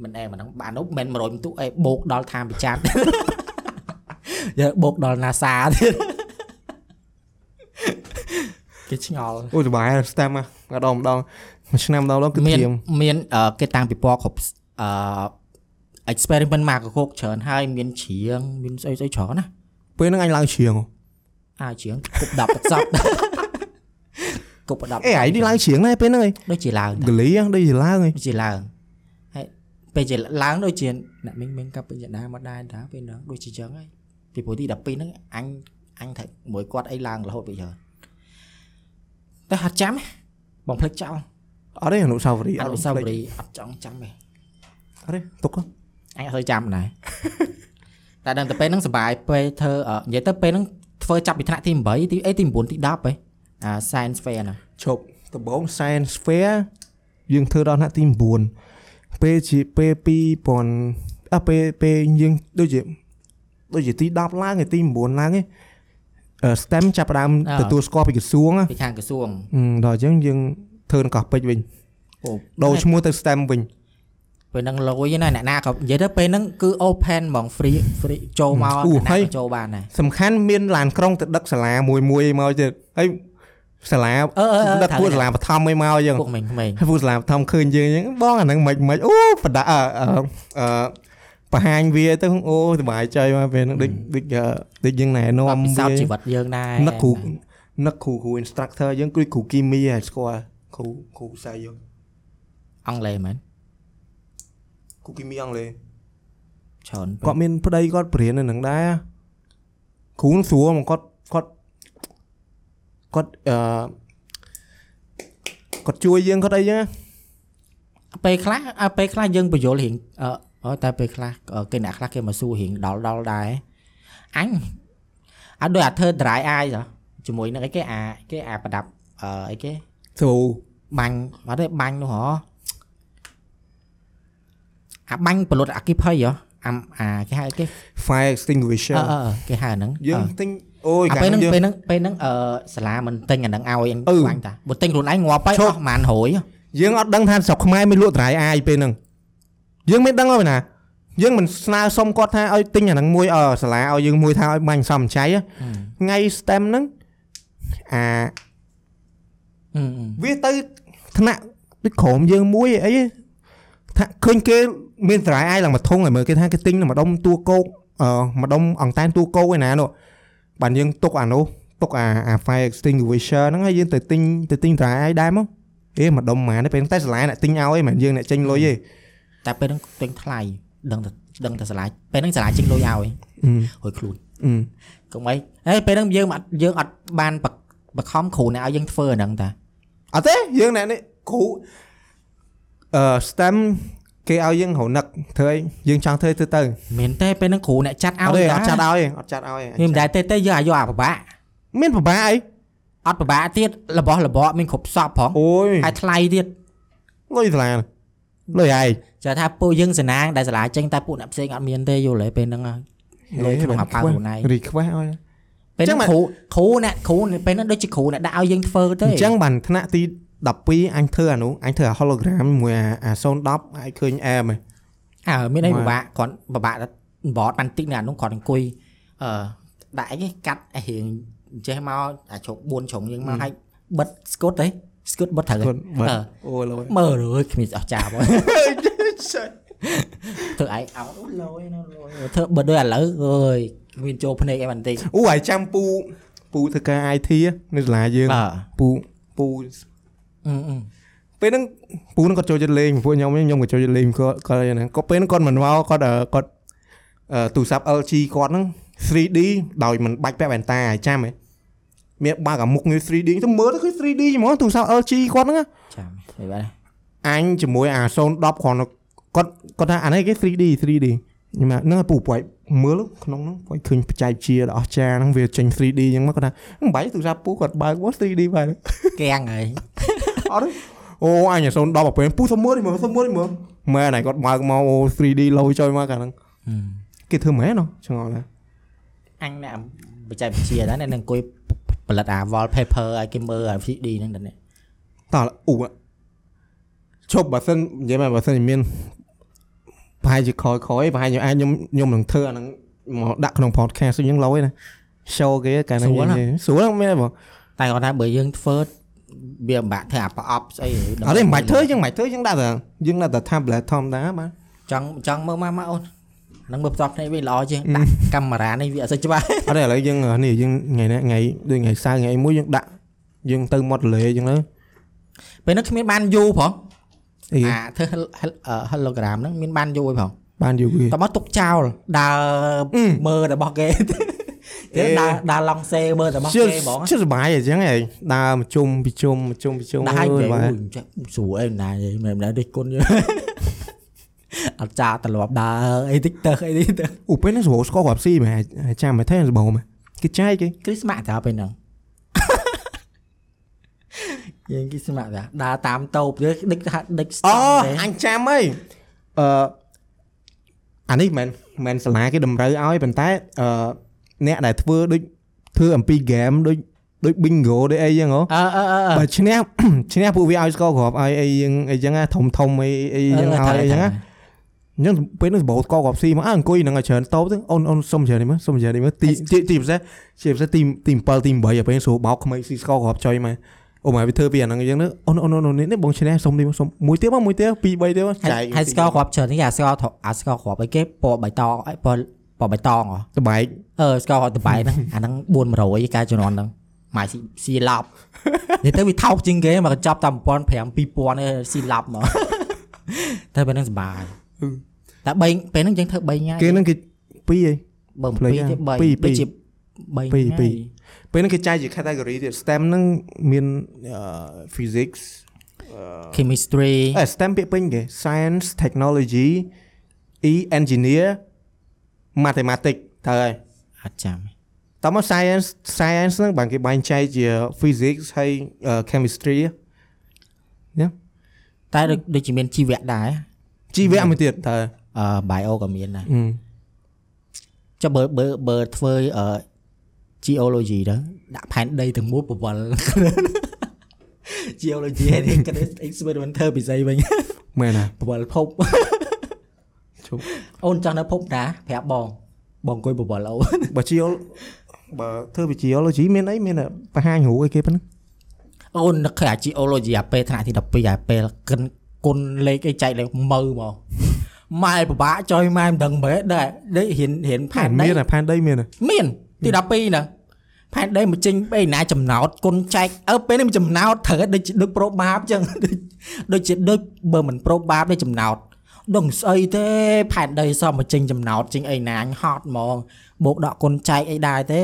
មិនអែមអាហ្នឹងបាននោះមិនមែន100បន្ទុកអីបូកដល់តាមប្រចាំយើបូកដល់ NASA ទៀតគេឆ្ងល់អូសុបាយស្តាមមកម្ដងម្ដងមួយឆ្នាំម្ដងម្ដងគឺមានធៀមមានអឺគេតាំងពីពណ៌គ្រប់អឺ experiment មកកកច្រើនហើយមានជ្រៀងមានស្អីស្អីច្រើនណាពេលហ្នឹងអញឡើងជ្រៀងហ៎អាជ្រៀងគប់10ទឹកសព គប់10អេឯងនេះឡើងជ្រៀងដែរពេលហ្នឹងឯងដូចជាឡើងកលីហ្នឹងដូចជាឡើងឯងដូចជាឡើងហើយពេលជាឡើងដូចជាអ្នកមីងមីងកាប់ពេញដាមកដែរតាពេលហ្នឹងដូចជាចឹងហើយពីព្រោះទី12ហ្នឹងអញអញថាមួយគាត់អីឡើងរហូតពីច្រើនតែហត់ចាំទេបងភ្លេចចោលអត់ទេអនុស្សាវរីយ៍អអត់នុស្សាវរីយ៍អត់ចង់ចាំទេអត់ទេទុកហ៎អញអត់ទៅចាំដែរតែដឹងតែពេលហ្នឹងសប្បាយពេលធ្វើអឺនិយាយទៅពេលហ្នឹងធ្វើចាប់ពីថ្នាក់ទី8ទីអីទី9ទី10ហ៎ អា science fair ហ្នឹងឈប់ដំបង science fair យើងធ្វើដល់ថ្នាក់ទី9ពេលជាពេល2000អត់ពេលពេលយើងដូចជាដូចជាទី10ឡើងឯទី9ឡើងឯអឺ STEM ចាប់ផ្ដើមទទួលស្គាល់ពីក្រសួងណាពីខាងក្រសួងអឺដល់អញ្ចឹងយើងធ្វើនៅកោះពេជ្រវិញអូដូរឈ្មោះទៅ STEM វិញពេលហ្នឹងលុយណាអ្នកណាក៏និយាយទៅពេលហ្នឹងគឺ open ហ្មង free free ចូលមកអ្នកណាក៏ចូលបានដែរសំខាន់មានឡានក្រុងទៅដឹកសាលាមួយមួយមកទៀតហើយ សាលាអឺអឺអឺដឹកពួកសាលាបឋមអីមកអញ្ចឹងពួកក្មេងៗហើយពួកសាលាបឋមឃើញយើងអញ្ចឹងបងអាហ្នឹងមិនមិនអូបដាអឺអឺអឺបង្ហាញវាទៅអូសប្បាយใจមកពេលហ្នឹងដូចដូចអឺដូចយើងណែនាំពិសោធន៍វាជីវិតយើងដែរនឹកគ្រូនឹកគ្រូគ្រូ instructor យើងគឺគ្រូគីមីហើយស្គាល់គ្រូគ្រូផ្សាយយើងអង់គ្លេសមែនគ្រូគីមីអង់គ្លេសច្រើនពេកគាត់មានប្តីគាត់បរៀននៅនឹងដែរគ្រូនឹងស្រួលមកគាត់ គាត់គាត់អឺគាត់ជួយយើងគាត់អីចឹងណាពេលខ្លះអ่ะពេលខ្លះយើងបញ្យល់រៀងអឺអឺតែពេលខ្លះអឺគេអ្នកខ្លះគេមកសួររៀងដល់ដល់ដែរអញអត់ដូចអាធ្វើ dry eye ហ៎ជាមួយនឹងអីគេអាគេអាប្រដាប់អឺអីគេស្រួលបាញ់អត់ទេបាញ់នោះហ៎អាបាញ់ពលុតអគិភ័យហ៎អាអាគេហៅអីគេ fire extinguisher អឺអឺអឺគេហៅហ្នឹងយើងអឺទិញ អូយអាកាពេលលហ្នឹងយើងពេលហ្នឹងពេលហ្នឹងអឺសាលាមិនទិញអាហ្នឹងឲ្យអញអឺបាញ់តាបើទិញខ្លួនឯងងាប់ទៅឈអប់ស់ប្រហែល100ហ៎យើងអត់ដឹងថាស្រុកខ្មែរមានលក់ dry eye ពេលហ្នឹងយើងមានដឹងហើយណាយើងមិនស្នើសុំគាត់ថាឲ្យទិញអាហ្នឹងមួយអឺសាលាឲ្យយើងមួយថាឲ្យបាញ់សំចៃហ៎ថ្ងៃ STEM ហ្នឹងអាអឺវាទៅថ្នាក់ដូចក្រុមយើងមួយអីហ៎ថាឃើញគេមានស្រ័យអាយឡើងមកធុងឲ្យមើលគេថាគេទិញម្ដុំតួគោកអឺម្ដុំអង្តែនតួគោកឯណានោះ បានយើងទុកអានោះទុកអាអា fire extinguisher ហ្នឹងហើយយើងទៅទិញទៅទិញស្រ័យអាយដែរមកអេម្ដុំហ្មងទេពេលហ្នឹងតែសាលាអ្នកទិញឲ្យមិនមែនយើងអ្នកចេញលុយទេតែពេលហ្នឹងទិញថ្លៃដឹងតែដឹងតែឆ្លាយពេលហ្នឹងឆ្លាយចេញលុយឲ្យអឺហួយខ្លួនអឺកុំអីហេពេលហ្នឹងយើងអត់យើងអត់បានបកបខំគ្រូអ្នកឲ្យយើងធ្វើអាហ្នឹងតាអត់ទេយើងអ្នកនេះគ្រូអឺ STEM គេឲ្យយើងរនឹកធ្វើអីយើងចង់ធ្វើធ្វើទៅមែនទេពេលហ្នឹងគ្រូអ្នកចាត់អឲ្យត់ទេតាអត់ចាត់ឲ្យទេអត់ចាត់ឲ្យទេខ្ញុំមិនដែរទេទេយើងឲ្យយកអាពិបាកមានពិបាកអីអត់ពិបាកទៀតរបស់របរមានគ្រប់សពផងអូយហើយថ្លៃទៀតលុយថ្លាលុយឯងចាថាពួកយើងសណាងដែលសាលាចេញតែពួកអ្នកផ្សេងអត់មានទេយល់ទេពេលហ្នឹងហើយលុយក្នុងអាប៉ៅខ្លួនឯងរីខ្វះឲ្យពេលហ្នឹងចឹងគ្រូគ្រូអ្នកគ្រូពេលហ្នឹងដូចជាគ្រូអ្នកដាក់ឲ្យយើងធ្វើទេអញ្ចឹងបានថ្នាក់ទី 12អញធ្វើអានោះអញធ្វើអា hologram មួយអាអា010ឲ្យឃើញអែមឯងអើមានអីមកពិបាកគាត់ពិបាកតែបតបានតិចនៅអានោះគាត់អង្គុយអឺដាក់អីគេកាត់ឲ្យរៀងចេះមកអាជ្រុក4ជ្រុងយើងមកឲ្យបិទស្គុតទេស្គុតបិទត្រូវទេគាត់បើអឺអូលុយមើលរើគ្មានអស់ចាបធ្វើឯងអោតលយណាលយធ្វើបិទដូចឥឡូវអើយមានចូលភ្នែកឯបន្តិចអូឲ្យចាំពូពូធ្វើការ IT នៅសាលាយើងបាទពូពូអឺអឺ ពេលហ្នឹងពូហ្នឹងគាត់ចូលចិត្តលេងពួកខ្ញុំខ្ញុំក៏ចូលចិត្តលេងគាត់គាត់អីហ្នឹងគាត់ពេលហ្នឹងគាត់មិនមកគាត់អឺគាត់អឺទូរស័ព្ទ LG គាត់ហ្នឹង 3D ដោយមិនបាច់ពាក់វ៉ែនតាឲ្យចាំហ៎មានបើកអាមុខងារ 3D ទៅមើលទៅគឺ 3D ហ្មងទូរស័ព្ទ LG គាត់ហ្នឹងណាចាំហីបាទអញជាមួយអា010គ្រាន់តែគាត់គាត់ថាអានេះគេ 3D 3D ខ្ញុំថាហ្នឹងឲ្យពូប្រៃមើលក្នុងហ្នឹងប្រៃឃើញបច្ចេកវិទ្យាដ៏អស្ចារ្យហ្នឹងវាចេញ 3D អញ្ចឹងមកគាត់ថាមិនបាច់ទូរស័ព្ទពូគាត់បើកមក 3D បែបកៀងហើយ អត់ទេអូអញ010អាពេលពូសុំមើលនេះមើលសុំមើលនេះមើលមែនហើយគាត់បើកមកអូ 3D លោចុយមកកាលហ្នឹងគេធ្វើមែនណោះឆ្ងល់ណាស់អញអ្នកបច្ចេកវិទ្យាដែរអ្នកនឹងអង្គុយផលិតអា wallpaper ឲ្យគេមើលអា 3D ហ្នឹងដែរនេះតោះអ៊ូឈប់បើសិននិយាយមកបើសិនជាមានប្រហែលជាក្រោយក្រោយប្រហែលជាអាចខ្ញុំខ្ញុំនឹងធ្វើអាហ្នឹងមកដាក់ក្នុង podcast អញ្ចឹងលោឯណា show គេកាលហ្នឹងនិយាយស្រួលហ្នឹងមែនបងតែគាត់ថាបើយើងធ្វើ វាពិបាកធ្វើអាប្រអប់ស្អីអត់ទេមិនបាច់ធ្វើយើងមិនបាច់ធ្វើយើងដាក់តែយើងដាក់តែ tablet ធម្មតាបាទចង់ចង់មើលមកមកអូនហ្នឹងមើលផ្សព្វភ្នែកវិញល្អជាងដាក់កាមេរ៉ានេះវាអត់សូវច្បាស់អត់ទេឥឡូវយើងនេះយើងថ្ងៃនេះថ្ងៃដូចថ្ងៃសៅរ៍ថ្ងៃមួយយើងដាក់យើងទៅ model អញ្ចឹងទៅពេលហ្នឹងគ្មានបានយូរផងអីអាធ្វើ hel- អឺ hologram ហ្នឹងមានបានយូរឯងផងបានយូរវាតមកទុកចោលដើរអឺមើលរបស់គេអេ ទៀតដើរដើរឡងសេមើលរបស់ជឿគេហ្មងជឿសុបាយអញ្ចឹងឯងដើរមកជុំពីជុំមកជុំពីជុំដើរឲ្យអើនិយយាយបាទអូយចេះស្រួលអីណានិយាយមិនដែរដូចគុណយើងអត់ចាត្រឡប់ដើរអីតិចទៅអីតិចទៅអូពេលហ្នឹងសបោស្គាល់គាត់ស៊ីមែនចាំមែនទេសបោមែនគេចែកគេគ្រីស្មាក់តើពេលហ្នឹងយើងគ្រីស្មាក់តើដើរតាមតូបទៅដឹកថាដឹកស្តអូង់ទេអញចាំហីអឺអានេះមិនមែនសាលាគេតម្រូវឲ្យប៉ុន្តែអឺ អ្នកដែលធ្វើដូចធ្វើអំពី game ដូចដូច bingo ដូចអីចឹងហ៎អឺអឺអឺអឺបើឈ្នះឈ្នះពួកវាឲ្យស្គាល់គ្រាប់ឲ្យអីចឹងអីចឹងណាធំធំអីអីចឹងឲ្យអីចឹងណាអញ្ចឹងពេលនោះសបោស្គាល់គ្រាប់ស៊ីមកអើអង្គុយនឹងឲ្យច្រើនតោបទៅអូនអូនសុំច្រើននេះមើលសុំច្រើននេះមើលទីទីទីពិសេសជាពិសេសទីទី7ទី8ឲ្យពេលស្រួលបោកក្មេងស៊ីស្គាល់គ្រាប់ចុយមកអូមកវាធ្វើពីអាហ្នឹងអញ្ចឹងទៅអូនអូនអូននេះបងឈ្នះសុំនេះសុំមួយទៀតមកមួយទៀតពីរ3ទៀតមកហើយហើយស្កលគ្រាប់ច្រើននេះអាស្កលធអាស្កលគ្រាប់អីគេពណ៌បៃតងអីពណ៌ ពណ៌បៃតងហ៎សបែកអឺស្កលគ្រាប់តបែកហ្នឹងអាហ្នឹង400កាលជំនាន់ហ្នឹងម៉ាយស៊ីស៊ីឡប់និយាយទៅវាថោកជាងគេមកកញ្ចប់តាម1500 2000នេះស៊ីឡប់មកតែពេលហ្នឹងសុបាយតែ3ពេលហ្នឹងយើងធ្វើ3ញ៉ាយគេហ្នឹងគេពីរឯងបើ2ផ្លេចទេហើយ3ពីរដូចជាពីរ3ពីរពេលហ្នឹងគេចែកជា category ទៀត STEM ហ្នឹងមានអឺ physics chemistry អេ STEM ពាក្យពេញគេ science technology e engineer mathematics ត្រូវហើយអត់ចាំតោះមក science science ហ្នឹងបានគេបែងចែកជា physics ហើយអឺ chemistry តែដូចដូចជាមានជីវៈដែរជីវៈមួយទៀតត្រូវអឺ bio ក៏មានដែរអឺចុះបើបើបើធ្វើអឺ geology ទៅដាក់ផែនដីទាំងមូលបវល geology ហើយគេ experiment ធ្វើពិសីវិញមែនណាបវលភព អូនចង់នៅភពណាប្រាប់បងបងអង្គុយបបលអូបើជាលបើធ្វើវិជាលជីមានអីមានតែបង្ហាញរូបអីគេប៉ុណ្ណឹងអូននឹកឃើញអា geology អាពេលថ្នាក់ទី12អាពេលកិនគុណលេខអីចែកលេខមើលមកម៉ែពិបាកចុយម៉ែមិនដឹងមែនដែរដូចរៀនរៀនផែនដីមានតែផែនដីមានតែមានទី12ហ្នឹងផែនដីមកចេញអីណាចំណោតគុណចែកអើពេលនេះមិនចំណោតត្រូវដូចជាដូចប្រូបាបចឹងដូចដូចជាដូចបើមិនប្រូបាបទេចំណោត ដឹងស្អីទេផែនដីសោះមកចេញចំណោតចេញអីណាញហត់ហ្មងបូកដកគុណចែកអីដែរទេ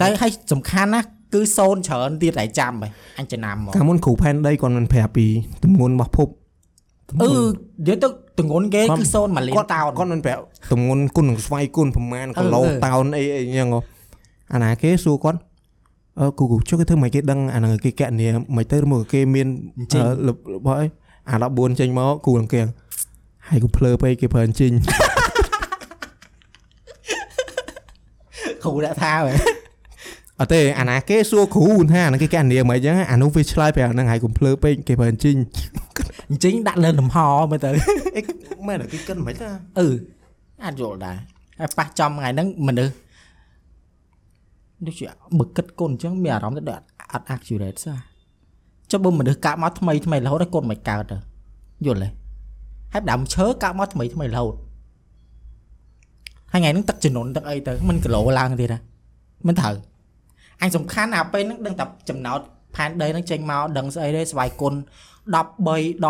តែឲ្យសំខាន់ណាគឺសូនច្រើនទៀតតែចាំហ៎អញចំណាំហ្មងកាលមុនគ្រូផែនដីគាត់មិនប្រាប់ពីទម្ងន់របស់ភពអឺនិយាយទៅទងន់គេគឺសូនមួយលានតោនគាត់មិនប្រាប់ទម្ងន់គុណនឹងស្វ័យគុណប្រមាណគីឡូអឺអឺតោនអីអីចឹងហ៎អាណាគេសួរគាត់អឺគូគូចុះគេធ្វើមិនគេដឹងអាហ្នឹងគេកណនីមិនទៅមកគេមានចេញអឺរបស់អីអា14ចេញមកគូនឹងគេ ហើយគូភ្លើពេកគេប្រើអញ្ជិញគ្រូដាក់ថាហ៎អត់ទេអាណាគេសួរគ្រូថាអាហ្នឹងគេកណនីមិនអញ្ចឹងអានោះវាឆ្លើយប្រាប់អាហ្នឹងហើយកុំភ្លើពេកគេប្រើអញ្ជិញអញ្ចឹងដាក់លើលំហមើលទៅអីមែនតែគេគិតមិនថាអឺអាចយល់ដែរហើយប៉ះចំថ្ងៃហ្នឹងមនុស្សដូចជាបើគិតគុណអញ្ចឹងមានអារម្មណ៍ថាដូចអត់ accurate សោះចុះបើមនុស្សកាប់មកថ្មីថ្មីរហូតដល់គុណមិនកើតទៅយល់ទេ ហើយដើមឈើកាប់មកថ្មីថ្មីរហូតហើយថ្ងៃហ្នឹងទឹកចំនួនទឹកអីទៅមិនគីឡូឡើងទៀតណាមិនត្រូវអញសំខាន់អាពេលហ្នឹងដឹងតែចំណោតផែនដីហ្នឹងចេញមកដឹងស្អីទេស្វ័យគុណ13ដ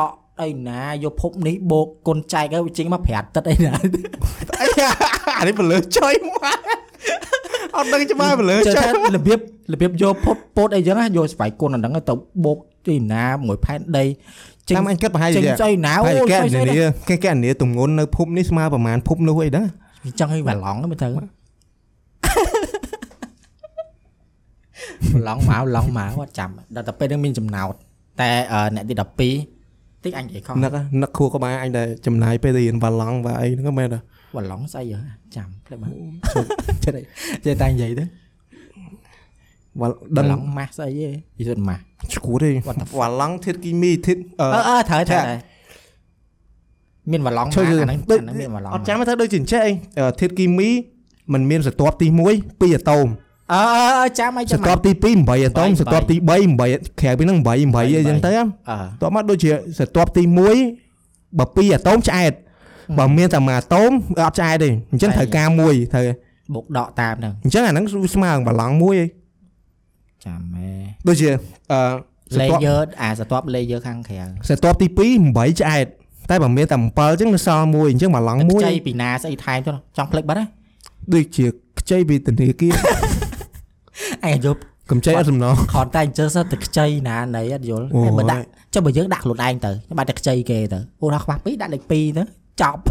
កអីណាយកភពនេះបូកគុណចែកហើយវាចេញមកប្រាត់ទឹកអីណាអីអានេះបលើចុយមកអត់ដឹងច្បាស់បលើចេះចុយថារបៀបរបៀបយកផុតពោតអីចឹងណាយកស្វ័យគុណអាហ្នឹងទៅបូកទីណាមួយផែនដីចេញ តាមអញគិតប្រហែលចេញជាស្អីណាហើយអូគេស្អីស្អីនាគេគេនាទម្ងន់នៅភពនេះស្មើប្រហែលភពនោះអីដឹងវាចឹងឲ្យបាឡង់ហ្នឹងមើលទៅបាឡង់មកឡង់មកអត់ចាំដល់តែពេលហ្នឹងមានចំណោទតែអឺអ្នកទី12តិចអញនិយាយខុសនឹកនឹកខួរក្បាលអញដែលចំណាយពេលទៅរៀនវ៉ាឡង់វ៉ាអីហ្នឹងមែនទេបាឡង់ស្អីហ៎ចាំផ្លេចមកចេះតែចេះតែនិយាយទៅ វ៉ាបាដឹងឡង់ម៉ាស់ស្អីទេយីសុទ្ធម៉ាស់ឈួតទេវ៉ាឡង់ធាតុគីមីធាតុអឺអឺអឺត្រូវត្រូវចាត្រូវមានបាឡង់ជួយម៉ាស់ជួយអាហ្នឹងដូចអាហ្នឹងមានបាឡង់អត់ចាំទៅដូចជាអញ្ចេះអីអឺធាតុគីមីมันមានស្រទាប់ទី1 2អាតូមអឺអឺចាំឲ្យស្រចាំទាប់ទី2 8អាតូម8ស្រទាប់ទី3 8ក្រៅពីហ្នឹង8 8អីចឹងទៅអឺតោះមកដូចជាស្រទាប់ទី1បើ2អាតូមឆ្អែតបើមានតែមួយអាតូមអត់ឆ្អែតទេអញ្ចឹងត្រូវការមួយត្រូវបុកដកតាមហ្នឹងអញ្ចឹងអាហ្នឹងស្មើនឹងបឡង់មួយឯង ចាំហេដូចជាអឺស្រទាប់ layer អាស្រទាប់ layer ខាងក្រៅស្រទាប់ទី2 8ឆ្អែតតែបើមានតែ7អញ្ចឹងនៅសល់មួយអញ្ចឹងបឡង់មួយខ្ចីពីណាស្អីថែមចុះចង់ផ្លេចបាត់ហ៎ដូចជាខ្ចីពីធនាគារអញយកកម្ចីអត់សំណងខនតែអញ្ចឹងសិតតែខ្ចីណាណីអត់យល់អូយហើយបើដាក់ចុះបើយើងដាក់ខ្លួនឯងទៅបាត់តែខ្ចីគេទៅអូដល់ខ្វះ2ដាក់លេខ2ទៅចប់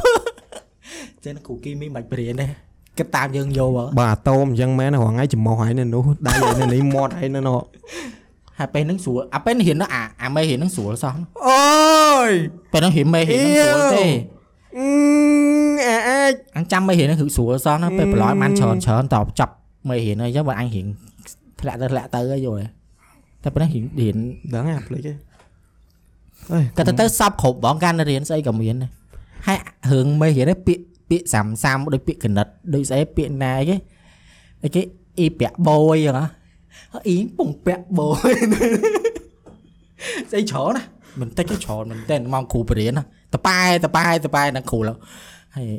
ចឹងគ្រូគីមីមិនបាច់បរៀនទេ គិតតាមយើងយកហ៎បើអាតូមអញ្ចឹងមែនរងថ្ងៃចំោះហើយនៅនោះដៃហើយនៅនេះមាត់ហើយនៅនោះហើយពេលហ្នឹងស្រួលអាពេលរៀននោះអាអាមេរៀនហ្នឹងស្រួលសោះអូយពេលហ្នឹងរៀនមេរៀនហ្នឹងស្រួលទេអឺអាអាចអញចាំមេរៀនហ្នឹងគឺស្រួលសោះណាពេលប្រឡយបានច្រើនច្រើនតបចប់មេរៀនហ្នឹងអញ្ចឹងបើអញរៀនធ្លាក់ទៅធ្លាក់ទៅហើយយល់ទេតែពេលហ្នឹងរៀនដឹងអាភ្លេចទេអើយក៏ទៅទៅសពគ្រប់បងកាន់រៀនស្អីក៏មានដែរហើយរឿងមេរៀននេះពាក្យ ពាក្យសាំសាំដូចពាក្យកណិតដូចស្អីពាក្យណាគេគេអ៊ីប្រាក់បយអញ្ចឹងអ៊ីពងប្រាក់បយស្អីច្រើនណាមិនតិចទេច្រើនមែនតើម៉ោងគ្រូបរៀនតប៉ែតប៉ែតប៉ែនឹងគ្រូឡើយហើយ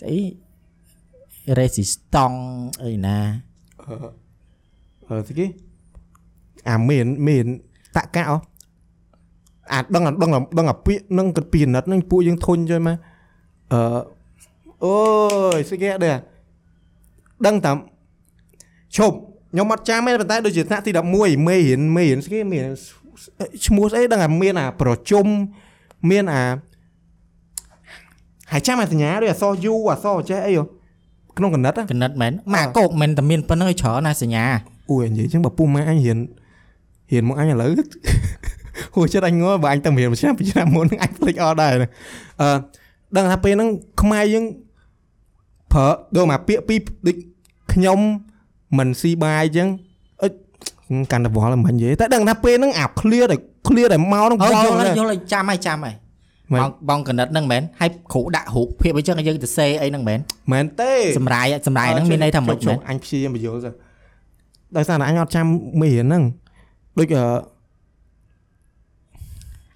ស្អី resistance អីណាអឺស្គីអាមានមានតកៈអូអាដឹងដឹងដឹងអាពាកនឹងកពីណិតនឹងពួកយើងធុញចុះមកអឺ អូយស្គីដែរដឹងតាមឈប់ខ្ញុំអត់ចាំទេប៉ុន្តែដូចជាថ្នាក់ទី11មេរៀនមេរៀនស្គីមានឈ្មោះស្អីដឹងអាមានអាប្រជុំមានអាហើយចាំអាសញ្ញាដូចអក្សរ U អក្សរចេះអីហ៎ក្នុងកណិតណាកណិតមែនមកកោកមិនតែមានប៉ុណ្្នឹងឲ្យច្រើនណាសញ្ញាអូយនិយាយចឹងបើពុះម៉ែអញរៀនរៀនមកអញឥឡូវហួចចិត្តអញងល់បើអញតែរៀនមួយឆ្នាំពីរឆ្នាំមុនហ្នឹងអញភ្លេចអស់ដែរណាអឺដឹងថាពេលហ្នឹងខ្មែរយើង ប្រើដូចមកពាក្យពីរដូចខ្ញុំមិនស៊ីបាយចឹងអិចកាន់តែវល់មិននិយាយតែដឹងថាពេលហ្នឹងអា clear តែ clear តែមកហ្នឹងអូវយល់ល់ហើយណាស់យល់ហើយចាំហើយចាំហើយមិនបងបងកណិតហ្នឹងមែនហើយគ្រូដាក់រូបភាពអញ្ចឹងយើងទៅសេអីហ្នឹងមែនមែនទេសម្រាយសម្រាយហ្នឹងមានន័យថាម៉េចជុមែំនអញព្យាយាមបញ្យល់ទៅដោយសារតែអញអត់ចាំមេរៀនហ្នឹងដូចអឺ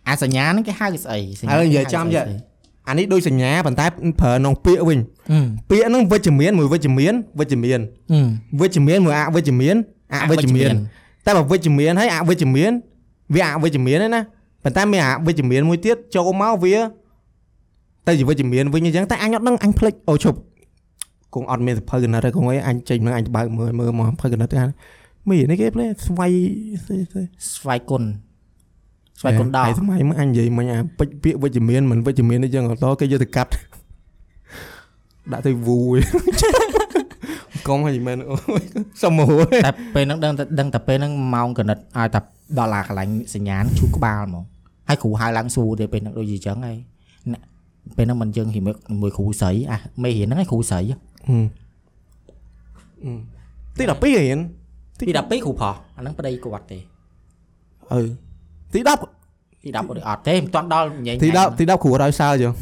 អាសញ្ញាហ្នឹងគេហៅស្អីសញ្ញាហើយនិយាយចំទៀត អានេះដូចសញ្ញាប៉ុន្តែប្រើក្នុងពាក្យវិញអឺពាក្យហ្នឹងវិជ្ជមានមួយវិជ្ជមានវិជ្ជមានអឺវិជ្ជមានមួយអវិជ្ជមានអវិជ្ជមានតែបើវិជ្ជមានហើយអវិជ្ជមានវាអវិជ្ជមានហ្នឹងណាប៉ុន្តែមានអវិជ្ជមានមួយទៀតចូលមកវាទៅជាវិជ្ជមានវិញអញ្ចឹងតែអញអត់ដឹងអញភ្លេចអូឈប់គង់អត់មានសភៅកណិតទេគង់អីអញចេញមកអញបើកមើលមើលមកសភៅកណិតហ្នឹងមាននេះគេភ្លេចស្វ័យស្អីស្អីស្វ័យគុណ ស្វ័យគុណដល់ហើយសម័យមកអញនិយាយមិញអាពេចពាក្យវិជ្ជមានមិនវិជ្ជមានអីចឹងអត់តគេយកទៅកាត់ដាក់ទៅវូឯងកុំឲ្យមែនអូយសុំមកហួរតែពេលហ្នឹងដឹងតែដឹងតែពេលហ្នឹងម៉ោងកណិតឲ្យតែដល់អាកន្លែងសញ្ញាណឈូក្បាលហ្មងហើយគ្រូហៅឡើងសួរទេពេលហ្នឹងដូចជាអញ្ចឹងហើយអ្នកពេលហ្នឹងមិនយើងហ៊ីមិកមួយគ្រូស្រីអាមេរៀនហ្នឹងឯងគ្រូស្រីហឹមទី12រៀនទី12គ្រូប្រុសអាហ្នឹងប្តីគាត់ទេអឺ ទី10ទី10ឬអត់ទេមិនទាន់ដល់ញ៉ៃទី10ទី10គ្រូអត់ឲ្យសើចឹង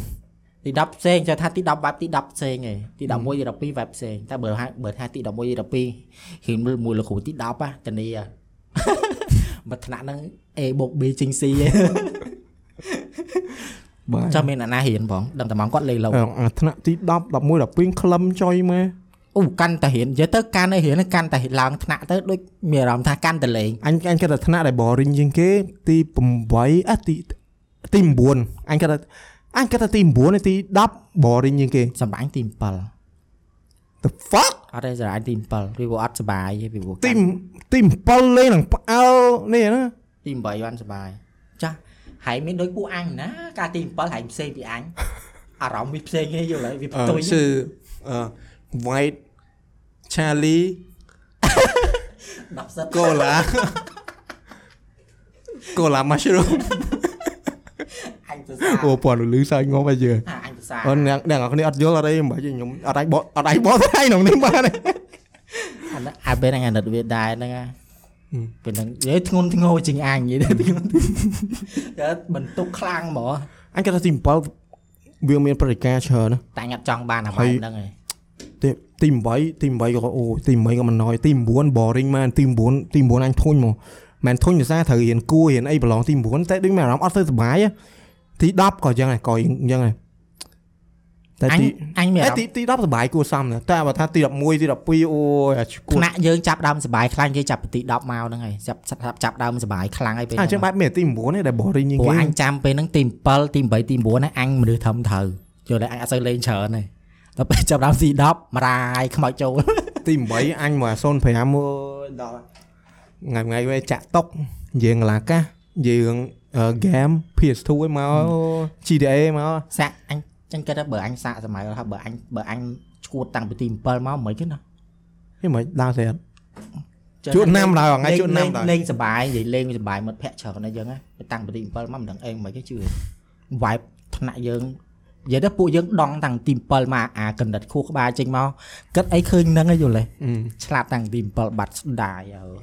ទី10ផ្សេងចេះថាទី10បែបទី10ផ្សេងឯងទី11ទី12បែបផ្សេងតែបើហៅបើថាទី11ទី12ហ៊ីមមួយលោកគ្រូទី10ហ៎តានីហ៎មកថ្នាក់ហ្នឹង A + B ជិញ C ឯងបាទចាំមានអាណារៀនផងដឹងតែម៉ោងគាត់លេងលោកអាថ្នាក់ទី10 11 12ក្លឹមចុយមក អូកាន់តែរៀននិយាយទៅកាន់តែរៀនកាន់តែឡើងថ្នាក់ទៅដូចមានអារម្មណ៍ថាកាន់តែលេងអញអញគិតថាថ្នាក់ដែល boring ជាងគេទី8អះទីទី9អញគិតថាអញគិតថាទី9ហើយទី10 boring ជាងគេសម្បាញ់ទី7 the fuck អត់ទេសម្បាញ់ទី7វាព្រោះអត់សុបាយទេពីព្រោះទីទី7លេងនឹងផ្អើលនេះណាទី8បានសុបាយចាស់ហើយមានដូចពួកអញណាការទី7ហើយផ្សេងពីអញអារម្មណ៍វាផ្សេងទេយល់ហើយវាផ្ទុយชื่อ អឺ white charlie 10សិត cola cola mushroom អញទៅសាអូពណ៌លឺសើចងំឲ្យយើអាអញទៅសាអូអ្នកអ្នកនរគ្នាអត់យល់អត់អីមិនបាច់ទេខ្ញុំអត់អាចបកអត់អាចបកទៅឯក្នុងនេះបានទេអានេះអាពេលហ្នឹងអាណិតវាដែរហ្នឹងហ่ะហឹមពេលហ្នឹងនិយាយធ្ងន់ធ្ងរជាងអញនិយាយទៅធ្ងន់តែបន្ទុកខ្លាំងហ្មងអញគាត់ថាទី7វាមានព្រឹត្តិការណ៍ច្រើនណាតែអញអត់ចង់បានអាហើបែយបហ្នឹងឯង ទីទី8ទី8ក៏អូទី8ក៏មិនណយទី9 boring មែនទី9ទី9អញធុញមកមិនធុញដោយសារត្រូវរៀនគួររៀនអីប្រឡងទី9តែដូចមានអារម្មណ៍អត់ទៅសុបាយទេទី10ក៏អញ្ចឹងដែរក៏អញ្ចឹងដែរតែអញទីអញមានតែអារម្មណ៍ទីទី10សុបាយគួរសមណាស់តែបើថាទី11ទី12អូយអាឈួថ្តនាក់យើងចាប់ដើមសបាយខ្លាំងគេចាប់ពីទី10មកហ្នឹងហើយចាប់ចាប់ចាប់ដើមសបាយខ្លាំងហើយពេលអញ្ចឹងបែបមានទី9ទេដែល boring ជាងព្រោះគេអញចាំពេលហ្នឹងទី7ទី8ទី9ហ្នឹងអញមនុស្សធំត្រូវយល់តែអញអត់សូវលេងច្រើនទេ ដល់ពេលចាប់ដើមទី10 មរាយខ្មោចចូលទី8អញមក05មើលដល់ថ្ងៃថ្ងៃវាចាក់តុកយើងកន្លាកាសយើងហ្គេម PS2 ឯងមក GTA មកសាក់អញអញគិតថាបើអញសាក់សម័យថាបើអញបើអញឈួតតាំងពីទី7មកមិនគេណាហេមិនដើរស្រាប់ជួតណាំដល់ថ្ងៃជួតណាំដល់លេងសបាយនិយាយលេងសបាយមិត្តភក្តិច្រើនណាស់យើងហ៎តាំងពីទី7មកមិនដឹងអីមិនគេជឿ vibe ថ្នាក់យើង និយាយទៅពួកយើងដងតាំងទី7មកអាកណ្ដិតខួរក្បាលចេញមកគិតអីឃើញហ្នឹងឯងយល់ទេអឺឆ្លាតតាំងទី7បាត់ស្ដាយអើយ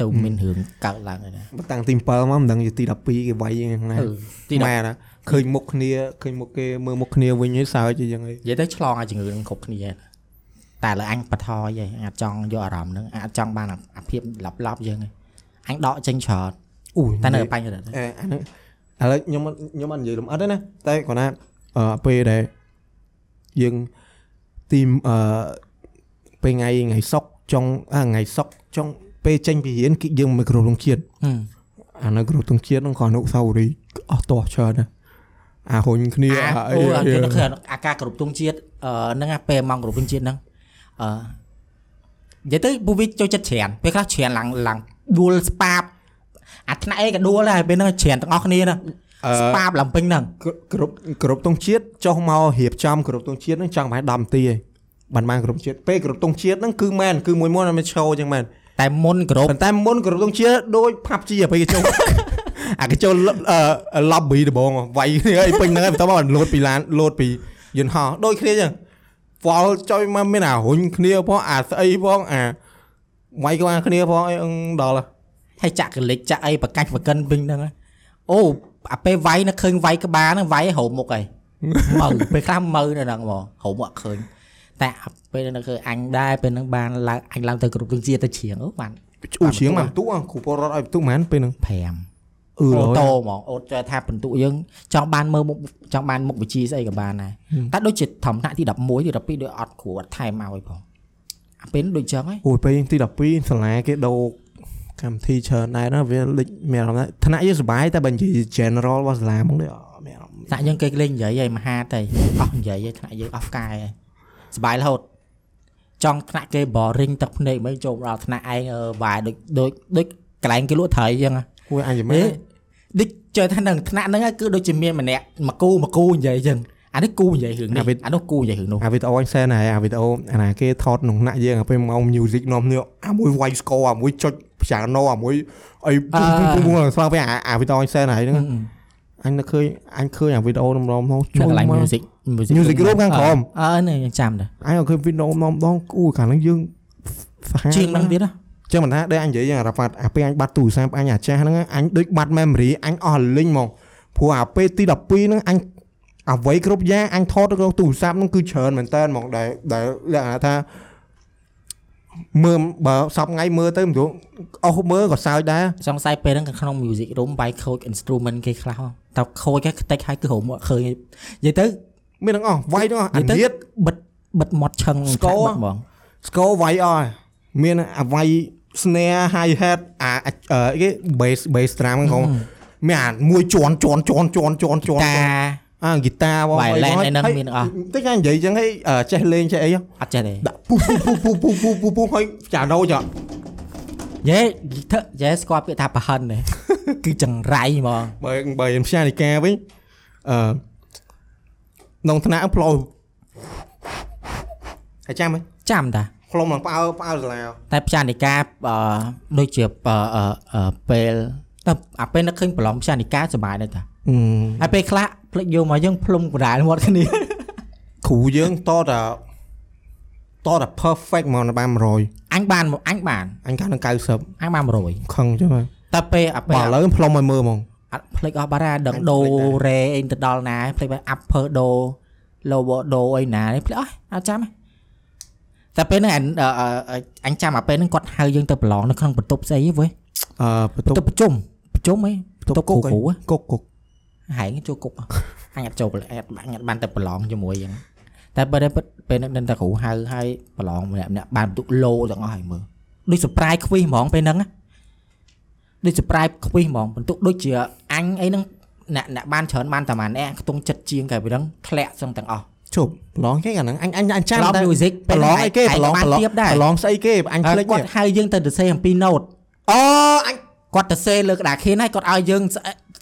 ទៅមានរឿងកើតឡើងហើយណាបើតាំងទី7មកមិនដឹងជាទី12គេវាយយ៉ាងណាអឺទី10ម៉ែណាឃើញមុខគ្នាឃើញមុខគេមើលមុខគ្នាវិញហើយសើចយ៉ាងហីនិយាយទៅឆ្លងឲ្យជំងឺនឹងគ្រប់គ្នាតែលើអញបថយហីអញអត់ចង់យកអារម្មណ៍ហ្នឹងអញអត់ចង់បានអាអាភាពឡប់ឡប់យើងហីអញដកចេញច្រើនអូយតែនៅបញ្ហាទៅអេអាហ្នឹងឥឡូវខ្ញុំអត់ខ្ញុំអត់និយាយលម្អិតទេណាតែគាត់ណាអឺ ពេលដែលយើងទីមអឺពេលថ្ងៃថ្ងៃសុកចុងអាថ្ងៃសុកចុងពេលចេញពីរៀនគឺយើងមិនគ្រប់ក្នុងជាតិហឹមអានៅគ្រប់ក្នុងជាតិហ្នឹងក៏អនុស្សាវរីយ៍អស់តោះច្រើនណាស់អាហ៊ុញគ្នាអាអាអីអូអាគេនឹកឃើញអាការគ្រប់ទងជាតិអឺហ្នឹងណាពេលម៉ោងគ្រប់ទងជាតិហ្នឹងអឺនិយាយទៅពួកវាចូលចិត្តច្រានពេលខ្លះច្រានឡើងឡើងដួលស្ប៉ាបអាថ្នាក់អីក៏ដួលដែរពេលហ្នឹងច្រានទាំងអស់គ្នាណាអឺ ស្ប៉ាបឡើងពេញហ្នឹងគ្រប់គ្រប់ទងជាតិចុះមករៀបចំគ្រប់ទងជាតិហ្នឹងចង់ប្រហែល10នាទីឯងបានបានគ្រប់ជាតិពេលគ្រប់ទងជាតិហ្នឹងគឺមែនគឺមួយមុនអត់មានឈោអញ្ចឹងមែនតែមុនគ្រប់ប៉ុន្តែមុនគ្រប់ទងជាតិដូចផាប់ជីពេលគេចូលអាគេចូលអឺ lobby ដំបងវាយគ្នាអីពេញហ្នឹងហើយបន្ទាប់មកលោតពីឡានលោតពីយន្តហោះដូចគ្នាអញ្ចឹងវល់ចុយមកមានអារុញគ្នាផងអាស្អីផងអាវាយក្បាលគ្នាផងអីអឹងដល់ហើយហើយចាក់កលិចចាក់អីបកាច់បកិនពេញហ្នឹងអូ អាពេលវាយនៅឃើញវាយក្បាលហ្នឹងវាយឲ្យហូរមុខហើយមើពេលខ្លះមើនៅហ្នឹងហ្មងហូរមុខអត់ឃើញតែអាពេលនៅឃើញអញដែរពេលហ្នឹងបានឡើងអញឡើងទៅគ្រប់ទិជាទៅជ្រៀងអូបានអ៊ូជាងមកបន្ទុកគ្រូពលរដ្ឋឲ្យបន្ទុកហ្មងពេលហ្នឹង5អឺអូរតូយហ្មងអូចេះថាបន្ទុកយើងចង់បានមើលមុខចង់បានមុខវិជ្ជាស្អីក៏បានដែរតែដូចជាធម្មតាទី11ទី12ដូចអត់គ្រូអត់ថែមមកឲ្យផងអាពេលហ្នឹងដូចចឹងហ៎អូយពេលទី12សាលាគេដូរ កម្មវិធីច្រើនដែរណាវាលេចមានអារម្មណ៍ថាថ្នាក់យើងសុបាយតែបើនិយាយ general របស់សាលាហ្មងនេះមានអារម្មណ៍ថ្នាក់យើងគេលេងនិយាយឯមហាតែអស់និយាយឯថ្នាក់យើងអស់កាយឯសុបាយរហូតចង់ថ្នាក់គេ boring ទឹកភ្នែកមិនចូលដល់ថ្នាក់ឯងវាយដូចដូចដូចកន្លែងគេលក់ត្រីអញ្ចឹងគួរអញយមែនដូចជឿថានឹងថ្នាក់ហ្នឹងគឺដូចជាមានម្នាក់មកគូមកគូនិយាយអញ្ចឹងអានេះគូនិយាយរឿងនេះអានោះគូនិយាយរឿងនោះអាវីដេអូអញសែនហើយអាវីដេអូអាណាគេថតក្នុងថ្នាក់យើងពេលមក music នាំនេះអាមួយ wide score អាមួយចុច piano អាមួយអីពុំពុំពុំពុំស្លាប់ពេលអាអាវីដេអូអញសែនហើយហ្នឹងអញនឹកឃើញអញឃើញអាវីដេអូម្ដងម្ដងនៅកន្លែងមក music Music room ខាងក្រោមអឺនេះខ្ញុំចាំដែរអញក៏ឃើញវីដេអូម្ដងម្ដងគូខាងហ្នឹងយើងសាហាវជាងហ្នឹងទៀតណាចឹងមិនថាដូចអញនិយាយយ៉ាងរ៉ាហ្វាត់អាពេលអញបាត់ទូរស័ព្ទអញអាចាស់ហ្នឹងអញដូចបាត់ memory អញអស់លិញហ្មងព្រោះអាពេលទី12ហ្នឹងអញអ្វីគ្រប់យ៉ាងអញថតទៅក្នុងទូរស័ព្ទហ្នឹងគឺច្រើនមែនតើហ្មងដែលដែលលក្ខណៈថា មើលបើសប្ថ្ងៃមើលទៅមិនรู้អស់មើលក៏សើចដែរសង្ស័យពេលហ្នឹងក្នុង music room បាយខូច instrument គេខ្លះហ៎តើខូចគេខ្ទេចហើយគឺរមឃើញនិយាយទៅមានទាំងអស់វាយទាំងអស់អានិយាយទៅនៀតបិទបិទមាត់ឆឹងស្គរបិទហ្មងស្គរវាយអស់ហើយមានអាវាយ snare hi hat អាអឺអីគេ bass bass drum ហ្នឹងក៏មានអាមួយជន់ជន់ជន់ជន់ជន់ជន់តា អាហ្គីតាបង Violin អីឯហ្នឹងមានអស់តិចណានិយាយចឹងហីអឺចេះលេងចេះអីហ៎អត់ចេះទេដាក់ពុះពុះពុះពុះពុះពុះពុះហើយចាណូចយេធ្វើយេស្គាល់ពាក្យថាប្រហិនទេគឺចង្រៃហ្មងបើបើខ្ញុំផ្សាយនីកាវិញអឺក្នុងថ្នាក់ផ្លោហើយចាំហ៎ចាំតាផ្លុំឡើងផ្អើផ្អើសាលាតែផ្សាយនិកាអឺដូចជាអឺអឺអឺពេលតែអាពេលនឹកឃើញប្រឡំផ្សាយនិកាសុបាយដែរតាអឺហើយពេលខ្លះ ភ្លេចយកមកយើងផ្លុំកណ្ដាលមាត់គ្នាគ្រូយើងតតតត perfect មកបាន100អញបានអញបានអញកាលនឹង90អញបាន100ខឹងចឹងហើយតែពេលអាពេលបើឥឡូវផ្លុំឲ្យមើលហ្មងអត់ភ្លេចអស់បាត់ហើយដឹងអញដូភ្លេចដែររ៉េអីទៅដល់ណាភ្លេចបាន upper do lower do អីណានេះភ្លេចអស់អត់ចាំទេតែពេលហ្នឹងអញអឺអឺអញចាំអាពេលហ្នឹងគាត់ហៅយើងទៅប្រឡងនៅក្នុងបន្ទប់ស្អីហ្នឹងវើអឺបន្បន្ទទប់ប់ប្រជុំប្រជុំអីបន្ទប់គ្រូគ្រូហ៎គុកគុក ហែងចូលគុកអញអត់ចូលអញអត់អញអត់បានទៅប្រឡងជាមួយអញ្ចឹងតែពេលហ្នឹងពេលហ្នឹងដឹងតែគ្រូហៅឲ្យប្រឡងម្នាក់ម្នាក់បានបន្ទុកឡូទាំងអស់ឲ្យមើលដូច surprise ខ្វីសហ្មងពេលហ្នឹងណាដូច surprise ខ្វីសហ្មងបន្ទុកដូចជាអញអីហ្នឹងអ្នកអ្នកបានច្រើនបានតែប៉ុន្មានខ្ទង់ចិត្តជាងកាលពីហ្នឹងធ្លាក់សឹងទាំងអស់ជប់ប្រឡងគេអាហ្នឹងអញអញអញចាំប្រឡងតែ music ប្រឡងអីគេប្រឡងបានប្រឡងទៀបដែរប្រឡងស្អីគេអញភ្លេចគាត់ហៅយើងទៅទៅសេអំពី note អូអញគាត់ទៅសេលើក្តារខៀនហើយគាត់ឲ្យយើង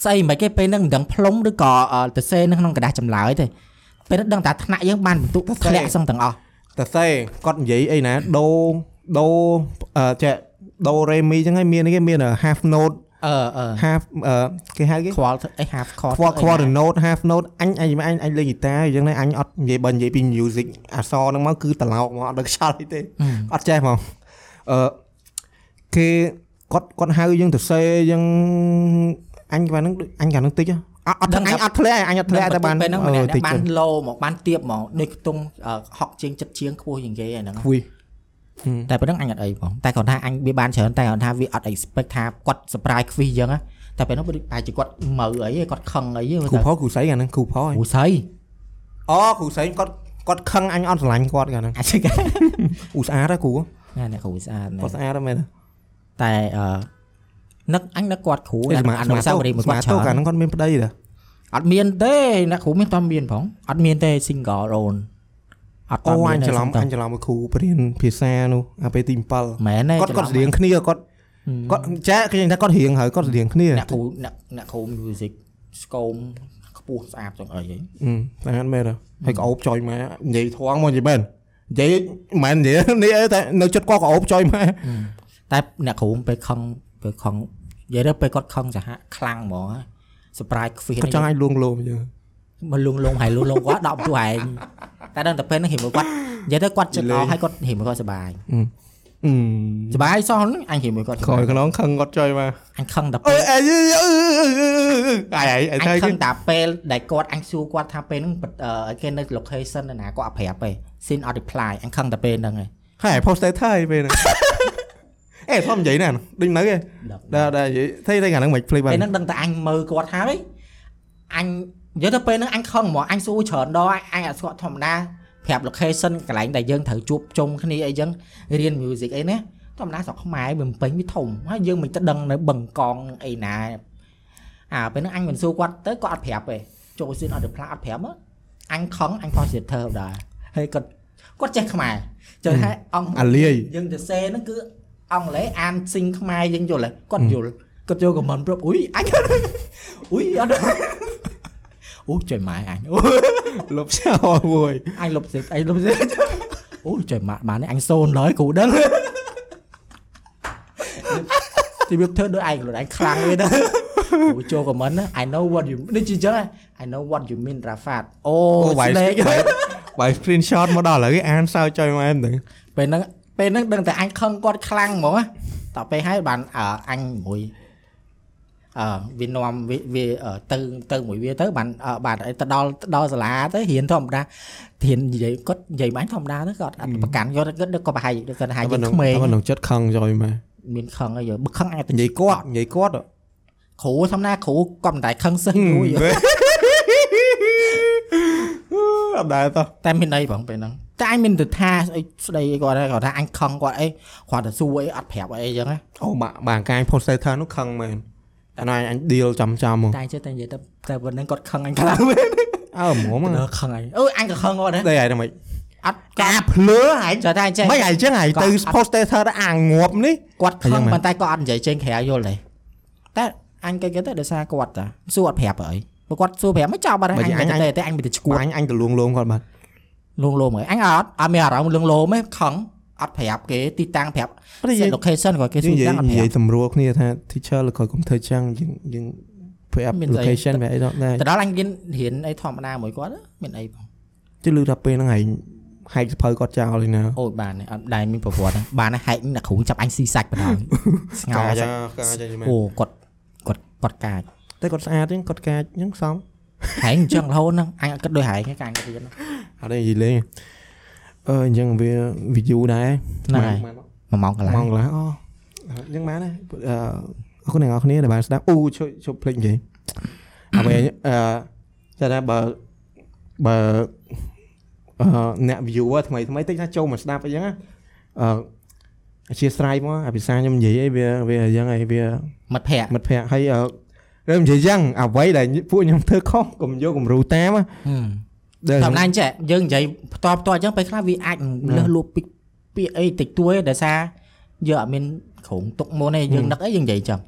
ស្អីស្អីមិនគេពេលហ្នឹងមិនដឹងផ្លុំឬក៏អឺទៅសេនៅក្នុងกระดาษចម្លើយទេពេលហ្នឹងដឹងតែថ្នាក់យើងបានបន្ទុកធ្លាក់សឹងទាំងអស់ តែសេគាត់និយាយអីណាដូដូអឺចេះដូរ៉េមីចឹងហើយមានអីគេមាន half note អឺអឺ half អឺគេហៅគេ ខ្វល់អី half chord quarter quarter note half note អញអញអញអញលេងហ្គីតាអញ្ចឹងណាអញអត់និយាយបើនិយាយពី music អក្សរហ្នឹងមកគឺត្រឡោកមកអត់ដឹងខ្យល់អីទេអត់ចេះហ្មងអឺគេគាត់គាត់ហៅយើងទៅសេយើង អញកាលហ្នឹងដូចអញកាលហ្នឹងតិចហ៎អត់អត់អញអត់ធ្លាក់អញអត់ធ្លាក់តែបានពេលហ្នឹងអឺម្នាក់តិចបានទៅឡូមកបានទៀបមកដូចខ្ទង់អឺហុកជាងចិត្តជាងខ្ពស់ជាងគេហ្នឹងខ្វីតែពេលហ្នឹងអញអត់អីផងតែគាត់ថាអញវាបានច្រើនតែគាត់ថាវាអត់ expect ថាគាត់ surprise ខ្វីសអញ្ចឹងណាតែពេលហ្នឹងប្រហែលជាគាត់មើអីគាត់ខឹងអីគ្រូផោគ្រូស្អីកាលហ្នឹងគ្រូផោហ៎គ្រូស្អីអូគ្រូស្អីគាត់គាត់ខឹងអញអត់ស្រឡាញ់គាត់កាលហ្នឹងអាចគេឧស្អាតហ៎គ្រូណាអ្នកគ្រូស្អាតណាស់គាត់ស្អាតហ៎មែនទេតែអឺ នឹកអញនឹកគាត់គ្រូអេតែស្មាអស្នុមាស្សាវរីយ៍មួយស្មាគាត់ច្រើតូកាលនហ្នឹងគាត់មានប្តីទេអត់មានទេអ្នកគ្រូមានតែមានផងអត់មានទេ single own អត់អូមានអញច្រឡំទេអញច្រឡំមួយគ្រូបរៀនភាសានោះអាពេលទី7មែនទេគាត់គាត់រៀងគ្នាគាត់គាត់ចាគេនិយាយថាគាត់រៀងហើយគាត់រៀងគ្នាអ្នកគ្រូអ្នកអ្នកគ្រូ music ស្គមខ្ពស់ស្អាតចង់អីហីអឺតែអត់មែនទេហើយក្អូបចុយមកនិយាយធំមកនិយាយមែននិយាយមិនមែននិយាយនេះអីតែនៅចិត្តគាត់ក្អូបចុយមកតែអ្នកគ្រូពេលខឹង ពេលខឹងនិយាយទៅពេលគាត់ខឹងសហខ្លាំងហ្មង surprise ខ្វះគាត់ចង់ឲ្យលួងលោមយើងមកលងលងហើយលងលងគាត់ដកបន្ទូឯងតែដល់តែពេលហ្នឹងហិមគាត់និយាយទៅគាត់ចិត្តអស់ហើយគាត់ហិមគាត់សុបាយអឺសបាយសោះហ្នឹងអញនិយាយមួយគាត់ក្រោយខ្នងខឹងគាត់ចុយមកអញខឹងតែអឺពេលអីអីអីអីអញថៃខឹគេងតែពេលដែលគាត់អញសួរគាត់ថាពេលហ្នឹងអឺគេនៅ location នៅណាគាត់អត់ប្រាប់ទេ sin អត់ reply អញខឹងតែពេលហ្នឹងឯងហើយ post ថៃពេលហ្នឹង អេធំនិយាយណាដូចនៅឯដល់ដែលដែលនិយាយថៃថៃកាលហ្នឹងមិនភ្លេចបាពេលនហ្នឹងដឹងតែអញមើលគាត់ហើយអញនិយាយទៅពេលហ្នឹងអញខឹងហ្មងអញសួរច្រើនដងអញអញអត់ស្គាល់ធម្មតាប្រាប់ location កន្លែងដែលយើងត្រូវជួបជុំគ្នាអីចឹងរៀន music អីណាធម្មតាស្រុកខ្មែរវាមិនពេញវាធំហើយយើងមិនទៅដឹងនៅបឹងកងអីណាអាពេលហ្នឹងអញមិនសួរគាត់ទៅគាត់អត់ប្រាប់ទេចូលស៊ីនអត់ reply អត់ប្រាប់មកអញខឹងអញ positive ដែរហើយគាត់គាត់ចេះខ្មែរចុះហើយអង្គអាលាយយើងទៅសេហ្នឹងគឺ អង់គ្លេសអានស៊ីងខ្មែរយើងយល់ហើយគាត់យល់គាត់ចូលខមមិនប្រាប់អ៊ុយអញអ៊ុយអត់អូចុយម៉ែអញអូលុបចោលមួយអញលុបសិអញលុបសិអូចុយម៉ាក់បាននេះអញសូនឡើយគ្រូដឹងទីវាធ្វើដូចឯងខ្លួនឯងខ្លាំងវិញណាអូចូលខមមិនណា I know what you នេះជាចឹង I know what you mean Rafat អូអូបាយ snake បាយ screenshot មកដល់ឥឡូវគេអានសើចុយមកឯងទៅពេលហ្នឹង ពេលហ្នឹងដឹងតែអញខឹងគាត់ខ្លាំងហ្មងណាតទៅពេលហើយបានអឺអញមួយអឺវានាំវាវាអឺទៅទៅមួយវាទៅបានអឺបានអីទៅដល់ទៅដល់សាលាទៅរៀនធម្មតារៀននិយាយគាត់និយាយមកអញធម្មតាទៅគាត់អត់ប្រកាន់គាត់គាត់ក៏ប្រហែលគាត់ថាយើងក្មេងគាត់ក្នុងចិត្តខឹងចុយមកមានខឹងអីបើខឹងអាចទៅនិយាយគាត់និយាយគាត់គ្រូធម្មតាគ្រូគាត់មិនតែខឹងសិស្សយូរយូរអត់ដែរតោះតែមានអីបងពេលហ្នឹង តែអញមានទៅថាស្អីស្ដីអីគាត់ដែរគាត់ថាអញខឹងគាត់អីគាត់ទៅសួរអីអត់ប្រាប់អីអញ្ចឹងណាអូបាក់បាក់កាយ post ថានោះខឹងមែនតែណៃអញ deal ចំចំមកតែចេះតែនិយាយទៅតែប៉ុណ្្នឹងគាត់ខឹងអញខ្លាំងមែនអើហ្មងមកដល់ខឹងអញអឺអញក៏ខឹងគាត់ដែរតែឯងមិនអត់ការភ្លើហែងចេះតែអញចេះមិនឯងចឹងឯងទៅ post ថាអាងាប់នេះគាត់ខឹអញ្ចឹងងមែនប៉ុន្តែគាត់អត់និយាយចេញក្រៅយល់ទេតែអញគេគេទៅដោយសារគាត់តាសួរអត់ប្រាប់អីបើគាត់សួរប្រាប់មិនចោលបាត់ហើយអញមិនទេតែអញមានតែឈួតអញអញទៅលួងលងគាត់បាទ លងលោមហើយអញអត់អត់មានអារម្មណ៍លងលោមទេខឹងអត់ប្រាប់គេទីតាំងប្រាប់ព្រោះយើង location គាត់គេសួនិរយាយតាំងអត់និប្យារយប់សម្រួលគ្នាថា teacher ឬក៏កុំធ្វើចឹងយើងយើងប្រាប់មានស្អី location វាអីដល់ដែរទៅដល់អញរៀនរៀនអីធម្មតាមួយគាត់មានអីបងជិះលឺថាពេលហ្នឹងឯងហែកសភៅគាត់ចោលឯណាអូយបានទេអត់ដែរមានប្រវត្តិហ្នឹងបានទេហែកអ្នកគ្រូចាប់អញស៊ីសាច់បណ្ដោយស្ងោការចសាច់កាចយមែនអូគាត់គាត់គាត់កាចតែគាត់ស្អាតទេគាត់កាចអញ្ចឹងសម ហែងអញ្ចឹងរហូតហ្នឹងអញអត់គិតដូចហែងទេកាញ់គាត់រៀនហ្នឹងអត់ទេនិយាយលេងអឺអញ្ចឹងវាវាយូរដែរហ្នឹងហើយម៉ោងមួយម៉ោងកន្លះម៉ោងកន្លះអូអញ្ចឹងបានដែរអឺអរគុណអ្នកនរគ្នាដែលបានស្ដាប់អូជួយជួយភ្លេចនិយាយអ្វីអឺតែថាបើបើអឺអ្នក viewer ថ្មីថ្មីតិចថាចូលមកស្ដាប់អីចឹងណាអឺអធិស្ឋានមកអាភាសាខ្ញុំនិយាយអីវាវាអញ្ចឹងអីវាមិត្តភ័ក្តិមិត្តភ័ក្តិហើយ អឺរើនិយាយចឹងអ្វីដែលពួកខ្ញុំធ្វើខុសកុំយកគំរូតាមណាដែលតាមណាចេះយើងនិយាយផ្ទាល់ផ្ទាល់អញ្ចឹងពេលខ្លះវាអាចលះលួបពីពាក្យអីតិចតួចដោយសារយើងអត់មានក្រុងទុកមុនទេយើងនឹកអីយើងនិយាយអញ្ចឹង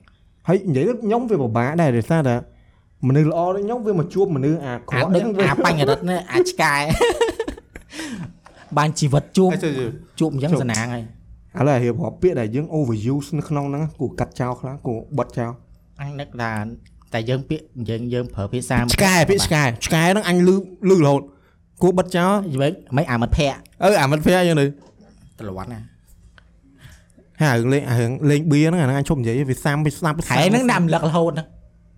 ហើយនិយាយទៅខ្ញុំវាពិបាកដែរដោយសារតែមនុស្សល្អដូចខ្ញុំវាមកជួបមនុស្សអាក្រអាក់ដូចអាបញ្ញរិទ្ធនេះអាឆ្កែបានជីវិតជួបហើយទៅជួបអញ្ចឹងសណាងហើយឥឡូវរៀបរាប់ពាក្យដែលយើង overuse នៅក្នុងហ្នឹងគួរកាត់ចោលខ្លះគួរបិទចោល អញនឹកថាតែយើងពាក្យយើងយើងប្រើភាសាឆ្កែពាក្យឆ្កែឆ្កែហ្នឹងអញលឺលឺរហូតគួរបិទចោលវិញមិនអាមិត្តភ័ក្តិអឺអាមិត្តភ័ក្តិយើងទៅតលន់ណាហើយរឿងលេងអារឿងលេងបៀហ្នឹងអាហ្នឹងអញឈប់និយាយវាសាំវាស្ដាប់ហែងហ្នឹងដាក់រំលឹករហូតហ្នឹង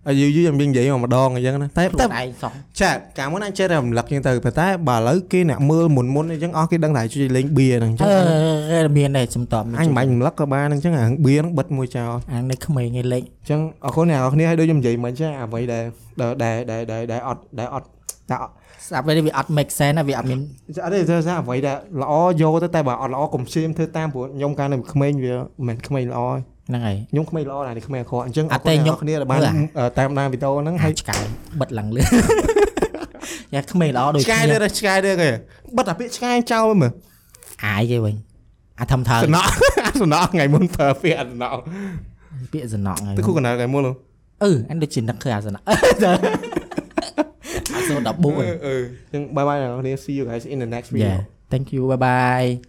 ហើយយូរយូរខ្ញុំនិយាយមកម្ដងអញ្ចឹងណាតែខ្លួនតែឯងសោះចាកាលមុនអញចេះតែរំលឹកអញ្ចឹងទៅប៉ុន្តែបើឥឡូវគេអ្នកមើលមុនមុនអញ្ចឹងអស់គេដឹងថាជួយលេងបៀហ្នឹងអញ្ចឹអឺងមានដែរសំតបអញមិនបាច់រំលឹកក៏បានអញ្ចឹងអារឿងបៀហ្នឹងបិទមួយចោលអានៅក្មេងឯលេខអញ្ចឹងអរគុណអ្នកនរគ្នាឲ្យដូចខ្ញុំនិយាយមិញចឹងអ្វីដែលដែលដែលដែលដែលអត់ដែលអត់តែអត់ស្ដាប់វិញវាអត់ make sense ណាវាអត់មានអត់ទេធ្វើសារអ្វីដែលល្អយកទៅតែបើអត់ល្អកុំព្យាយាមធ្វើតាមព្រោះខ្ញុំកាលនៅក្មេងវាមិនមែនក្មេងល្អទេ ហ្នឹងហើយខ្ញុំក្មេងល្អដែរនេះក្មេងអាក្រក់អញ្ចឹងអត់ទេរគុណខ្ញុំអ្នកនរគ្នាដែលបានមើលអាអឺតាមដានវីដេអូហ្នឹងហើហើយយឆ្កែបិទឡើងលឿនយ៉ាក្មេងល្អដូចឆ្កែគ្នាទៅឆ្កែទៅគេបិទអាពាក្យឆ្កែចោលមើលអាយគេវិញអាធំថើសំណក់អាសំណក់ថ្ងៃមុនប្រើពាក្យអាសំណក់ពាក្យសំណក់ហើយទៅគូកណ្ដាលថ្ងៃមុនហ៎អឺអញដូចជានឹកឃើញអាសំណក់អាសូ14អឺអឺអញ្ចឹងបាយបាយអ្នកនរគ្នា see you guys in the next video Yeah thank you bye bye